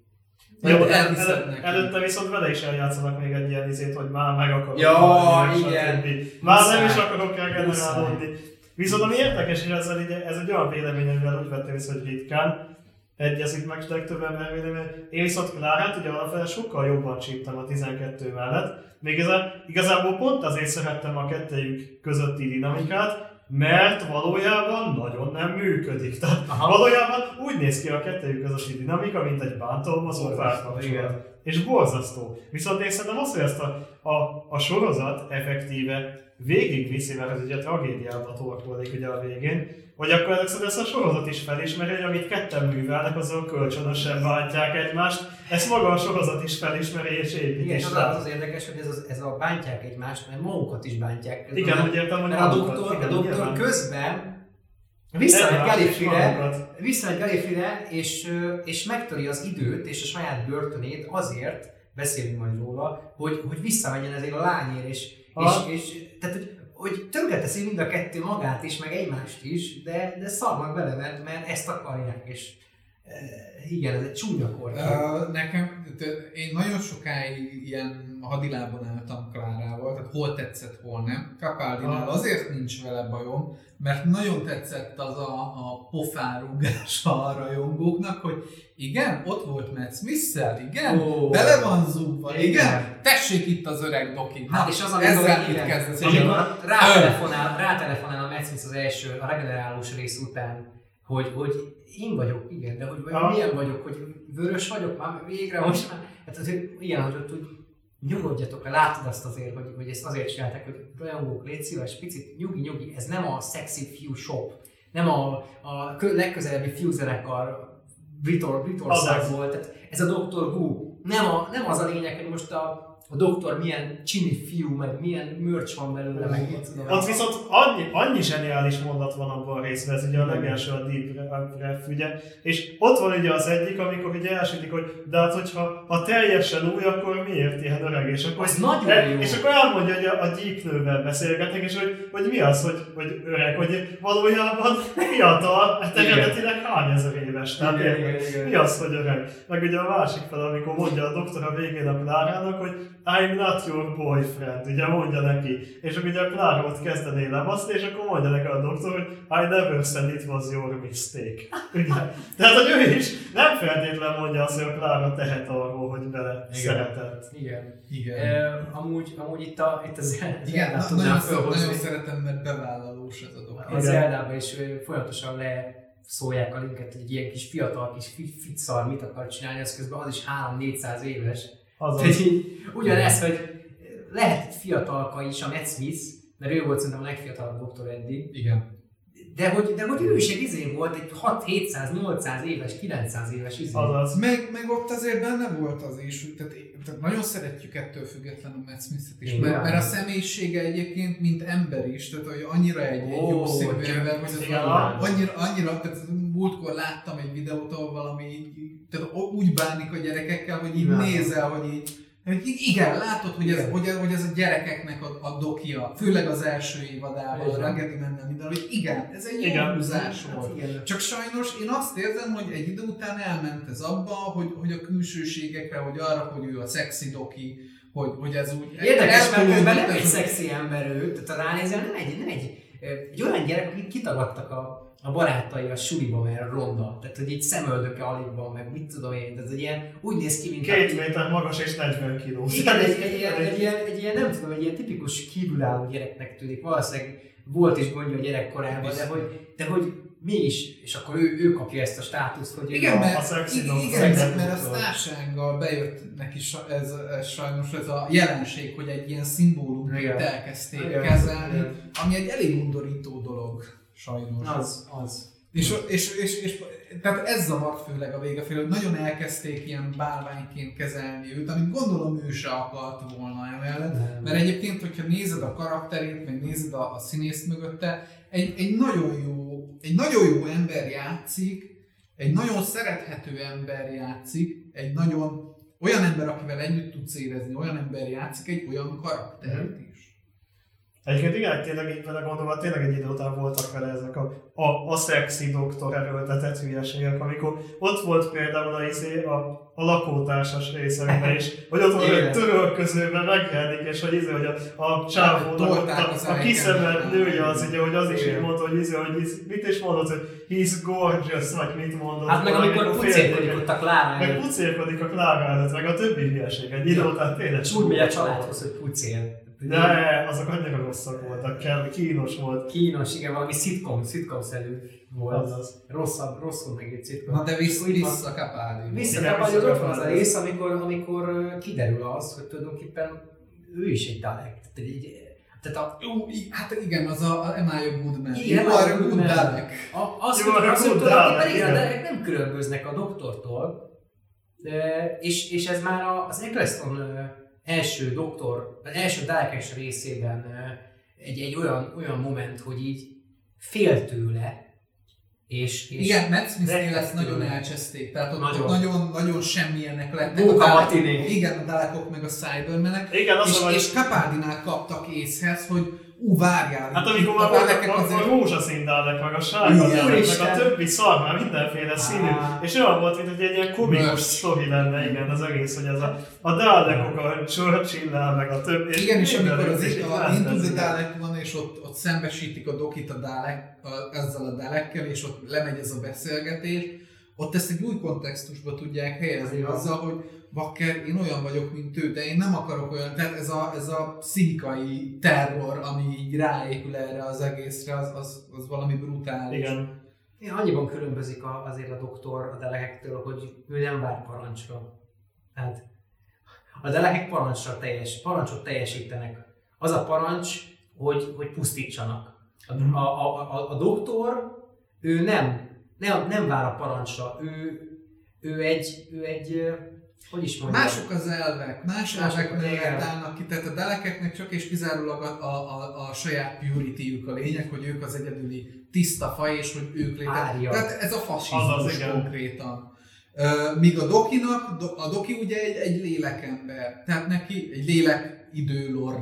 Jó, el, előtte viszont vele is eljátszanak még egy ilyen izét, hogy már meg akarok Ja, igen. stb. Már nem is Muszáj. akarok regenerálódni. Viszont ami érdekes, és ezzel így, ez egy olyan vélemény, amivel úgy vettem észre, hogy ritkán egyezik meg legtöbb ember vélemény. Én viszont Klárát ugye alapvetően sokkal jobban csíptem a 12 mellett. Még igazán, igazából pont azért szerettem a kettejük közötti dinamikát, mert valójában nagyon nem működik. Tehát Aha. valójában úgy néz ki a kettejük közötti dinamika, mint egy bántalmazó párkapcsolat. És borzasztó. Viszont én szerintem azt, hogy ezt a, a, a sorozat effektíve végigviszi, mert ez ugye tragédiába torkollik ugye a végén, hogy akkor ezek szerint ezt a sorozat is felismeri, hogy amit ketten művelnek, azok kölcsönösen bántják egymást. Ezt maga a sorozat is felismeri és épít. Igen, és az, az az érdekes, hogy ez, az, ez a bántják egymást, mert magukat is bántják. Igen, úgy értem, hogy a doktor, a doktor közben visszamegy magukat. visszamegy Galifrey-re, és, és megtöri az időt és a saját börtönét azért, beszélünk majd róla, hogy, hogy visszamenjen ezért a lányért, és, és, és tehát, hogy, hogy tönkreteszi mind a kettő magát is, meg egymást is, de, de szarnak bele, mert, mert ezt akarják, és e, igen, ez egy csúnya kor. Ö, nekem, te- én nagyon sokáig ilyen hadilában álltam hol tetszett, hol nem. Capaldinál Ah. azért nincs vele bajom, mert nagyon tetszett az a, a pofárúgása a rajongóknak, hogy igen, ott volt Matt Smith-szel, igen, Ó. bele van zúgva, igen, Igen. tessék itt az öreg doki. Hát és az, amikor, ezzel mit igen, kezdesz? amikor rátelefonál, rátelefonál a Matt Smith az első, a regenerálós rész után, hogy, hogy én vagyok, igen, de hogy vagy Aha. milyen vagyok, hogy vörös vagyok már végre most már. Hát azért ilyen, hogy ott úgy nyugodjatok le, látod azt azért, hogy, hogy ezt azért csinálták, hogy rajongók, légy szíves, picit nyugi, nyugi, ez nem a sexy fiú shop, nem a, a kö- legközelebbi fiúzenekar Britor, Britorországból, tehát ez a Doctor Who. Nem, a, nem az a lényeg, hogy most a, a doktor milyen csini fiú, meg milyen mörcs van belőle, meg mit tudom. Ott viszont annyi, annyi zseniális mondat van abban a részben, ez ugye a legelső a Deep Ref, ugye, és ott van ugye az egyik, amikor ugye elsütik, hogy de hát hogyha ha teljesen új, akkor miért ilyen öreg, és akkor, Az nagyon e- jó. és akkor elmondja, hogy a, a gyíknővel beszélgetnek, és hogy, hogy mi az, hogy, hogy öreg, hogy valójában fiatal, hát eredetileg hány ezer éves, tehát Igen, igen, igen. mi az, hogy öreg? Meg ugye a másik fel, amikor mondja a doktor a végén a Klárának, hogy I'm not your boyfriend, ugye mondja neki. És akkor ugye a Klára ott kezdené lemaszni, és akkor mondja neki a doktor, hogy I never said it was your mistake. Ugye? Tehát, hogy ő is nem feltétlenül mondja azt, hogy a Klára tehet arról, hogy bele Igen. szeretett. Igen. Igen. E, amúgy, amúgy itt, a, itt az Igen, na, tudnám nagyon, fölhozni. nagyon szeretem, mert bevállalós ez a dolog. A Zeldában is folyamatosan le szólják a linket, hogy egy ilyen kis fiatal kis fi- ficszar mit akar csinálni, az közben az is 3-400 éves. Azaz. Tehát így ugyanez, hogy lehet fiatalka is, a Matt Smith, mert ő volt szerintem a legfiatalabb doktor eddig, Igen. de hogy, de hogy ő is egy izé volt, egy 6-700-800 éves, 900 éves izé. Azaz. Meg, meg ott azért benne volt az is, hogy tehát, tehát nagyon szeretjük ettől függetlenül Matt Smith-et is, Igen. mert, mert a személyisége egyébként, mint ember is, tehát hogy annyira egy, egy Ó, jó szívű ember, hogy a- az. annyira, annyira, tehát múltkor láttam egy videót, ahol valami így, tehát úgy bánik a gyerekekkel, hogy így Igen. nézel, hogy így, igen, látod, hogy ez, hogy, hogy ez a gyerekeknek a, a dokia, főleg az első évadában, a. Raggedy mennel minden, hogy igen, ez egy jó Igen. húzás volt. Hát igen. Csak sajnos én azt érzem, hogy egy idő után elment ez abba, hogy, hogy a külsőségekre, hogy arra, hogy ő a szexi doki, hogy, hogy ez úgy... Érdekes, mert közben nem egy a- szexi ember ő, tehát ha ránézel, nem egy, nem egy, egy olyan gyerek, akit kitagadtak a, a barátai a suliba, mert ronda. Tehát, hogy így szemöldöke alig van, meg mit tudom én, tehát egy ilyen, úgy néz ki, mint Két méter magas és 40 kiló. Igen, egy, egy, ilyen, egy, ilyen, egy ilyen, nem tudom, egy ilyen tipikus kívülálló gyereknek tűnik. Valószínűleg volt is gondja a gyerekkorában, de hogy, de hogy mi is, és akkor ő, ő kapja ezt a státuszt, hogy Igen, mert, a szexi igen, igen, mert, a sztársággal bejött neki sa- ez, ez, sajnos ez a jelenség, hogy egy ilyen szimbólumként Igen. elkezdték Igen, kezelni, igen. ami egy elég undorító dolog, sajnos. az, az. És, és, és, és, tehát ez zavart főleg a vége felé, hogy nagyon elkezdték ilyen bálványként kezelni őt, amit gondolom ő se akart volna emellett. Nem. Mert egyébként, hogyha nézed a karakterét, meg nézed a, a színészt mögötte, egy, egy, nagyon jó, egy nagyon jó ember játszik, egy nagyon szerethető ember játszik, egy nagyon olyan ember, akivel együtt tudsz érezni, olyan ember játszik egy olyan karaktert is. Egyébként igen, tényleg így vele gondolva, tényleg egy idő után voltak vele ezek a, a, a szexi doktor erőltetett hülyeségek, amikor ott volt például a, izé, a, a lakótársas részemben is, hogy ott van egy törölközőben megjelenik, és hogy, izé, hogy a, a csávónak ott a, a kiszemelt nője az, ugye, hogy az is így mondta, hogy, izé, hogy izé, mit is mondott, hogy he's gorgeous, vagy mit mondott. Hát meg amikor pucérkodik ott a Klára Meg pucérkodik a Klára előtt, meg a többi hülyeség. Egy idő után tényleg. és úgy megy a családhoz, hogy pucér. De azok annyira rosszak voltak, kell, kínos volt. Kínos, igen, valami szitcom, szitcom-szerű volt. Azaz. Rosszabb, rosszul meg egy szitcom. Na de vissza, Úgy van. vissza Capaldi. Igen, Visszakapálja, ott van az a rész, amikor, amikor kiderül az, hogy tulajdonképpen ő is egy Dalek. Tehát, egy, tehát a, Jó, hát igen, az a, a Am I a Good Man. Igen, you are a Good. Dalek. a, az, Jó, hogy, az, tulajdonképpen a. Dalek nem különböznek a doktortól, de, és, és ez már a- az Eccleston első doktor, az első Dalekes részében egy, egy olyan, olyan moment, hogy így fél tőle, és, és Igen, Matt Smith-nél ezt nagyon elcseszték. Tehát ott Nagyon. nagyon, nagyon, semmilyenek lettek. Móka a Dalek- Matiné. Igen, a Dalekok meg a Cybermenek. Igen, És, vagy, és Capaldinál kaptak észhez, hogy ú, várjál. hát amikor itt már a a, a rózsaszín dálek, meg a sárga dálek, meg a többi szar, már mindenféle színű. És olyan volt, mint hogy egy ilyen komikus sztori lenne, igen, az egész, hogy ez a, a dálekok, a churchill meg a többi. Igen, és amikor az is a igen. Dalek van, és ott, ott szembesítik a dokit a Dalek, a, ezzel a Dalekkel, és ott lemegy ez a beszélgetés, ott ezt egy új kontextusba tudják helyezni azzal, hogy bakker, én olyan vagyok, mint ő, de én nem akarok olyan, tehát ez a, ez a pszichikai terror, ami így ráépül erre az egészre, az, az, az valami brutális. Igen. Igen, annyiban különbözik a, azért a doktor a delegektől, hogy ő nem vár parancsra. Tehát a delegek parancsra teljes, parancsot teljesítenek. Az a parancs, hogy, hogy pusztítsanak. A, Mhm. a, a, a, a doktor, ő nem, nem, nem vár a parancsra, ő, ő egy, ő egy, hogy is mondjam? Mások az elvek, más Mások elvek mellett állnak ki, tehát a delekeknek csak és kizárólag a, a, a, a saját purity a lényeg, hogy ők az egyedüli tiszta faj, és hogy ők léteznek. Tehát ez a fasizmus konkrétan. Míg a dokinak, do, a doki ugye egy, egy lélekember, tehát neki egy lélek időlord.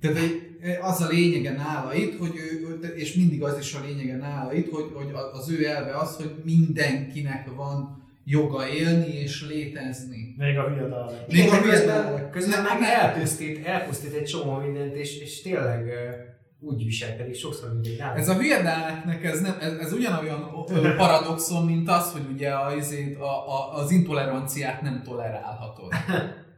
Tehát egy, az a lényege nála itt, hogy ő, ő- és mindig az is a lényege nála itt, hogy, hogy az ő elve az, hogy mindenkinek van joga élni és létezni. Még a hülye dálek. Még a meg közben, hülye- közben Nem, meg elpusztít, elpusztít egy csomó mindent, és, és tényleg úgy viselkedik sokszor, mint egy állat. Ez a hülyedáleknek ez, nem, ez, ez ugyanolyan paradoxon, mint az, hogy ugye a, a, az intoleranciát nem tolerálhatod. [laughs]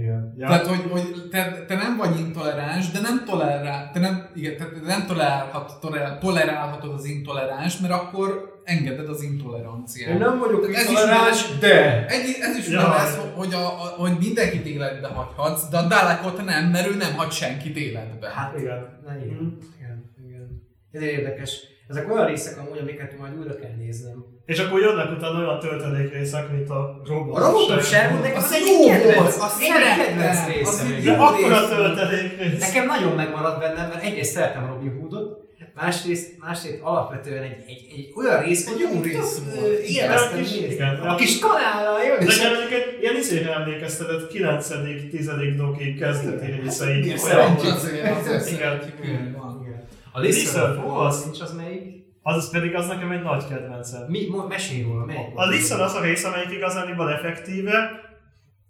Igen. Ja. Tehát, hogy, hogy te, te, nem vagy intoleráns, de nem tolerál, te nem, igen, te nem tolerálhat, tolerál, tolerálhatod az intoleráns, mert akkor engeded az intoleranciát. Én nem vagyok Ez is intoleráns, ugyanaz- de... Egy, ez is Ja. ugyanaz, hogy, a, a, hogy mindenkit életbe hagyhatsz, de a Dalekot nem, mert ő nem hagy senkit életbe. Hát Igen. Na, igen, Mhm. igen, igen. Ez érdekes. Ezek olyan részek amúgy, amiket majd újra kell néznem. És akkor jönnek utána olyan töltelék részek, mint a robot. A robotok Sherwood nekem Az az volt, kedvenc, kedvenc az egy igen. De jó akkor a volt. töltelék rész. Nekem nagyon megmaradt bennem, mert egyrészt szeretem Robin Hoodot, másrészt, másrészt alapvetően egy, egy, egy olyan rész, Egy hogy jó rész volt. Élveztem a kis- kanállal jön, Nekem egyébként ilyen izére emlékeztetett 9 10 doki kezdeti részei. Igen, Szerencsé Olyan- azért Igen. A Listen, ó, az nincs az melyik? Az pedig az nekem egy nagy kedvencem. Mi, mesélj róla, melyik? A Listen az a rész, amelyik igazániban effektíve,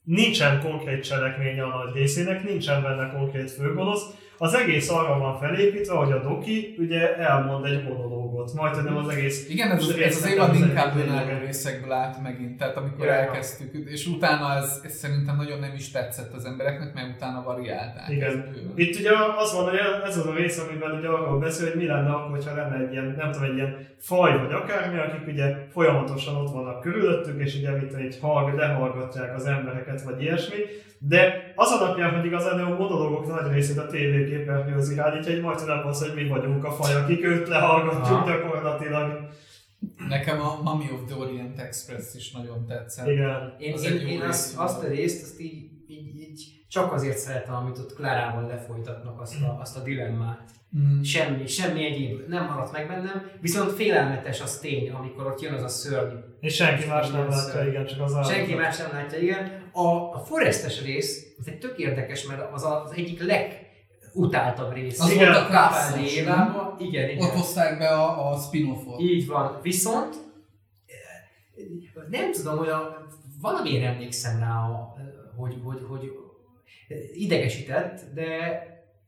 nincsen konkrét cselekménye a nagy részének, nincsen benne konkrét főgonosz, az egész arra van felépítve, hogy a Doki ugye elmond egy monológot, majd nem az egész Igen, ez, az- ez az évad inkább önálló részekből állt megint, tehát amikor Ja, elkezdtük, és utána ez, ez szerintem nagyon nem is tetszett az embereknek, mert utána variálták. Igen. Itt ugye az van, hogy ez az a rész, amiben ugye arról beszél, hogy mi lenne akkor, ha lenne egy ilyen, nem tudom, egy ilyen faj vagy akármi, akik ugye folyamatosan ott vannak körülöttük, és ugye mit így hallg, lehallgatják az embereket, vagy ilyesmi. De az alapján, hogy igazán a monológok nagy részét a tévéképernyőhöz irányítja, hogy majd nem az, hogy mi vagyunk a faj, akik őt lehallgatjuk Aha. gyakorlatilag. Nekem a Mummy of the Orient Express is nagyon tetszett. Igen. Én, Az én, egy jó én rész azt, azt a részt, azt így, így, így csak azért szeretem, amit ott Klárával lefolytatnak azt a, azt a dilemmát. Mm. Semmi, semmi egyéb nem maradt meg bennem, viszont félelmetes az tény, amikor ott jön az a szörny. És senki más nem látja, igen, csak az. Senki más nem látja, igen. A, a Forestes rész, ez egy tök érdekes, mert az a- az egyik legutáltabb rész. Az Igen, volt a Évában. Igen, igen. Ott hozták be a, a spin-offot. Így van. Viszont nem tudom, hogy a, valamiért emlékszem rá, hogy, hogy, hogy idegesített, de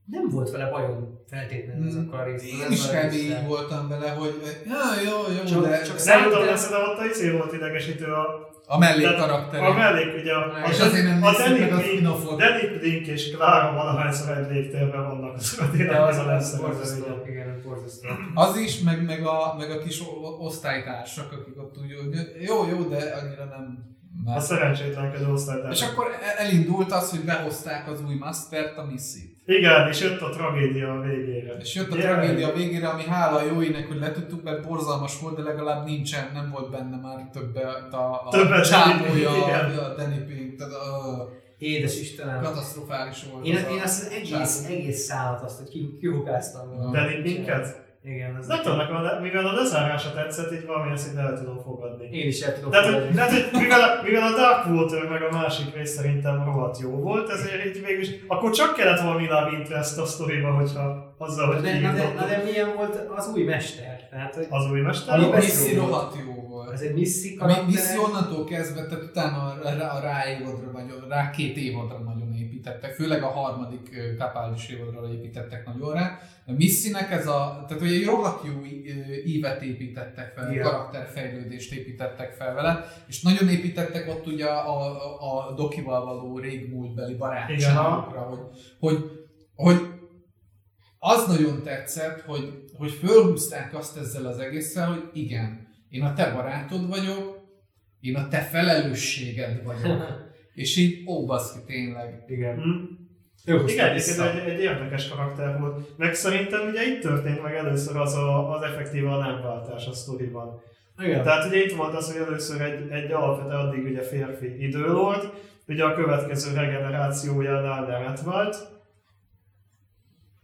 nem volt vele bajom feltétlenül azokkal a részekkel. Én is kb. így voltam vele, hogy ja, jó, jó, Csak- de csak Szerintem- tudom, de ott a izé volt idegesítő a a mellék Tehát karakterek. A mellék, ugye a, És a, azért nem a Danny meg a spin-offot. Danny Blink és Clara valahányszor egy légtérben vannak az ötletben, az ez a a lesz borzasztó, igen, az borzasztó. Az is, meg, meg, a, meg a kis osztálytársak, akik ott úgy, hogy jó, jó, de annyira nem... A Már. szerencsétlenkedő osztálytár. És akkor e- elindult az, hogy behozták az új Mastert, a Missy. Igen, és jött a tragédia a végére. És jött a Yeah. tragédia végére, ami hála a jóinek, hogy letudtuk, mert borzalmas volt, de legalább nincsen, nem volt benne már többet a, a Többet csápolja, a Danny Pink, tehát a, Édes Istenem. katasztrofális volt. Én, az a én azt az egész, egész szállat azt, hogy ki- kihugáztam volna. Danny Pinket? Igen, az Nem tudom, nekem, a- mivel a lezárása tetszett, így valamilyen szinten el tudom fogadni. Én is el tudom Tehát, hogy, fogadni. tehát, hogy mivel, a, mivel a Darkwater meg a másik rész szerintem rohadt jó volt, ezért így végül is, akkor csak kellett valami love interest a sztoriba, hogyha azzal, hogy De, na, de, na, de milyen volt az új mester? Tehát, hogy az új mester. Ami A Missy rohadt jó volt. ez egy misszi A Mi- karakter. Missy onnantól kezdve, tehát utána a rá, a rá évadra, vagy a rá két évadra építettek, főleg a harmadik ö, Capaldis évadra építettek nagyon rá. A Missynek ez a, tehát hogy egy rohadt jó ívet építettek fel, Igen. karakterfejlődést építettek fel vele, és nagyon építettek ott ugye a, a, a Dokival való régmúltbeli barátságokra, hogy, hogy, hogy az nagyon tetszett, hogy, hogy fölhúzták azt ezzel az egésszel, hogy igen, én a te barátod vagyok, én a te felelősséged vagyok. [laughs] És így, ó, baszki, tényleg. Igen. Hm? Ő hozta Igen, egyébként egy, egy érdekes karakter volt. Meg szerintem ugye itt történt meg először az a, az effektíve a nem váltás a sztoriban. Igen. Tehát ugye itt volt az, hogy először egy, egy alapvetően addig ugye férfi időlord, ugye a következő regenerációjánál nemet vált,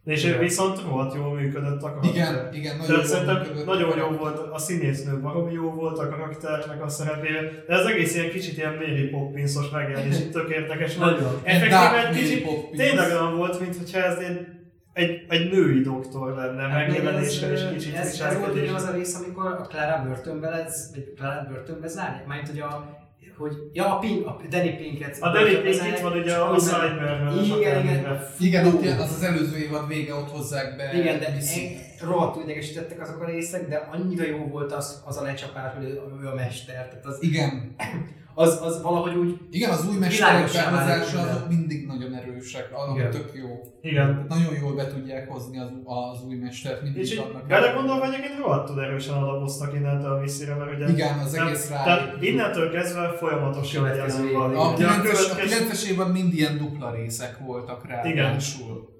és Igen. viszont rohadt jól működött a karakter. Igen, igen, nagyon Tehát jó szerintem működött. nagyon jó volt, a színésznő baromi jó volt a karakternek a szerepére, de az egész ilyen kicsit ilyen Mary Poppinsos megjelenés, itt tök érdekes volt. Nagyon. Effektíve Dark egy Mary kicsit Poppins. tényleg olyan volt, mintha ez egy, egy, egy női doktor lenne, Hát még megjelenésre és ez, kicsit ez, ez volt ugye az a rész, amikor a Clara börtönbe lesz, vagy Clara börtönbe zárják, mert hogy a hogy, ja, a, Pink, a Danny Pinket. A Danny börtönbe Pink zárják, itt van ugye a Cyberben. Igen, igen. Igen, ott ilyen- az az előző évad vége, ott hozzák be Igen, de rohadtul idegesítettek azok a részek, de annyira jó volt az, az a lecsapás, hogy ő a mester. Tehát az, Igen, [clears throat] az, az valahogy úgy igen, az új mesterek minden. azok mindig nagyon erősek, azok Igen. tök jó. Igen. Nagyon jól be tudják hozni az, az új mestert, mindig És adnak. belegondolva egyébként rohadtul erősen alapoztak innentől a Missire, mert ugye... Igen, az nem- egész rá. Tehát innentől kezdve folyamatosan Következő jelen van. A Ugye 9-es, a következő- 9-es évad mind ilyen dupla részek voltak rá. Igen. ráadásul.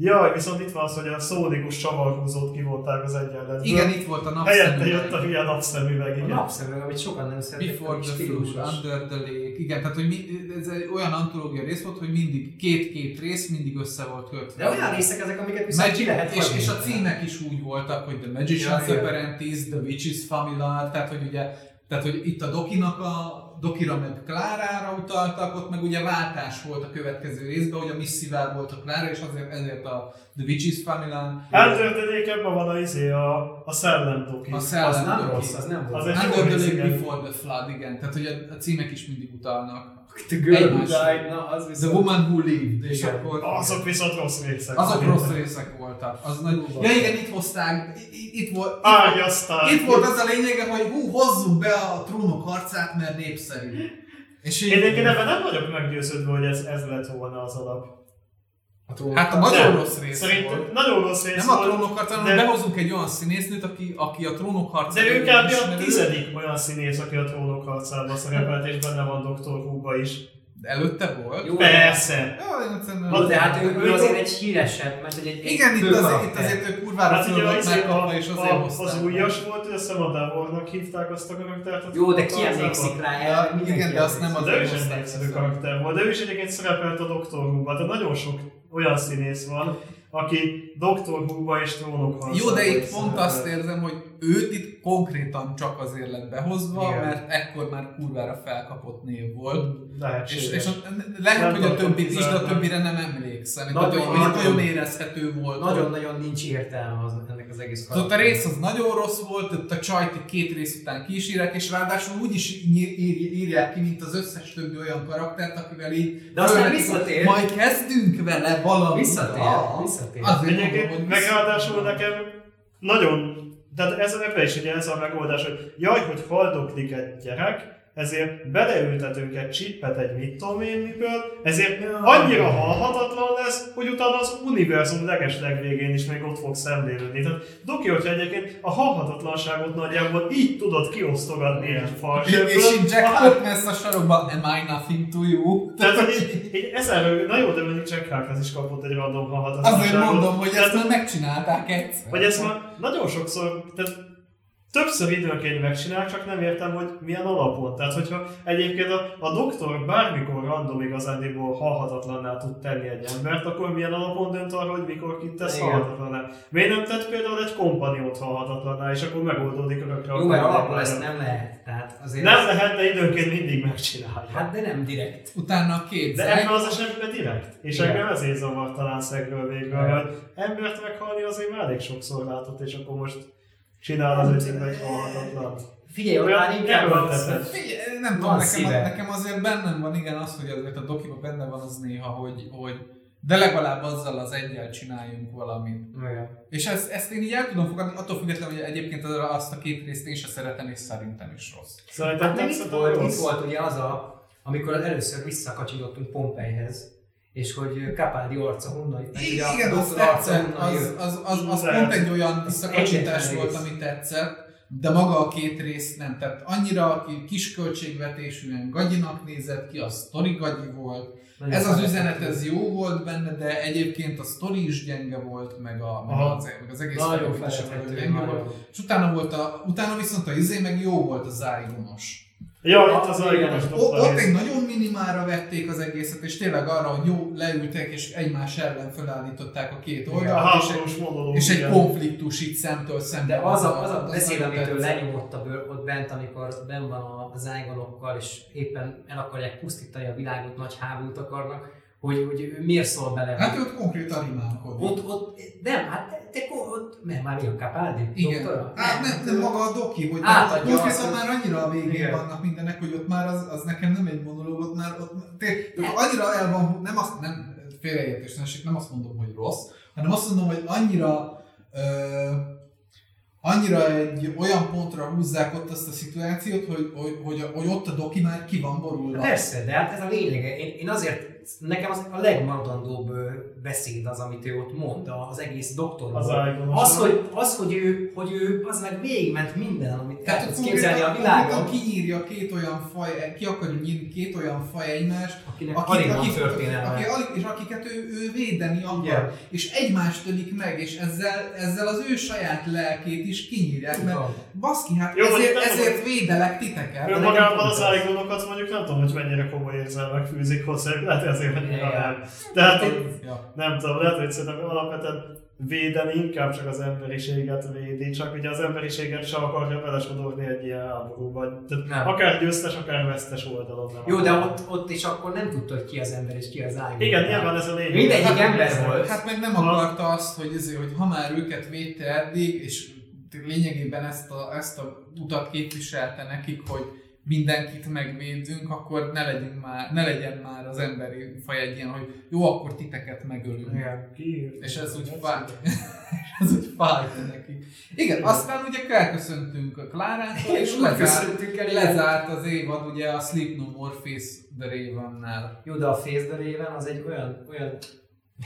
Jaj, viszont itt van az, hogy a szónikus csavarhúzót kivonták az egyenletből. Igen, itt volt a Helyette napszemüveg. jött a hülye napszemüveg, a igen. napszemről, amit sokan nem szeretik, Before the stílusos. Flood, Under the Lake. Igen, tehát hogy mi, ez egy olyan antológia rész volt, hogy mindig két-két rész mindig össze volt kötve. De olyan részek ezek, amiket viszont ki Magic, lehet és, és a címek is úgy voltak, hogy The Magician's ja. Apprentice, The Witch's Familiar, tehát hogy ugye, tehát hogy itt a Dokinak a Dokira meg Klárára utaltak, ott meg ugye váltás volt a következő részben, hogy a Missivel volt a Klára, és azért ezért a The Witch's Familiar. Eltörténékebben van a, izé, a, a szellemdoki. A Az szellem nem Doki. rossz, az nem Az the rész, Lake igen. Before the Flood, igen. Tehát hogy a, a címek is mindig utalnak. The girl who died, na az The viszont... Woman Who Lived, és Igen. akkor... Azok viszont rossz részek. Azok rossz részek voltak. Az nagy... Hú, Ja igen, itt hozták, itt, itt volt... Ágyasztál. Itt volt az a lényege, hogy hú, hozzuk be a trónok harcát, mert népszerű. És így, Én egyébként ebben nem vagyok meggyőződve, hogy ez, ez lett volna az alap. A trónok- Hát a nagyon Nem. rossz rész volt. nagyon rossz rész Nem a trónok harca, de- hanem behozunk egy olyan színésznőt, aki, aki a trónok harca. De ő kb. a tizedik olyan színész, aki a trónok harcában szerepelt, és benne van Dr. Who-ba is. De előtte volt? Jó, Persze. Jó, de hát ő, ő azért egy híresebb, mert egy, egy Igen, itt azért, itt azért ő kurvára Hát ugye az, megkapva, a, és azért a, hozták. az újas volt, hogy azt a Davornak hívták azt a karaktert. a Jó, de ki emlékszik harcában. rá? Ja, igen, de azt nem emlékszik. az De ő is népszerű össze. karakter volt, de ő is egyébként szerepelt a Dr. Who-ba, de nagyon sok olyan színész van, aki Dr. Who-ba és trónok harcában Jó, de itt pont azt érzem, hogy őt itt konkrétan csak azért lett behozva, Igen. mert ekkor már kurvára felkapott név volt. Lehetséges. És, és a, lehet, Nem hogy a többit is, de a többire nem emlékszem. Nagyon- nagyon, nagyon- nagyon érezhető volt. Nagyon-nagyon nincs értelme az, ennek az egész Tehát a rész az nagyon rossz volt, ott a csajt két rész után kísérek, és ráadásul úgy is ír, ír, írják ki, mint az összes többi olyan karaktert, akivel így... De aztán visszatér. Majd kezdünk vele valamit. Visszatér, Ah, visszatér. Azért mondom, Egyébként, hogy meg visszatér. ráadásul nekem nagyon, tehát ez ebben is ugye ez a megoldás, hogy jaj, hogy haldoklik egy gyerek, ezért beleültetünk egy csippet egy mit tudom én miből, ezért annyira halhatatlan lesz, hogy utána az univerzum legesleg végén is még ott fog szemlélődni. Tehát Doki, hogyha egyébként a halhatatlanságot nagyjából így tudod kiosztogatni egy falsőből, és így Jack Harkness a sarokban, am I nothing to you? tehát, hogy így, így ezen, na jó, de mondjuk Jack Harkness is kapott egy random halhatatlanságot. Azért mondom, hogy ezt már megcsinálták egyszer. Vagy ezt már nagyon sokszor, tehát többször időnként megcsinál, csak nem értem, hogy milyen alapon. Tehát, hogyha egyébként a, a doktor bármikor random igazándiból halhatatlanná tud tenni egy embert, akkor milyen alapon dönt arra, hogy mikor kit tesz Igen. halhatatlanná? Miért nem tett például egy kompaniót halhatatlanná, és akkor megoldódik örökre Jó, mert alapból ezt nem lehet. Tehát azért Nem ez- lehet, de időnként mindig megcsinálja. Hát de nem direkt. Utána a két de ebben az esetben direkt. És Igen. engem ezért zavar talán szegről végről, Igen. hogy embert meghalni azért már elég sokszor látott, és akkor most csinál az ötségbe egy halhatatlan. Figyelj, Olyan inkább erőltetett. Figyelj, nem tudom, Van nekem, nekem azért bennem van igen az, hogy azért a dokiban benne van az néha, hogy, hogy de legalább azzal az egyel csináljunk valamit. Igen. És ezt, ezt én így el tudom fogadni, attól függetlenül, hogy egyébként az- azt a két részt én se szeretem, és szerintem is rossz. Szerintem Hát nem itt szerintem volt, itt volt ugye az a, amikor először visszakacsidottunk Pompejhez, és hogy Capaldi arca honnan jött. Igen, az tetszett, az, az, az, az pont egy olyan visszakacsintás volt, ami tetszett, de maga a két rész nem. Tehát annyira ki- kis költségvetésűen gagyinak nézett ki, a sztori gagyi volt, Nagyon Ez az üzenet, ez jó volt benne, de egyébként a sztori is gyenge volt, meg, a, meg, az, meg az egész Nagyon gyenge nagyon. volt. És utána, volt a, utána viszont a izé meg jó volt a zárigonos. Ja, itt az Igen. ott egy nagyon minimálra vették az egészet, és tényleg arra, hogy jó, leültek, és egymás ellen felállították a két oldalt, és egy, monológ. és egy konfliktus itt szemtől szembe. De az a, az a beszéd, amitől lenyomott a bőr, ott bent, amikor ben van a- az ájgonokkal, és éppen el akarják pusztítani a világot, nagy háborút akarnak, hogy, hogy ő miért szól bele. Hát ott konkrétan rimálkodik. ott, ott, nem, hát te, te ott, nem, már a Capaldi? Igen. Doktora? Hát nem, nem maga a doki, hogy Átadja konkrétan azt, hogy- már annyira a végén Igen. vannak mindenek, hogy ott már az, az nekem nem egy monológ, ott már ott, té- tehát annyira el van, nem azt, nem félreértés, ne esik, nem azt mondom, hogy rossz, hanem azt mondom, hogy annyira ö, annyira egy olyan pontra húzzák ott azt a szituációt, hogy, hogy, hogy, hogy ott a doki már ki van borulva. Persze, de hát ez a lényege. Én, én azért, nekem az a legmaradandóbb beszéd az, amit ő ott mond, az egész doktorból. Az. Az, hogy, az, hogy ő, hogy ő az meg végigment minden, amit el Tehát tudsz képzelni a világon, kinyírja két olyan faj, ki akarja nyírni két olyan faj egymást, akinek akik, van akik, történelme. akik, és akiket ő, ő védeni akar. Igen. És egymást ölik meg, és ezzel, ezzel az ő saját lelkét is kinyírják, mert baszki, hát Jó, ezért, ezért védelek titeket. Ő magában az ájgonokat mondjuk nem tudom, hogy mennyire komoly érzelmek fűzik hozzá, lehet azért nem. Tehát itt, Ja. nem tudom, lehet, hogy szerintem alapvetően védeni inkább csak az emberiséget védi, csak ugye az emberiséget se akarja belesodorni egy ilyen háborúba. Tehát Nem. akár győztes, akár vesztes oldalon nem Jó, de akar. ott, ott is akkor nem tudta, hogy ki az ember és ki az ágon. Igen, nyilván ez a lényeg. Mindegyik Hát, ember ez- volt. Hát meg nem akarta azt, hogy, ezért, hogy ha már őket védte eddig, és lényegében ezt a, ezt a utat képviselte nekik, hogy mindenkit megvédünk, akkor ne, legyünk már, ne legyen már az emberi faj egy ilyen, hogy jó, akkor titeket megölünk. Igen. Kiírt. És ez úgy fáj. [laughs] ez úgy fájt neki. Igen, aztán ugye elköszöntünk a Klárától, és lezárt, el, lezárt az évad ugye a Sleep No More Face the Raven-nál. Jó, de a Face the Raven az egy olyan, olyan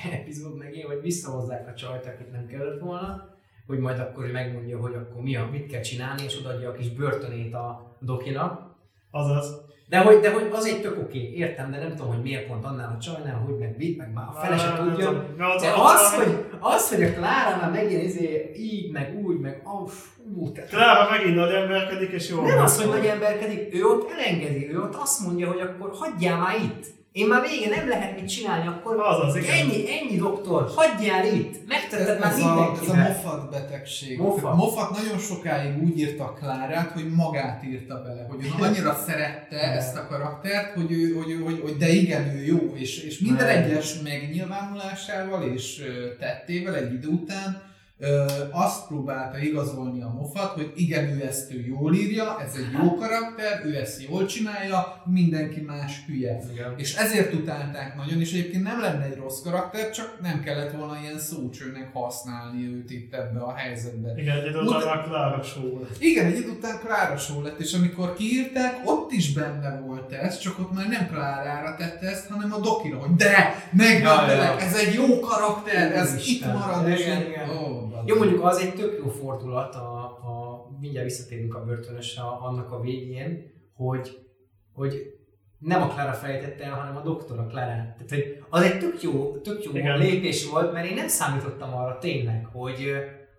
[laughs] epizód megint, hogy visszahozzák a csajt, akit nem kellett volna, hogy majd akkor megmondja, hogy akkor mi a, mit kell csinálni, és odaadja a kis börtönét a dokinak. Azaz. De hogy, de hogy az egy tök oké, értem, de nem tudom, hogy miért pont annál a csajnál, hogy meg mit, meg már a fele se Már tudja. De az, hogy, az, hogy a Kláránál megint izé, így, meg úgy, meg fú, tehát Klára megint nagy emberkedik, és jó. nem az, hogy nagy emberkedik, ő ott elengedi, ő ott azt mondja, hogy akkor hagyjál már itt. Én már végén nem lehet mit csinálni, akkor Azaz, igen. ennyi, ennyi doktor, hagyjál itt, megtetted már a, ez a. Moffat betegség. Moffat. Moffat nagyon sokáig úgy írta a Klárát, hogy magát írta bele, hogy ő annyira [laughs] szerette ezt a karaktert, hogy, ő, hogy, hogy, hogy de igen, ő jó, és, és minden egyes megnyilvánulásával és tettével egy idő után ö, azt próbálta igazolni a Moffat, hogy igen, ő ezt ő jól írja, ez egy jó karakter, ő ezt jól csinálja, mindenki más hülye. Igen. És ezért utálták nagyon, és egyébként nem lenne egy rossz karakter, csak nem kellett volna ilyen szócsőnek használni őt itt ebbe a helyzetbe. Igen, egy idő után már show lett. Igen, egy idő után Klára show lett, és amikor kiírták, ott is benne volt ez, csak ott már nem Klárára tette ezt, hanem a Dokira, hogy de, ja. ez egy jó karakter, ez Úristen. itt marad, Igen, igen. Ó, bazd Jó, mondjuk az egy tök jó fordulat, a, a, mindjárt visszatérünk a börtönösre a- annak a végén, hogy, hogy nem a Clara fejtette el, hanem a doktor a Clara. Tehát, hogy az egy tök jó, tök jó Igen. lépés volt, mert én nem számítottam arra tényleg, hogy,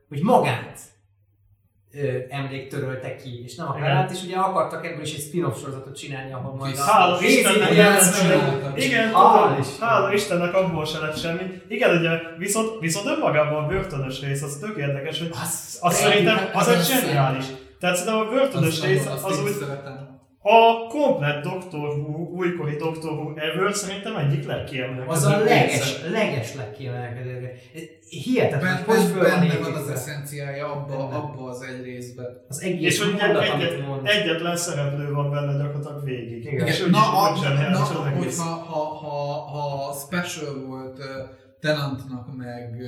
hogy magát ö, emléktörölte ki, és nem a. Clara-t, és ugye akartak ebből is egy spin-off sorozatot csinálni, ahol majd a Hála Rézi Istennek, nem igen, Hála tudom, Istennek. abból se lett semmi. Igen, ugye, viszont, viszont önmagában a börtönös rész az tök érdekes, hogy Az, az szerintem az egy az zseniális. Tehát szerintem a börtönös Azt- rész azt az én úgy szeretem. A komplet Doctor Who, újkori Doctor Who ever szerintem egyik legkiemelkedőbb az a leges, leges legkiemelkedő. Hihetetlen, hogy föl van Benne van az eszenciája abba, Benne. abba az egy részben. Az egész És hogy mondat, egyet, egyetlen szereplő van benne gyakorlatilag végig. Igen. És na, a, na, egész. hogyha ha, ha, ha special volt Tenantnak meg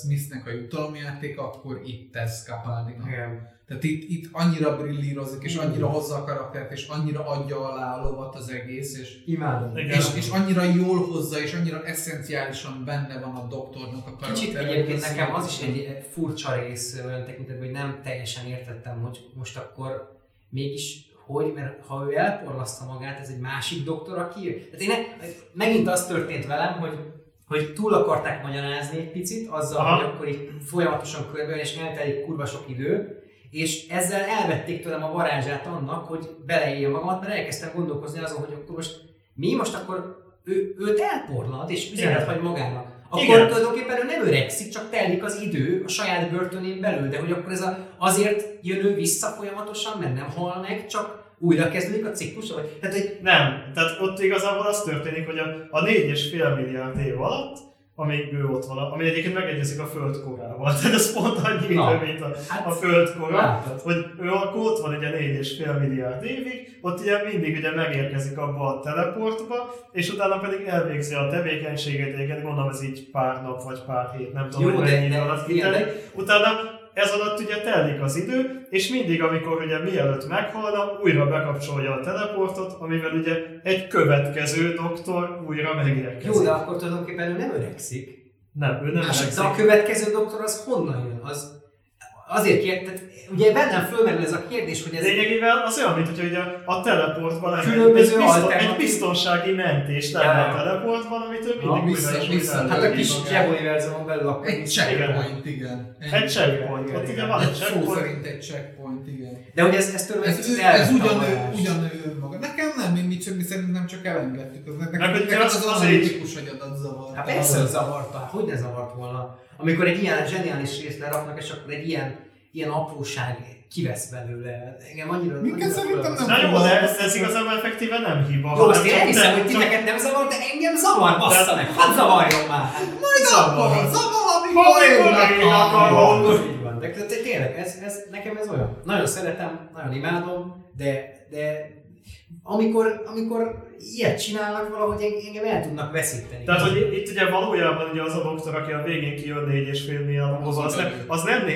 Smithnek a jutalomjáték, akkor itt ez Capaldinak. Igen. Tehát itt, itt annyira brillírozik, és annyira hozza a karaktert, és annyira adja alá a lovat az egész, és, Imádom. És, és annyira jól hozza, és annyira eszenciálisan benne van a doktornak a karakter. Kicsit egyébként nekem az is egy furcsa rész olyan tekintetben, hogy nem teljesen értettem, hogy most akkor mégis hogy, mert ha ő elporlaszta magát, ez egy másik doktor, aki... Tehát én ne, megint az történt velem, hogy hogy túl akarták magyarázni egy picit, azzal, Aha. hogy akkor itt folyamatosan körbe és eltelik kurva sok idő, és ezzel elvették tőlem a varázsát annak, hogy beleélje magamat, mert elkezdtem gondolkozni azon, hogy akkor most mi most akkor ő, őt elporlad és üzenet hagy magának. Akkor Igen. tulajdonképpen ő nem öregszik, csak telik az idő a saját börtönén belül, de hogy akkor ez a, azért jön ő vissza folyamatosan, mert nem hal meg, csak újra kezdődik a ciklus, vagy tehát, hogy Nem, tehát ott igazából az történik, hogy a, a 4,5 milliárd év alatt, amíg ő ott van, ami egyébként megegyezik a föld korával. [laughs] Tehát ez pont annyi idő, mint a, hát a föld kora. hogy ő akkor ott van ugye 4,5 milliárd évig, ott ugye mindig ugye megérkezik abba a teleportba, és utána pedig elvégzi a tevékenységet, egyébként gondolom ez így pár nap vagy pár hét, nem tudom, Jó, hogy mennyi alatt kitelik. Utána ez alatt ugye telik az idő, és mindig, amikor ugye mielőtt meghalna, újra bekapcsolja a teleportot, amivel ugye egy következő doktor újra megérkezik. jó, de akkor tulajdonképpen ő nem öregszik. Nem, ő nem Hát, öregszik. de a következő doktor az honnan jön? Az azért kér, tehát ugye bennem fölmerül ez a kérdés, hogy ez Lényegében az olyan, mint hogy ugye a teleportban egy, Különböző egy, bizton, egy biztonsági mentés lenne Ja, a teleportban, amit ő Na, mindig vissza- újra és újra vissza- hát a kis magát. Jeb univerzumon belül akkor Egy checkpoint, igen. Egy checkpoint, ott igen. ugye van egy Szó checkpoint. szerint egy checkpoint, igen. De hogy ez, ez tőle Ez, ez a ugyanő, ugyanő önmaga. Nekem nem, mi, csak, mi szerintem csak elengedtük. Az, nekem, Meg hogy nekem az- az, az az egy- analitikus agyadat zavar. Hát persze, hogy zavarta, hogy ne zavart volna. Amikor egy ilyen zseniális részt leraknak, és akkor egy ilyen, ilyen apróság kivesz belőle. Engem annyira... Minket szerintem nem Na jó, de ez, ez igazából effektíve nem hiba. Jó, azt én elhiszem, de- hogy titeket nem zavar, de engem zavar, bassza meg! Hadd zavarjon már! Majd akkor, zavar, amikor én akarom. de tényleg, ez, ez, nekem ez olyan. Nagyon szeretem, nagyon imádom, de, de amikor, amikor ilyet csinálnak valahogy engem el tudnak veszíteni. Tehát, hogy itt ugye valójában ugye az a doktor, aki a végén kijön 4,5 milliárd, az, az, nem, az nem 4,5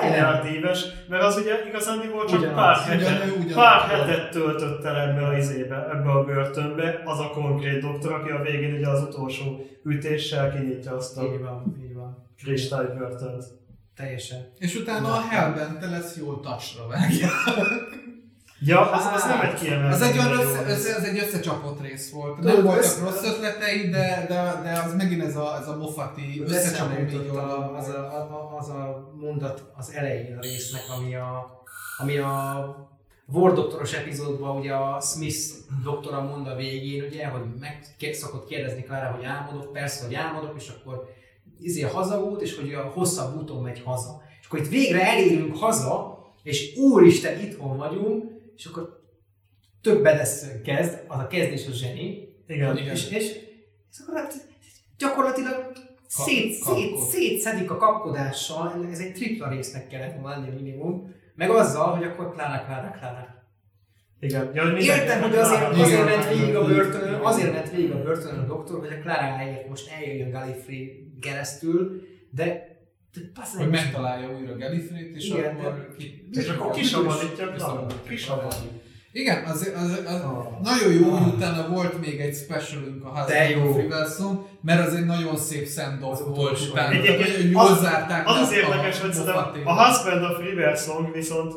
milliárd éves, mert az ugye igazán volt csak Ugyanaz. pár, hetet, Ugyanaz, pár hetet töltött el ebbe a izébe, ebbe a börtönbe, az a konkrét doktor, aki a végén ugye az utolsó ütéssel kinyitja azt a Így van, így van. kristálybörtönt. Teljesen. És utána a Hellbent te lesz jól tacsra vágja. Ja, az, az nem egy kiemelt. Az egy, olyan össze, rész. ez, ez egy összecsapott rész volt. Tudod, Nem voltak össze- rossz ötletei, de, de, de az megint ez a, ez a mofati összecsapó Eszembe négy jutott a- oldal. az a, a, az a mondat az elején a résznek, ami a, ami a War doktoros epizódban ugye a Smith doktora mond a végén, ugye, hogy meg szokott kérdezni Clara, hogy álmodok, persze, hogy álmodok, és akkor izé hazaút, és hogy a hosszabb úton megy haza. És akkor itt végre elérünk haza, és úristen, itthon vagyunk, és akkor több bedeszön kezd, az a kezdés a zseni, Igen. Igen. és, és, és akkor hát gyakorlatilag szét, szét, szétszedik a kapkodással, ez egy tripla résznek kellett volna lenni minimum, meg azzal, hogy akkor Klára, Klára, Klára. Igen. Ja, hogy Értem, hogy azért, Igen. azért ment végig a börtönön, azért ment végig a börtönön a doktor, hogy a Kláráért most eljöjjön Gallifrey keresztül, de, Hogy megtalálja újra Gallifrey-t, és Igen, akkor ki... És akkor kisabadítja. Kisabadítja. Igen, az, az, az Ah. nagyon jó, hogy utána volt még egy specialünk a Riverson, mert az egy nagyon szép send Az volt utána. Egyébként az- zárták Az az azt érdekes, hogy szerintem a Husband of River Song viszont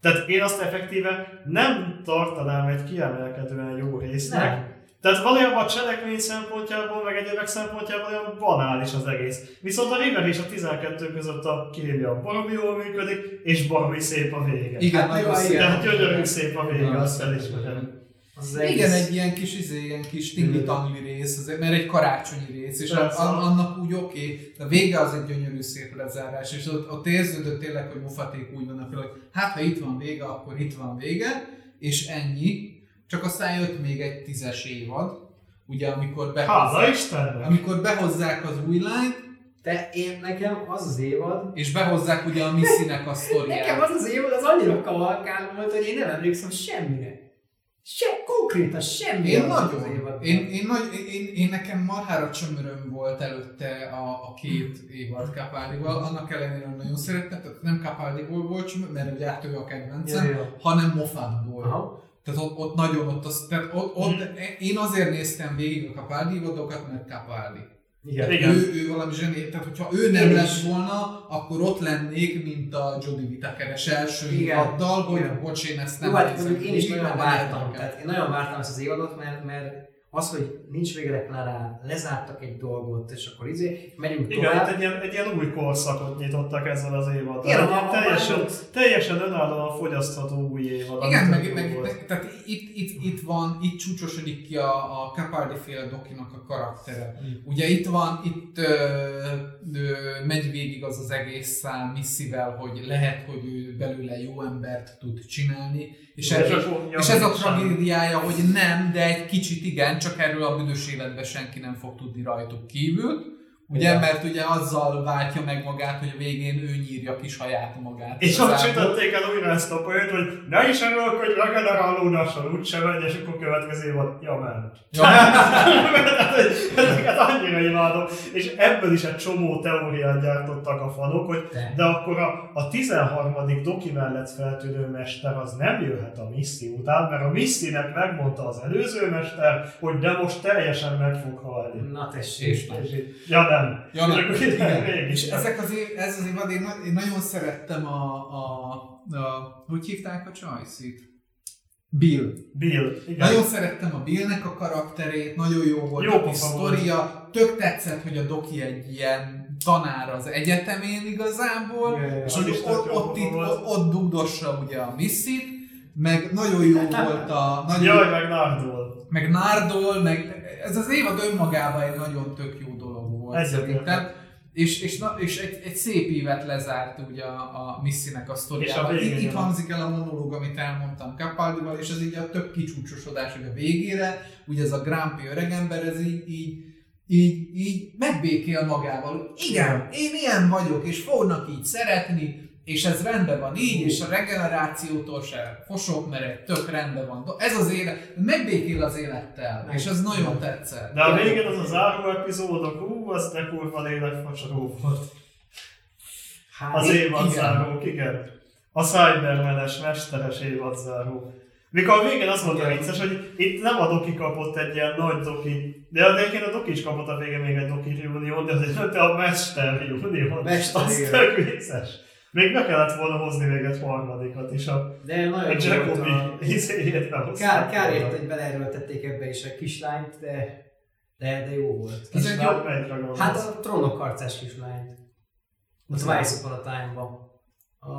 tehát én azt effektíve nem tartanám egy kiemelkedően jó résznek. Nem. Tehát valójában a cselekmény szempontjából, meg egyébek szempontjából olyan banális az egész. Viszont a River és a 12 között a kémia baromi jól működik, és baromi szép a vége. Igen, Hát, nagyon szép. igen. Tehát gyönyörű szép a vége, azt felismerem. Az Igen, egész- egy ilyen kis, izé, ilyen kis tingli rész, azért, mert egy karácsonyi rész, és Persze. an, annak úgy oké, okay, de a vége az egy gyönyörű szép lezárás, és ott, ott érződött tényleg, hogy Mofaték úgy fel, hogy hát ha itt van vége, akkor itt van vége, és ennyi. Csak aztán jött még egy tízes évad, ugye amikor behozzák, Istennek! amikor behozzák az új lányt, De én nekem az az évad, és behozzák ugye a Misszinek a sztoriát. Nekem az az évad az annyira kavalkál volt, hogy én nem emlékszem semmire. Se, konkrétan semmi Én nagyon. Én, én, nagy, én, én, nekem marhára csömöröm volt előtte a, a két évad Capaldival, annak ellenére hogy nagyon szerettem, tehát nem Capaldiból volt csömör, mert ugye hát ő a kedvencem, Ja, ja. hanem Moffatból. Aha. Tehát ott, ott nagyon, ott, az, tehát ott, ott Mhm. én azért néztem végig a Capaldi évadokat, mert Capaldi. Igen. Igen. Ő, ő valami zseni, tehát hogyha ő nem lett is. volna, akkor ott lennék, mint a Jodie Whittakeres első évaddal, hogy bocs, én ezt nem Jó, hát én is nagyon vártam, tehát én nagyon vártam ezt az évadot, mert, mert az, hogy nincs végre Klára, lezártak egy dolgot, és akkor izé, megyünk Igen, tovább. itt egy ilyen, egy ilyen új korszakot nyitottak ezzel az évaddal. Igen, Egy a- teljesen, a- teljesen önállóan fogyasztható új évad. Igen, meg, meg tehát itt, itt, itt van, itt csúcsosodik ki a, a Capaldi féle dokinak a karaktere. Mm. Ugye itt van, itt ö, ö, megy végig az az egész szám misszivel, hogy lehet, hogy ő belőle jó embert tud csinálni, és, ez, és ez a tragédiája, hogy nem, de egy kicsit igen, csak erről a büdös életben senki nem fog tudni rajtuk kívül. Ugye, Igen. mert ugye azzal váltja meg magát, hogy a végén ő nyírja ki saját magát. És ott igazából. sütötték el újra ezt a poént, hogy ne is örülök, hogy regenerálódással úgysem megy, és akkor következő évad, ja ment. Ja. [laughs] Ezeket annyira imádom. És ebből is egy csomó teóriát gyártottak a fanok, hogy De. de akkor a, a 13. doki mellett feltűnő mester az nem jöhet a Misszi után, mert a Missinek megmondta az előző mester, hogy de most teljesen meg fog halni. Na tessék. És így, ja nem. Ja, nem. És Igen. mégis És ezek az év, ez az évad, én, én nagyon szerettem a, a, a hogy hívták a csajszit? Bill. Bill, igen. Nagyon szerettem a Billnek a karakterét, nagyon jó volt Jó a sztoria. Tök tetszett, hogy a Doki egy ilyen tanár az egyetemén igazából, ja. és hogy ott, ott, itt, ott, ott dugdossa ugye a misszit, meg nagyon jó volt a... Nagyon, Jaj, meg Nardol. meg Nardol, meg ez az évad önmagában egy nagyon tök jó volt Egyetértek. szerintem. És, és, na, és egy, egy szép évet lezárt ugye a, a Misszinek a És sztoriával. a Itt, itt hangzik el a monológ, amit elmondtam Capaldival, és ez így a több kicsúcsosodás hogy a végére, ugye ez a Grumpy öregember, ez így, így így, így megbékél magával, igen, én ilyen vagyok, és fognak így szeretni, és ez rendben van így, és a regenerációtól se fosok, mert egy tök rendben van. Ez az élet, megbékél az élettel, Meg- és ez nagyon tetszett. De a végén az a záró epizódok, ú, az de kurva lélekfacsaró volt. Hát, Az igen. évadzáró, igen. A Cybermenes, mesteres évadzáró. Mikor a végén az volt a Igen. vicces, hogy itt nem a Doki kapott egy ilyen nagy Doki, de egyébként a Doki is kapott a végén még egy Doki Union, de azért de a Mester Union, Mester, az igen. tök vicces. Még be kellett volna hozni még egy harmadikat is, a, de a nagyon volt Jacobi a... izéjét Kár, behozták kár volna. ért, hogy beleerőltették ebbe is a kislányt, de, de, de jó volt. Kislány, jó- gondolsz? Hát a trónok harcás kislányt. A Twice Upon a Time-ba. A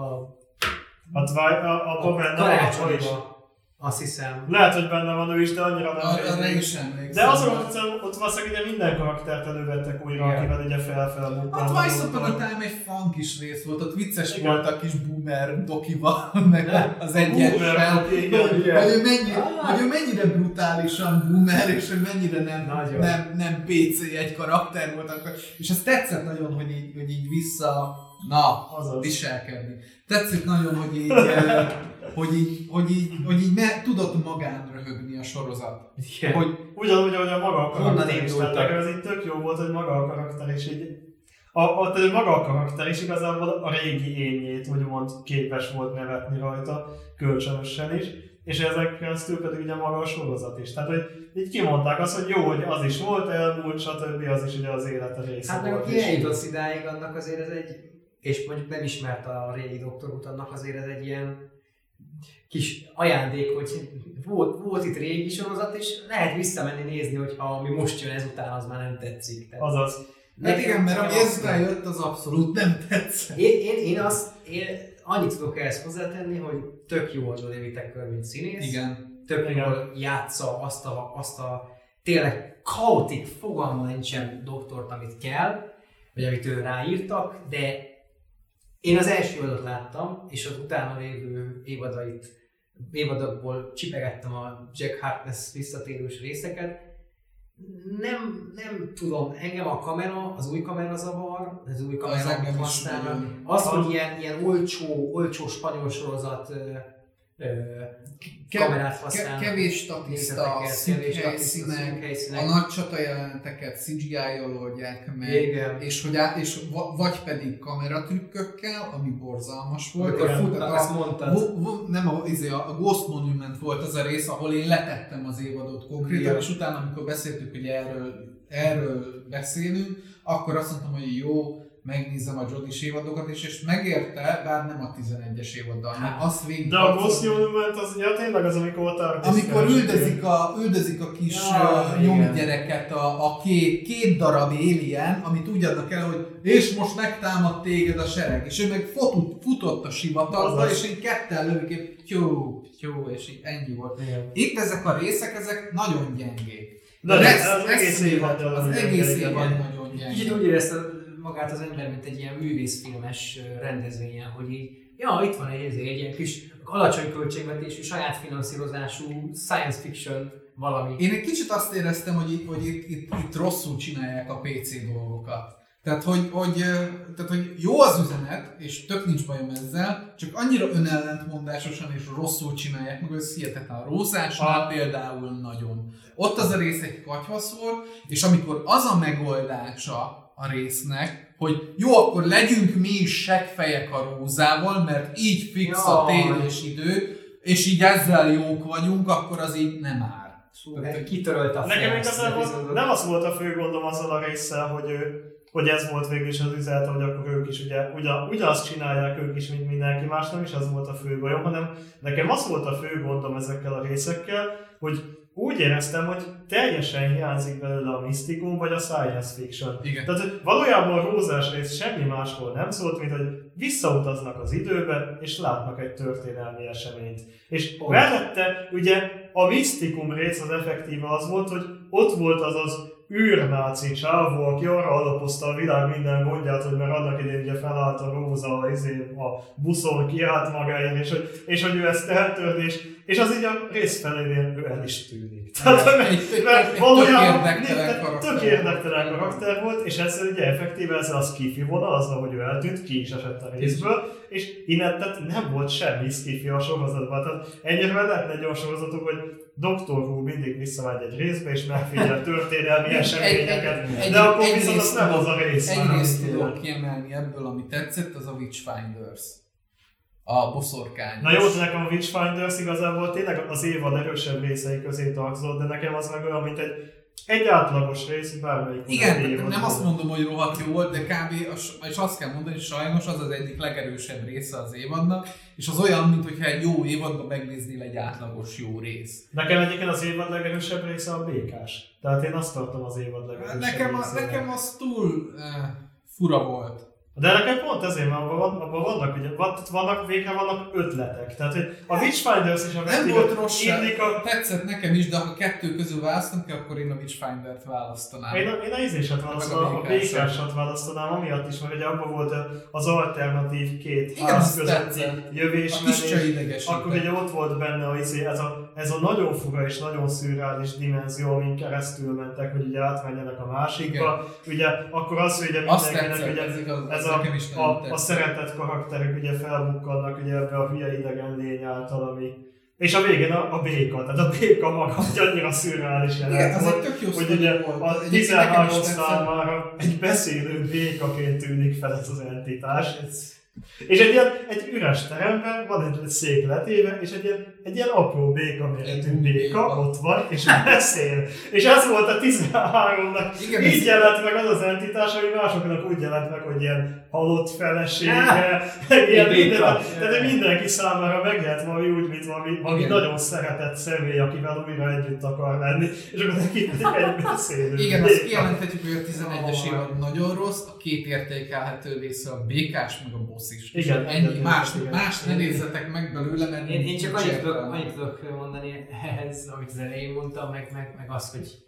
A, Twi- a, a, a benne van, is. karácsonyba. Azt hiszem. Lehet, hogy benne van ő is, de annyira nem Arra rémlik. is emlékszem. De azon, hogy ott valószínűleg ugye minden karaktert elővettek újra, Igen. akivel ugye fel-fel A bukkan. Twice Upon a Time egy fun kis rész volt, ott vicces Igen. volt a kis boomer dokival, [laughs] meg az igen. Hogy ő, mennyi, hogy ő mennyire brutálisan boomer, és hogy mennyire nem, Nagyon. nem, nem PC egy karakter volt akkor. És ez tetszett nagyon, hogy így, hogy így vissza, na, Azaz. viselkedni. Tetszett nagyon, hogy így, [laughs] hogy így, hogy így, hogy így me, tudott magán röhögni a sorozat. Igen. Hogy Ugyanúgy, ahogy a maga a karakter is, tehát ez így tök jó volt, hogy maga a karakter is így a, a, tehát maga a karakter is igazából a régi énjét úgymond képes volt nevetni rajta, kölcsönösen is, és ezek keresztül pedig ugye maga a sorozat is. Tehát, hogy így kimondták azt, hogy jó, hogy az is volt, elmúlt, stb. az is ugye az élete része Hát meg volt. aki eljutott idáig, annak azért ez egy, és mondjuk nem ismert a régi doktorút, annak azért ez egy ilyen kis ajándék, hogy volt, volt itt régi sorozat, és lehet visszamenni nézni, hogyha ami most jön ezután, az már nem tetszik. Tehát Azaz. Hát igen, mert ami ezután jött, az abszolút nem tetszett. Én, én, én azt, én annyit tudok ehhez hozzátenni, hogy tök jó az David Whittaker, mint színész. Igen. Tök Igen. jól játsza azt a, azt a tényleg kaotik, fogalma nincsen doktort, amit kell, vagy amit ő ráírtak, de én az első évadot láttam, és az utána lévő évadait, évadokból csipegettem a Jack Harkness visszatérős részeket. Nem, nem tudom, engem a kamera, az új kamera zavar, az új is használnak. Az, hogy ilyen, ilyen olcsó, olcsó spanyol sorozat kamerát használnak. kevés statiszta, Nézeteket, szűk kevés statiszta, szűk helyszínek, helyszínek. a nagy csata jeleneteket CGI-jal oldják meg, Igen. és, hogy á, és va- vagy pedig kameratrükkökkel, ami borzalmas volt. Amikor futnak, azt mondtad. Vo- vo- nem a, izé, a Ghost Monument volt az a rész, ahol én letettem az évadot konkrétan, Igen. és utána, amikor beszéltük, hogy erről, erről beszélünk, akkor azt mondtam, hogy jó, megnézem a Jodis évadokat is, és megérte, bár nem a 11-es évaddal, hanem azt végig... De a Ghost Monument az, ja tényleg az, amikor ott amikor üldözik a, üldözik a kis Ja, nyomgyereket, a, a két, két darab alien, amit úgy adnak el, hogy és most megtámad téged a sereg, és ő meg futott, futott a sivatagba, és így ketten lövik, és tyú, tyú, és így ennyi volt. Igen. Itt ezek a részek, ezek nagyon gyengék. De Az az, egész- az egész egész évad évad, az egész évad nagyon gyenge. úgy érezte magát az ember, mint egy ilyen művészfilmes rendezvényen, hogy így, ja, itt van egy, egy, egy ilyen kis alacsony költségvetésű, saját finanszírozású science fiction valami. Én egy kicsit azt éreztem, hogy, itt, hogy itt, itt, itt rosszul csinálják a PC dolgokat. Tehát hogy, hogy, tehát, hogy jó az üzenet, és tök nincs bajom ezzel, csak annyira önellentmondásosan és rosszul csinálják, meg hogy ez hihetetlen. A Rózásnál például nagyon. Ott az a rész egy katyvaszor, és amikor az a megoldása a résznek, hogy jó, akkor legyünk mi is seggfejek a rózával, mert így fix a Jaj. tél és idő, és így ezzel jók vagyunk, akkor az így nem áll. Szóval kitörölte a Nekem igazából nem az volt a fő gondom azzal a résszel, hogy, ő, hogy ez volt végül is az üzenet, hogy akkor ők is ugye ugyan, ugyanazt csinálják ők is, mint mindenki más, nem is az volt a fő bajom, hanem nekem az volt a fő gondom ezekkel a részekkel, hogy úgy éreztem, hogy teljesen hiányzik belőle a misztikum vagy a science fiction. Igen. Tehát hogy valójában a rózás rész semmi másról nem szólt, mint hogy visszautaznak az időbe, és látnak egy történelmi eseményt. És Pont. mellette ugye a misztikum rész az effektíve az volt, hogy ott volt az az űrnáci csávó, aki arra alapozta a világ minden gondját, hogy mert annak idején ugye felállt a Róza izé, a buszon, kiállt magáért, és hogy, és hogy ő ezt eltörni, és, és az így a rész felénél ő el is tűnik. Tehát, mert, mert valójában tök érdektelen karakter volt, és ezzel ugye effektíve ezzel a skifi vonal, az, hogy ő eltűnt, ki is esett a részből, és innen tehát nem volt semmi skifi a sorozatban. Tehát ennyire lehetne egy olyan sorozatok, hogy Doktor Who mindig visszamegy egy részbe, és megfigyel történelmi eseményeket, de akkor viszont az nem az a rész. Egyrészt tudok kiemelni ebből, ami tetszett, az a Witchfinders a boszorkány. Na jó, de nekem a Witchfinders igazából tényleg az évad erősebb részei közé tartozott, de nekem az meg olyan, mint egy egy átlagos rész, bármelyik. Igen, nem azt mondom, hogy rohadt jó volt, de kb. és azt kell mondani, hogy sajnos az az egyik legerősebb része az évadnak, és az olyan, mintha egy jó évadban megnéznél egy átlagos jó rész. Nekem egyébként az évad legerősebb része a békás. Tehát én azt tartom az évad legerősebb Nekem, a, nekem az túl uh, fura volt. De nekem pont ezért, mert abban, van, abban vannak, ugye, vannak, végre vannak ötletek. Tehát, hogy a Witchfinders és a Nem volt rossz a... tetszett nekem is, de ha kettő közül választom ki, akkor én a Witchfinder-t választanám. Én, én a izésat választanám, a békásat választanám, amiatt is, mert ugye abban volt az alternatív két Igen, ház közötti jövés. Akkor ugye ott volt benne a, izé, ez, a, ez a nagyon fura és nagyon szürreális dimenzió, amin keresztül mentek, hogy ugye átmenjenek a másikba. Igen. Ugye akkor az, hogy ugye mindenkinek ugye, ez a, a, a szeretett karakterek ugye felbukkannak ugye ebbe a hülye idegen lény által, ami és a végén a, a béka, tehát a béka maga, hogy annyira szürreális jelenet volt, hogy ugye volt. a 13 számára egy beszélő békaként tűnik fel ez az entitás. Ez, és egy ilyen, egy üres teremben van egy szék letéve, és egy ilyen, egy ilyen apró béka méretű béka ott van, és beszél. És ez volt a 13-nak. Igen, Így jelent meg az az entitás, ami másoknak úgy jelent meg, hogy ilyen halott felesége, [laughs] ilyen minden, tehát mindenki számára megjelent valami úgy, mint valami, valami nagyon szeretett személy, akivel újra együtt akar lenni, és akkor neki egy beszélő. Igen, azt kijelenthetjük, hogy a 11-es évad nagyon rossz, a két értékelhető része a békás, meg a boss is. Igen, ennyi, más, más ne nézzetek meg belőle, mert én, én csak annyit tudok, annyit tudok mondani ehhez, amit az elején mondtam, meg, meg, meg azt, hogy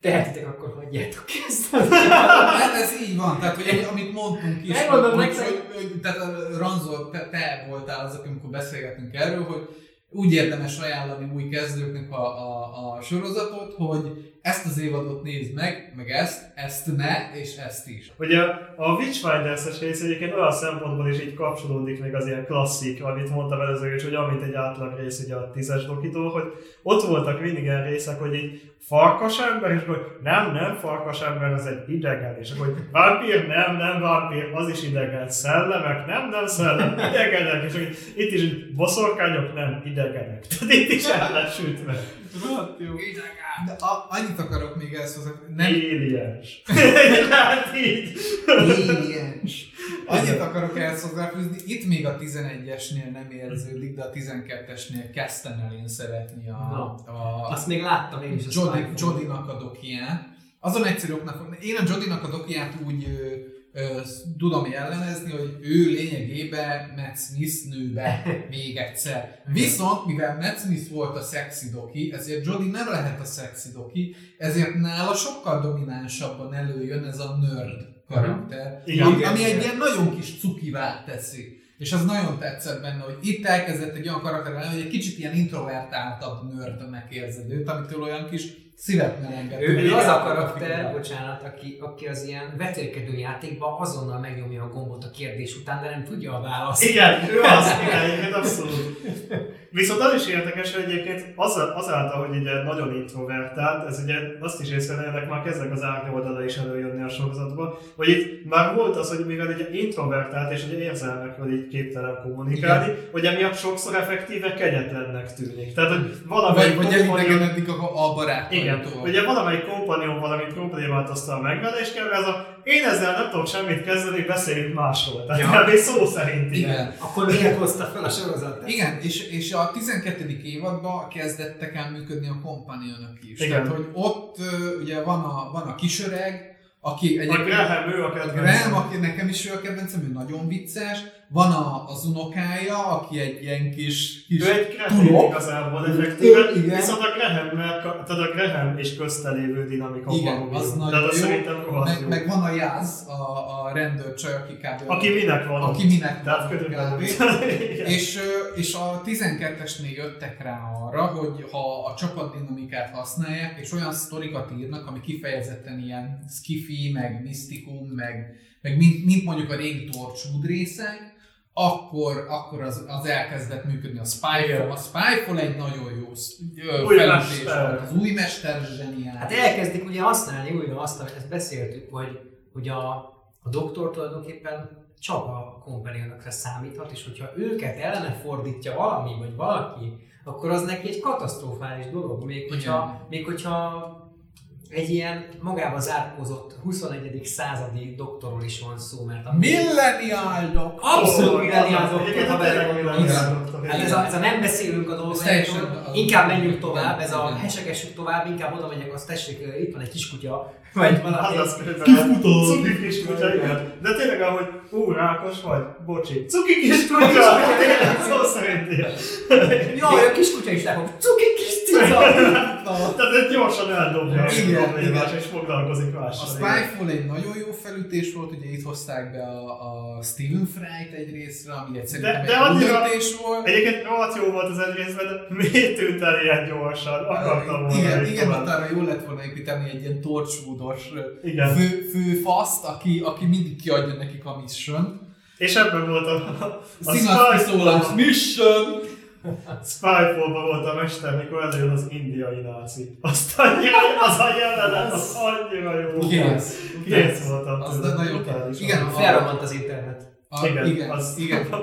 tehetitek, akkor hagyjátok ezt. [laughs] Hát ez így van, tehát hogy amit mondtunk is, Megmondom hogy, hogy, hogy, tehát Ranzol, te, te voltál az, amikor beszélgetünk erről, hogy úgy érdemes ajánlani új kezdőknek a, a, a sorozatot, hogy ezt az évadot nézd meg, meg ezt, ezt ne, és ezt is. Ugye a Witchfinders-es rész egyébként olyan szempontból is így kapcsolódik még az ilyen klasszik, amit mondtam előző is, hogy amint egy átlag rész ugye a tízes dokitól, hogy ott voltak mindig ilyen részek, hogy így farkas ember, és hogy nem, nem farkas ember, az egy idegen, és akkor hogy vámpír, nem, nem vámpír, az is idegen, szellemek, nem, nem szellem, idegenek, és hogy itt is boszorkányok, nem, idegenek. [laughs] Tehát itt is el lett sütve. De a, annyit akarok még ezt hozzá. Nem... Aliens. [laughs] [laughs] hát így. Aliens. Annyit akarok ezt hozzáfűzni, itt még a 11-esnél nem érződik, de a 12-esnél kezdtem el én szeretni a... No. a Azt még láttam én is. Jody, Jody-nak a dokiát. Azon egyszerű oknak, én a Jody-nak a dokiát úgy tudom jellemezni, hogy ő lényegében Matt Smith nőbe [laughs] még egyszer. Viszont, mivel Matt Smith volt a sexy doki, ezért Jodie nem lehet a sexy doki, ezért nála sokkal dominánsabban előjön ez a nerd karakter, Igen, ami, ami egy ilyen nagyon kis cukivá teszi. És az nagyon tetszett benne, hogy itt elkezdett egy olyan karakter hogy egy kicsit ilyen introvertáltabb nördnek érzed őt, amitől olyan kis szívet melenget. Ő, ő az a karakter, bocsánat, aki, aki az ilyen vetélkedő játékban azonnal megnyomja a gombot a kérdés után, de nem tudja a választ. Igen, ő az, [laughs] igen, abszolút. Viszont az is érdekes, hogy egyébként az, azáltal, hogy ugye nagyon introvertált, ez ugye azt is észrevennek, már kezdek az árnyoldala is előjönni a sorozatba, hogy itt már volt az, hogy mivel ugye introvertált és ugye érzelmekről így képtelen kommunikálni, Igen. hogy emiatt sokszor effektíve kegyetlennek tűnik. Tehát, hogy valamelyik vagy, vagy eddig a, a barát. Igen, ugye valamelyik kompanion valami problémát aztán megvele, és kell ez a én ezzel nem tudok semmit kezdeni, beszéljünk másról. Tehát ja. szó szerint igen. igen. Akkor miért hozta fel a sorozat? Igen, és, és a 12. évadban kezdettek el működni a kompanionok is. Igen. Tehát, hogy ott ugye van a, van a kisöreg, aki egyébként... A Graham, ő a kedvencem. Graham, aki nekem is ő a kedvencem, ő nagyon vicces. Van a, az unokája, aki egy ilyen kis, kis Ő egy tulok. igazából effektíve, Ő, igen. viszont a Graham, tehát a Graham és köztelévő dinamika Igen, valami. az nagyon jó. szerintem Meg, jó. meg van a Jász, a, a rendőrcsaj, aki kb. Aki minek van Aki minek Tehát van, kb. [laughs] És, és a 12-esnél jöttek rá arra, hogy ha a csapatdinamikát használják, és olyan sztorikat írnak, ami kifejezetten ilyen skifi, meg misztikum, meg, meg mint, mint mondjuk a régi Torchwood részek, akkor, akkor az, az elkezdett működni a Spyfall. A Spyfall egy nagyon jó felütés volt. Az új mester zseniális. Hát elkezdik ugye használni újra azt, amit ezt beszéltük, hogy, hogy a, a doktor tulajdonképpen csak a companion számíthat, és hogyha őket ellene fordítja valami, vagy valaki, akkor az neki egy katasztrofális dolog, még hogyha, még hogyha egy ilyen magába zárkózott 21. századi doktorról is van szó, mert a Millennial Doctor! Abszolút az- doktor, ha doktor, Hát ez a, ez a nem beszélünk a dolgokról, inkább menjünk tovább, ez a igen. hesegessük tovább, inkább oda megyek, azt tessék, itt van egy kiskutya, vagy valami. Az az. Kifutó. Cuki kis kutya, igen. De tényleg, ahogy ú, rákos vagy, bocsi. Cuki kis kutya! Tényleg, szó szerint ilyen. Jaj, a kiskutya is lekom, cuki kis cica! Tehát egy gyorsan eldobja a igen. és foglalkozik A mással. Spyfall egy nagyon jó felütés volt, ugye itt hozták be a, a Stephen Fry-t egy részre, ami egy szerintem de egy annyira- döntés volt. Egyébként rohadt jó volt az egy részben, de miért tűnt el ilyen gyorsan? Akartam volna igen, igen, arra jól lett volna építeni egy ilyen torchwoodos Igen. fő, főfaszt, aki, aki mindig kiadja nekik a mission. És ebben volt a, a kiszólás Spyfall- mission! Spyfall-ban volt a mester, mikor előjön az indiai náci. Azt annyira, az a jelenet, az annyira jó. Kész. Kész voltam. Az nagyon- brutális igen. Felrobbant az internet. A, igen, igen, az, igen. [laughs]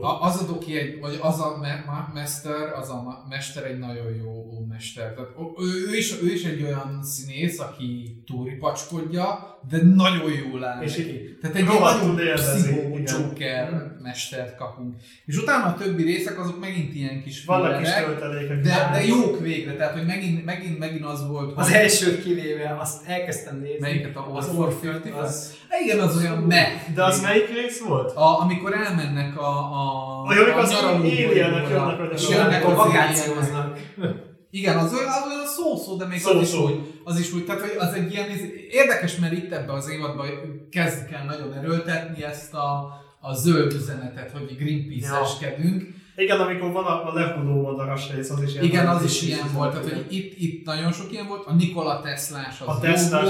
A, az a doki egy, vagy az a me, ma, mester, az a mester egy nagyon jó, mester. Tehát, ő, ő, is, ő is egy olyan színész, aki túripacskodja, de nagyon jól áll És neki. Tehát egy nagyon pszichó. Joker mestert kapunk. És utána a többi részek azok megint ilyen kis Vannak kis töltelékek. de, de jók végre, tehát hogy megint, megint, megint az volt, Az hogy elsőt kivéve, azt elkezdtem nézni. melyiket a az Orphan, 50 az... Igen, az olyan meh. De az melyik rész volt? A, amikor elmennek a, a, A jövök az éljenek, jönnek a és jönnek az vakációznak. Igen, az olyan, az olyan szó-szó, de még Szó-szó. az is úgy, az is úgy, tehát hogy az egy ilyen, érdekes, mert itt ebbe az évadban kezdik el nagyon erőltetni ezt a, a zöld üzenetet, hogy Greenpeace-eskedünk. Igen, amikor van a, a lehudó madaras rész, az is ilyen. Igen, az is ilyen volt, tehát hogy itt, itt nagyon sok ilyen volt, a Nikola Teslás az A volt.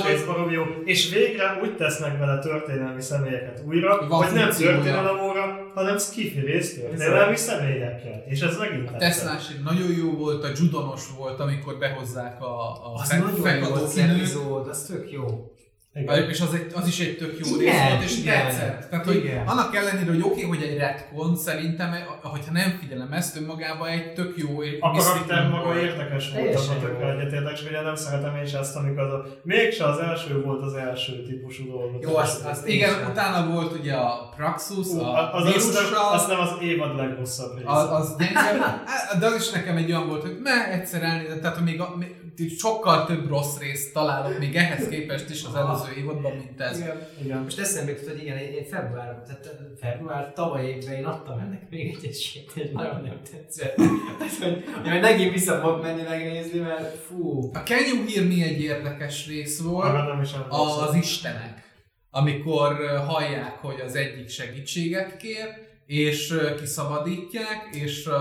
rész jó, és végre úgy tesznek vele történelmi személyeket újra, Van hogy nem történelem óra, hanem skifi rész történelmi személyekkel. És ez megint A. Teslás egy nagyon jó volt, a Judonos volt, amikor behozzák a, a Az fe- nagyon jó az epizód, az tök jó. Igen. És az, egy, az is egy tök jó Igen, rész volt, és igen. tetszett. Tehát, hogy Igen. annak ellenére, hogy oké, okay, hogy egy retcon, szerintem, hogyha nem figyelem ezt, önmagában egy tök jó A karakter maga érdekes volt, abban tökre egyetértek, és ugye nem szeretem én is ezt, amikor az a... Mégse az első volt az első típusú dolgot. Jó, azt- azt Igen, sem. utána volt ugye a Praxus, Ú, a az, az, az, vírussal, az, nem az évad legrosszabb része. az, az gyenge, de az is nekem egy olyan volt, hogy me egyszer elnézett, tehát még, a, még sokkal több rossz részt találok még ehhez képest is az előző évadban, mint ez. Igen. Igen. Most eszembe jutott, hogy igen, én február, tehát február tavaly évben én adtam ennek még egy esélyt, és nagyon nem tetszett. Tehát, hogy, hogy megint vissza fogok menni megnézni, mert fú. A Can You Hear Me egy érdekes rész volt, nem is emlékszem. az istenek, amikor ö, hallják, hogy az egyik segítséget kér, és kiszabadítják, és ö,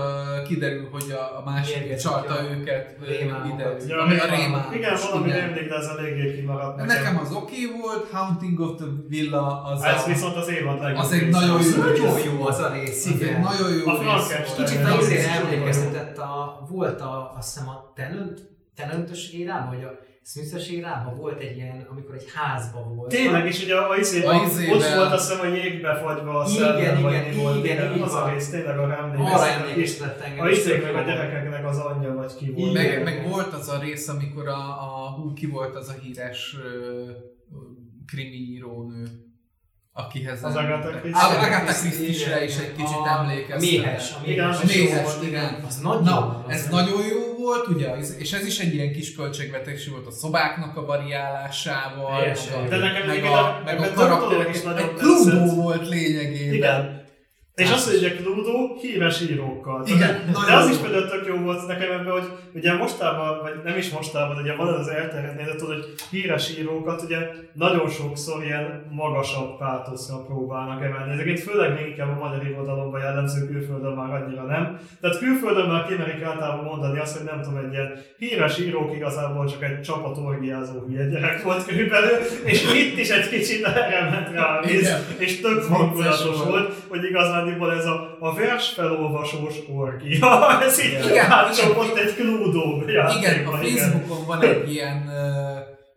kiderül, hogy a, a másik Mérgezik csalta a őket ide. Ja, ami a rémán. rémán. Igen, valami rémlik, de ez eléggé kimaradt De nekem az oké okay volt, Haunting of the Villa az Ez a... viszont az évad legjobb Az egy nagyon jó Nagyon jó az a rész, igen. nagyon jó A rész. Kicsit Igen, az az azért emlékeztetett a, volt a, azt hiszem a Tenant, Tenantös érában, vagy a Smiths érában volt egy ilyen, amikor egy házban volt. Tényleg, és ugye a, izé, A a, izével- ott volt azt hiszem a jégbe fagyva a Igen, szellem, vagy igen, mi volt, igen, így az a rész, tényleg arra Arra emlékeztetek. És emlékeztetett engem. a izék meg a gyerekeknek az anyja, vagy ki volt. Igen. Meg, meg volt az a rész, amikor a, a hú, ki volt az a híres ö, krimi írónő, akihez... Az Agatha Christie-re Igen, is egy igen. kicsit A emlékeztetett. Méhes, a Igen, méhes. igen. Az nagyon Na, jó. ez nagyon jó volt, ugye, és ez is egy ilyen kis költségvetési volt a szobáknak a variálásával, meg a, De nekem meg a, meg a több dolog karakterek. is nagyon Egy klubó volt lényegében. Igen. És azt, hogy ugye Cluedo híres írókkal. Igen, de nagyon az is például tök jó volt nekem ebben, hogy ugye mostában, vagy nem is mostában, de ugye van az elterjedt nézet, tudod, hogy híres írókat ugye nagyon sokszor ilyen magasabb pátoszra próbálnak emelni. Ezeket főleg inkább a magyar irodalomban jellemző, külföldön már annyira nem. Tehát külföldön már kimerik általában mondani azt, hogy nem tudom, egy ilyen híres írók igazából csak egy csapat orgiázó hülye gyerek volt körülbelül, és itt is egy kicsit erre ment rá a víz, és tök hangulatos volt. hogy igazándiból ez a, a versfelolvasós orgia, [laughs] ez így Igen. átcsapott egy Cluedo Igen, a. Facebookon van egy ilyen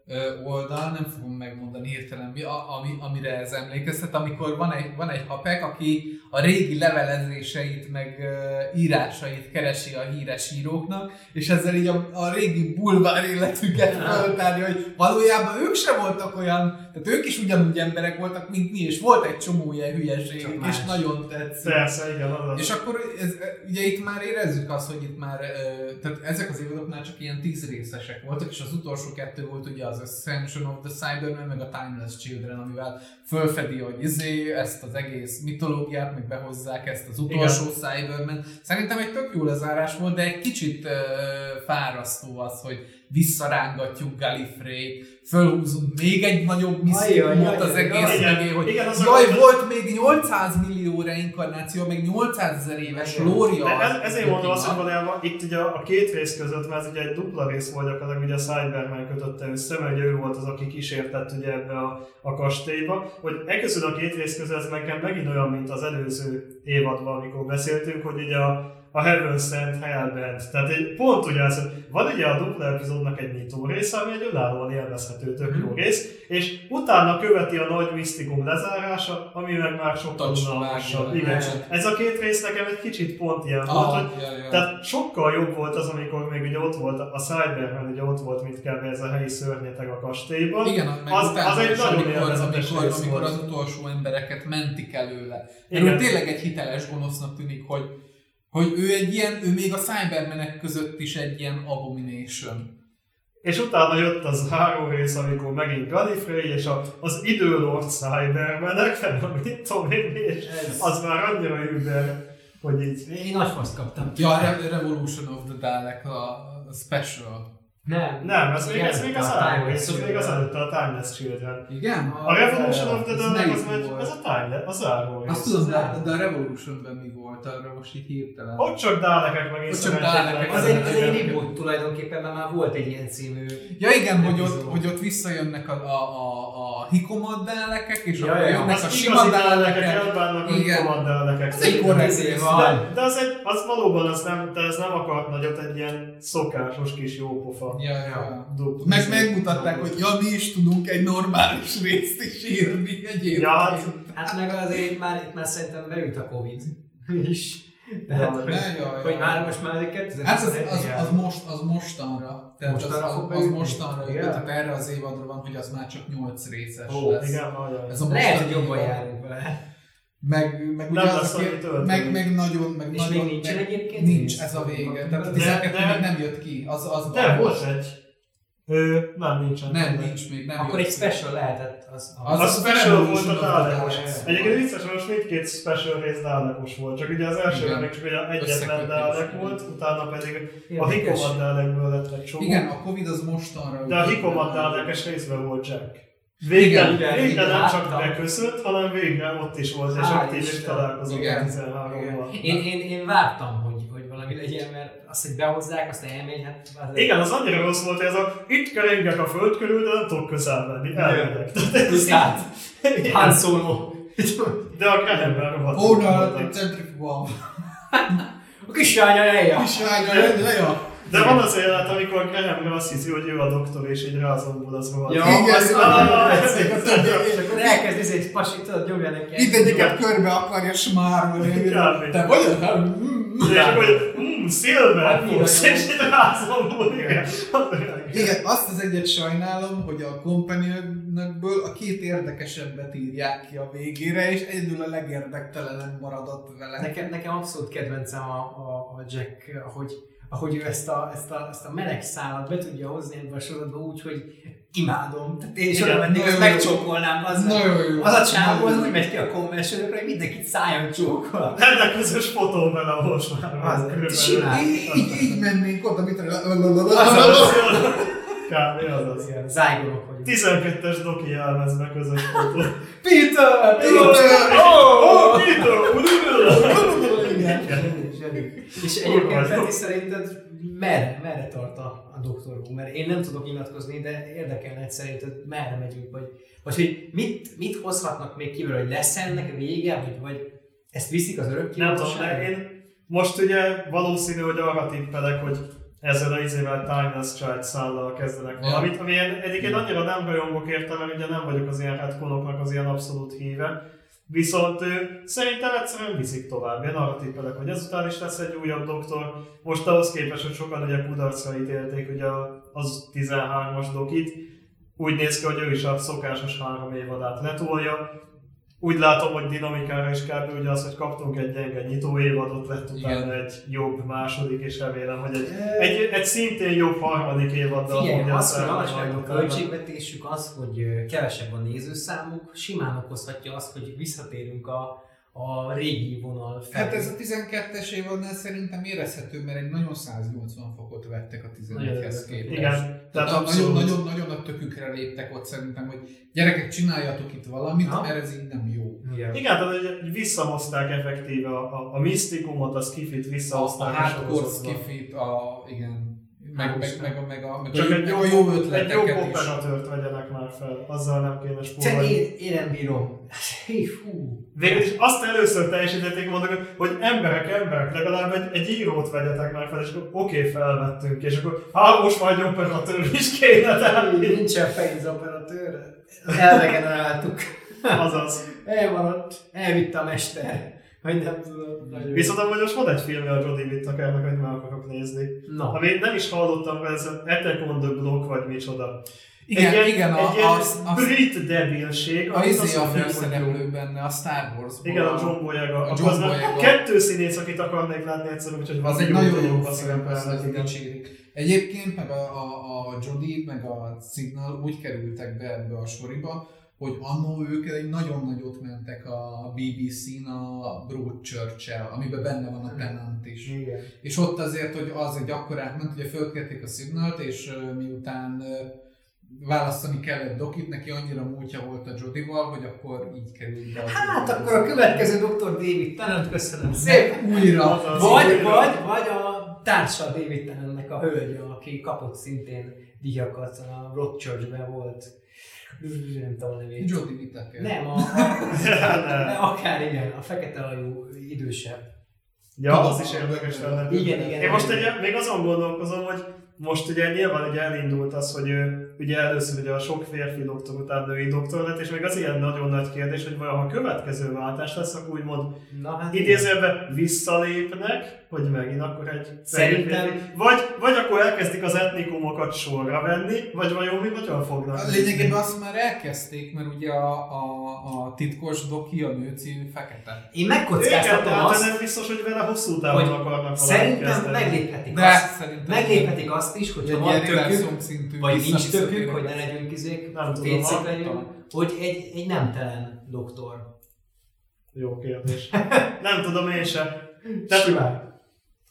ö, oldal, nem fogom megmondani hirtelen, mi, a, ami, amire ez emlékeztet, amikor van egy, van egy hapek, aki a régi levelezéseit, meg ö, írásait keresi a híres íróknak, és ezzel így a, a régi bulvár életüket föltárja, hogy valójában ők sem voltak olyan, tehát ők is ugyanúgy emberek voltak, mint mi, és volt egy csomó ilyen hülyeség, Csak és nagyon tetszik. Persze, igen, az. És akkor ez, ugye itt már érezzük azt, hogy itt már, ö, tehát ezek az évadok már csak ilyen tíz részesek voltak, és az utolsó kettő volt ugye az Ascension of the Cybermen, meg a Timeless Children, amivel fölfedi, hogy izé, ezt az egész mitológiát, meg behozzák ezt az utolsó Cybermen. Szerintem egy tök jó lezárás volt, de egy kicsit ö, fárasztó az, hogy visszarángatjuk Gallifrey-t, fölhúzunk még egy nagyobb missziót az egész igen, mögé, hogy igen, az jaj, a- volt még 800 millió reinkarnáció, meg 800 ezer éves lória. Ez, ezért mondom azt, hogy valójában itt ugye a két rész között, mert ez ugye egy dupla rész volt gyakorlatilag, ugye a Cyberman kötötte össze, mert ő volt az, aki kísértett ugye ebbe a, a kastélyba, hogy e között a két rész között ez nekem megint olyan, mint az előző évadban, amikor beszéltünk, hogy ugye a, a Heaven Sent Hellbent. Tehát egy, pont hogy van ugye a dupla epizódnak egy nyitó része, ami egy önállóan élvezhető, tök jó rész, és utána követi a nagy misztikum lezárása, ami meg már sokkal unalmasabb. Igen. Ez a két rész nekem egy kicsit pont ilyen volt, Ah, hogy ja, ja. tehát sokkal jobb volt az, amikor még ugye ott volt a Cyberman, ugye ott volt, mint kb. ez a helyi szörnyeteg a kastélyban. Igen, az, utána az egy nagyon amikor, élvezetes amikor, rész amikor volt. az utolsó embereket mentik előle. Mert tényleg egy hiteles gonosznak tűnik, hogy, hogy ő egy ilyen, ő még a Cybermenek között is egy ilyen abomination. És utána jött az záró rész, amikor megint Gallifrey és a, az időlord Cybermenek, [laughs] nem mit tudom én, és Ez- az már annyira über, hogy így Én nagy faszt kaptam. Ja, a Re- Revolution of the Dalek, a, a special. Nem. nem, ez még, ez még az a rész, ez még az előtte a Timeless Children. Igen? A Revolution of the melyik az volt? ez a Timeless, a záró rész. Azt tudom, de, de a Revolutionben mi volt arra most így hirtelen. Ott csak dálekek meg Ott csak dálekek. Az egy, az egy reboot tulajdonképpen, mert már volt egy ilyen című Ja igen, hogy ott, hogy ott visszajönnek a, a, a, a hikomaddálekek, és Ja, akkor jönnek a Az sima igazi dálekek dálekek. elbánnak, hogy Igen. Ez egy korrekt izé rész. van. De, de az, egy, az valóban az nem, de ez nem akart nagyot egy ilyen szokásos kis jópofa. Ja, ja. Meg megmutatták, hogy ja, mi is tudunk egy normális részt is írni egyébként. Ja, hát, Hát meg azért már, itt már szerintem beült a Covid is. Tehát, Ja, hogy, ne, jaj, hogy jaj. már most már azért 2021 Hát az, az, az, most, az mostanra. Tehát Mostanra az, az, az mostanra Igen? tehát erre az évadra van, hogy az már csak 8 részes ó, lesz. igen, nagyon. Ez a Lehet, hogy jobban járunk vele. Meg, meg ugye Nem az, töltemény. meg, meg nagyon, meg És nagyon, még nincsen meg egyébként Nincs, ez a vége. Tehát a De- 12 de- még nem jött ki. Az, az De volt egy. Ö, nem, nincsen. Nem, nincs még, nem Akkor egy ki. special lehetett. Az, Az- A az special Revolution volt a. Daleks. Egyébként vicces, hogy most mindkét special rész dálekos volt. Csak ugye az elsőben Igen. még csak ugye egyetlen dálek volt, utána pedig a hikomat dálekből lett egy csomó. Igen, a Covid az mostanra. De a hikomat dálekes részben volt Jack. Végre, Igen, végre igen, nem csak láttam. beköszönt, hanem végre ott is volt, és és Isten. találkozott Igen. a 13-ban. Én, én, én vártam, hogy, hogy valami legyen, mert azt, hogy behozzák, azt elmegy, hát az Igen, az annyira rossz volt, hogy ez a itt keringek a föld körül, de nem tudok közel menni. Elmegyek. Tehát Han Solo. De a Grahamben rohadt. Ó, na, egy centrifugál. A kislánya eljön. Kislánya, leja. De van az élet, amikor Grahamre azt hiszi, hogy ő a doktor, és egy rázomból az rohadt. Ja, Igen, az. És akkor elkezd ezért pasit, tudod, nyomja neki. Mindegyiket körbe akarja smárolni. Te vagy az? És hogy mm, Silver Fox, igen. és rázomból, igen. Igen, azt az egyet sajnálom, hogy a companion a két érdekesebbet írják ki a végére, és egyedül a legérdektelenebb maradott vele. Nekem, nekem abszolút kedvencem a, a, a Jack, ahogy, ahogy ő ezt a, ezt, a, ezt a meleg szálat be tudja hozni ebbe a sorozatba úgy, hogy imádom. Tehát én is oda mennék, azt megcsókolnám. Az, Nagyon jó. az a csávó, az úgy megy ki a konversőnökre, hogy mindenkit szájon csókol. Ennek közös fotó vele a. Az- simán. Így, így, mennénk oda, mit [laughs] Kb. azaz. Igen, zájgonok vagyunk. 12-es doki jelmezbe közös fotó. Peter! Peter! Oh, Peter! És egyébként Peti szerinted merre, merre tart a, a. Who? Mert én nem tudok nyilatkozni, de érdekelne, hogy szerinted merre megyünk, vagy, vagy hogy mit, mit hozhatnak még kívül, hogy lesz ennek vége, vagy, vagy ezt viszik az örök Nem tudom, de én most ugye valószínű, hogy arra tippelek, hogy ezzel a izével Timeless Child szállal kezdenek valamit, ami én egyébként annyira nem rajongok érte, mert ugye nem vagyok az ilyen retconoknak az ilyen abszolút híve. Viszont ő, szerintem egyszerűen viszik tovább. Én arra tippelek, hogy ezután is lesz egy újabb doktor. Most ahhoz képest, hogy sokan ugye kudarcra ítélték ugye az 13-as dokit, úgy néz ki, hogy ő is a szokásos három évadát letolja. Úgy látom, hogy dinamikára is kb. ugye az, hogy kaptunk egy gyenge nyitó évadot, lett utána Igen. egy jobb második, és remélem, hogy egy, egy, egy szintén jobb harmadik évaddal Figyelj, fogja az, hogy alacsony a költségvetésük, az, hogy kevesebb a nézőszámuk, simán okozhatja azt, hogy visszatérünk a, a régi vonal felé. Hát ez a 12-es évadnál szerintem érezhető, mert egy nagyon 180 fokot vettek a Nagyon 11-hez örülök. képest. Igen, Tehát tehát nagyon, abszolút. nagyon, nagyon a tökükre léptek ott szerintem, hogy gyerekek, csináljatok itt valamit, Aha. mert ez így nem jó. Igen. Igen, tehát hogy visszahozták effektíve a, a, a misztikumot, a skifit A, a visszahozták. hardcore skifit, a, igen, meg, meg, meg, a- meg, a, meg, Csak a, egy meg jó, a jó egy ötleteket jobb is. operatőrt vegyenek már fel, azzal nem kéne spórolni. én, én nem bírom. Hé, fú. Végül is azt először teljesítették, mondok, hogy emberek, emberek, legalább egy, egy írót vegyetek már fel, és akkor oké, okay, felvettünk, és akkor hát most majd operatőr is kéne, tehát Nincsen pénz operatőr. Elregeneráltuk. azaz. Elmaradt. Elvitte a mester. Vagy nem tudom. Viszont amúgy most van egy filmje a Jodie Whittakernek, amit meg akarok nézni. Na. Ami nem is hallottam, hogy ez Attack on the Block, vagy micsoda. Igen, egy igen, a, egy ilyen az, az, brit debilség, a, izé a hogy főszereplő benne, a Star wars Igen, a John Boyega. A John Boyega. Kettő színész, akit akarnék látni egyszerűen, úgyhogy Az egy nagyon jó film, az. Egyébként meg a, a, a Jodie, meg a Signal úgy kerültek be ebbe a soriba, hogy annó ők egy nagyon nagyot mentek a BBC-n a broadchurch amiben benne van a Tenant is. Igen. És ott azért, hogy az egy akkor átment, ugye fölkérték a Signalt, és miután választani kellett Dokit, neki annyira múltja volt a Jodival, hogy akkor így került be. Hát akkor a következő Dr. David Tennant, köszönöm szépen. Újra! Az- Vagy, újra. vagy, vagy a társa David Tennantnek a hölgye, aki kapott szintén díjakat, a Broadchurch-ben volt. Nem tudom a nevét. Jodie Whittaker. Nem, a, [laughs] a, akár igen, a fekete ajú idősebb. Ja, az is érdekes lenne. Igen, igen. Én most egy, még azon gondolkozom, hogy most ugye nyilván ugye elindult az, hogy ő ugye először ugye a sok férfi doktor után női doktor lett, és még az ilyen nagyon nagy kérdés, hogy vajon ha a következő váltás lesz, akkor úgymond Na hát idézőben visszalépnek, hogy megint akkor egy Szerintem- férfi. Vagy, vagy akkor elkezdik az etnikumokat sorra venni, vagy vajon mi hogyan fognak? A lényegében azt már elkezdték, mert ugye a, a, a titkos doki, a nőci fekete. Én Igen, megkockáztatom tehát azt, nem biztos, hogy vele hosszú távon hogy akarnak szerintem megléphetik azt, megléphetik azt is, hogyha van tökük, vagy nincs vissza- tökük, hogy ne legyünk izék, Nem tudom, legyünk, hogy egy, egy nemtelen doktor. Jó kérdés. Nem tudom én se. Tehát, Simán.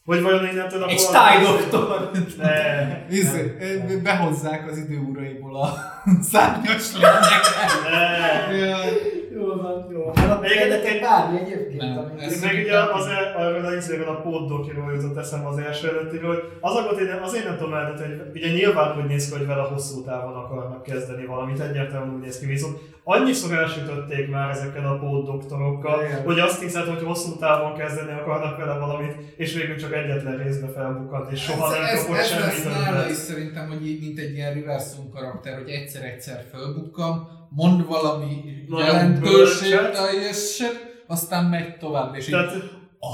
hogy vajon innentől akkor... Egy Style doktor. Ne, [laughs] Izé, behozzák az időuraiból a [laughs] szárnyas lényeket. Van, jó. van. Egyébként- bármi egyébként. Nem, ez- meg ugye az, el- arról az izéről a pótdokiról jutott eszem az első előttiről, hogy azokat én azért nem tudom eldönteni, hogy ugye nyilván úgy néz ki, hogy vele hosszú távon akarnak kezdeni valamit, egyáltalán úgy néz ki, viszont annyiszor elsütötték már ezekkel a pótdoktorokkal, hogy azt hiszed, hogy hosszú távon kezdeni akarnak vele valamit, és végül csak egyetlen részbe felbukkant, és soha ez, nem ez, kapott ez semmi lesz nála is szerintem, hogy így, mint egy ilyen Riverson karakter, hogy egyszer-egyszer fölbukkam, mond valami Nagyon jelentőség, bölcset. teljeset, aztán megy tovább, és így, Tehát oh,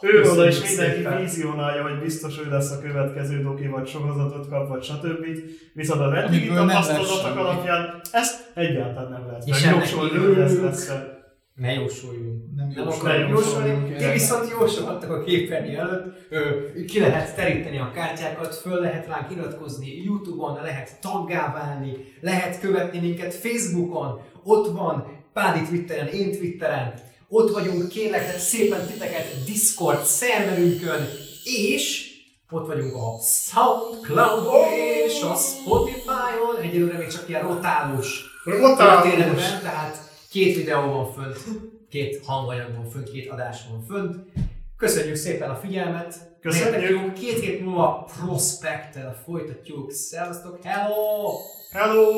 őről is Köszönjük mindenki szépen. vizionálja, hogy biztos ő lesz a következő doki, vagy sorozatot kap, vagy stb. Viszont az Amiből nem lesz tapasztalatok alapján ezt egyáltalán nem lehet És hogy örülünk. ez lesz. Ne jósoljunk. Nem Nem jó akarok jósolni. Ti viszont jósolhattak a képernyő előtt. Ö, ki lehet teríteni a kártyákat, föl lehet ránk iratkozni Youtube-on, lehet taggá válni, lehet követni minket Facebookon, ott van Pádi Twitteren, én Twitteren, ott vagyunk, kérlek szépen titeket Discord szerverünkön, és ott vagyunk a Soundcloud-on és a Spotify-on, egyelőre még csak ilyen rotálós Rotálós. tehát két videó van fönt, két hanganyag van fönt, két adás van fönt. Köszönjük szépen a figyelmet! Köszönjük. Két hét múlva Prospect-tel folytatjuk. Szevasztok, hello! Hello!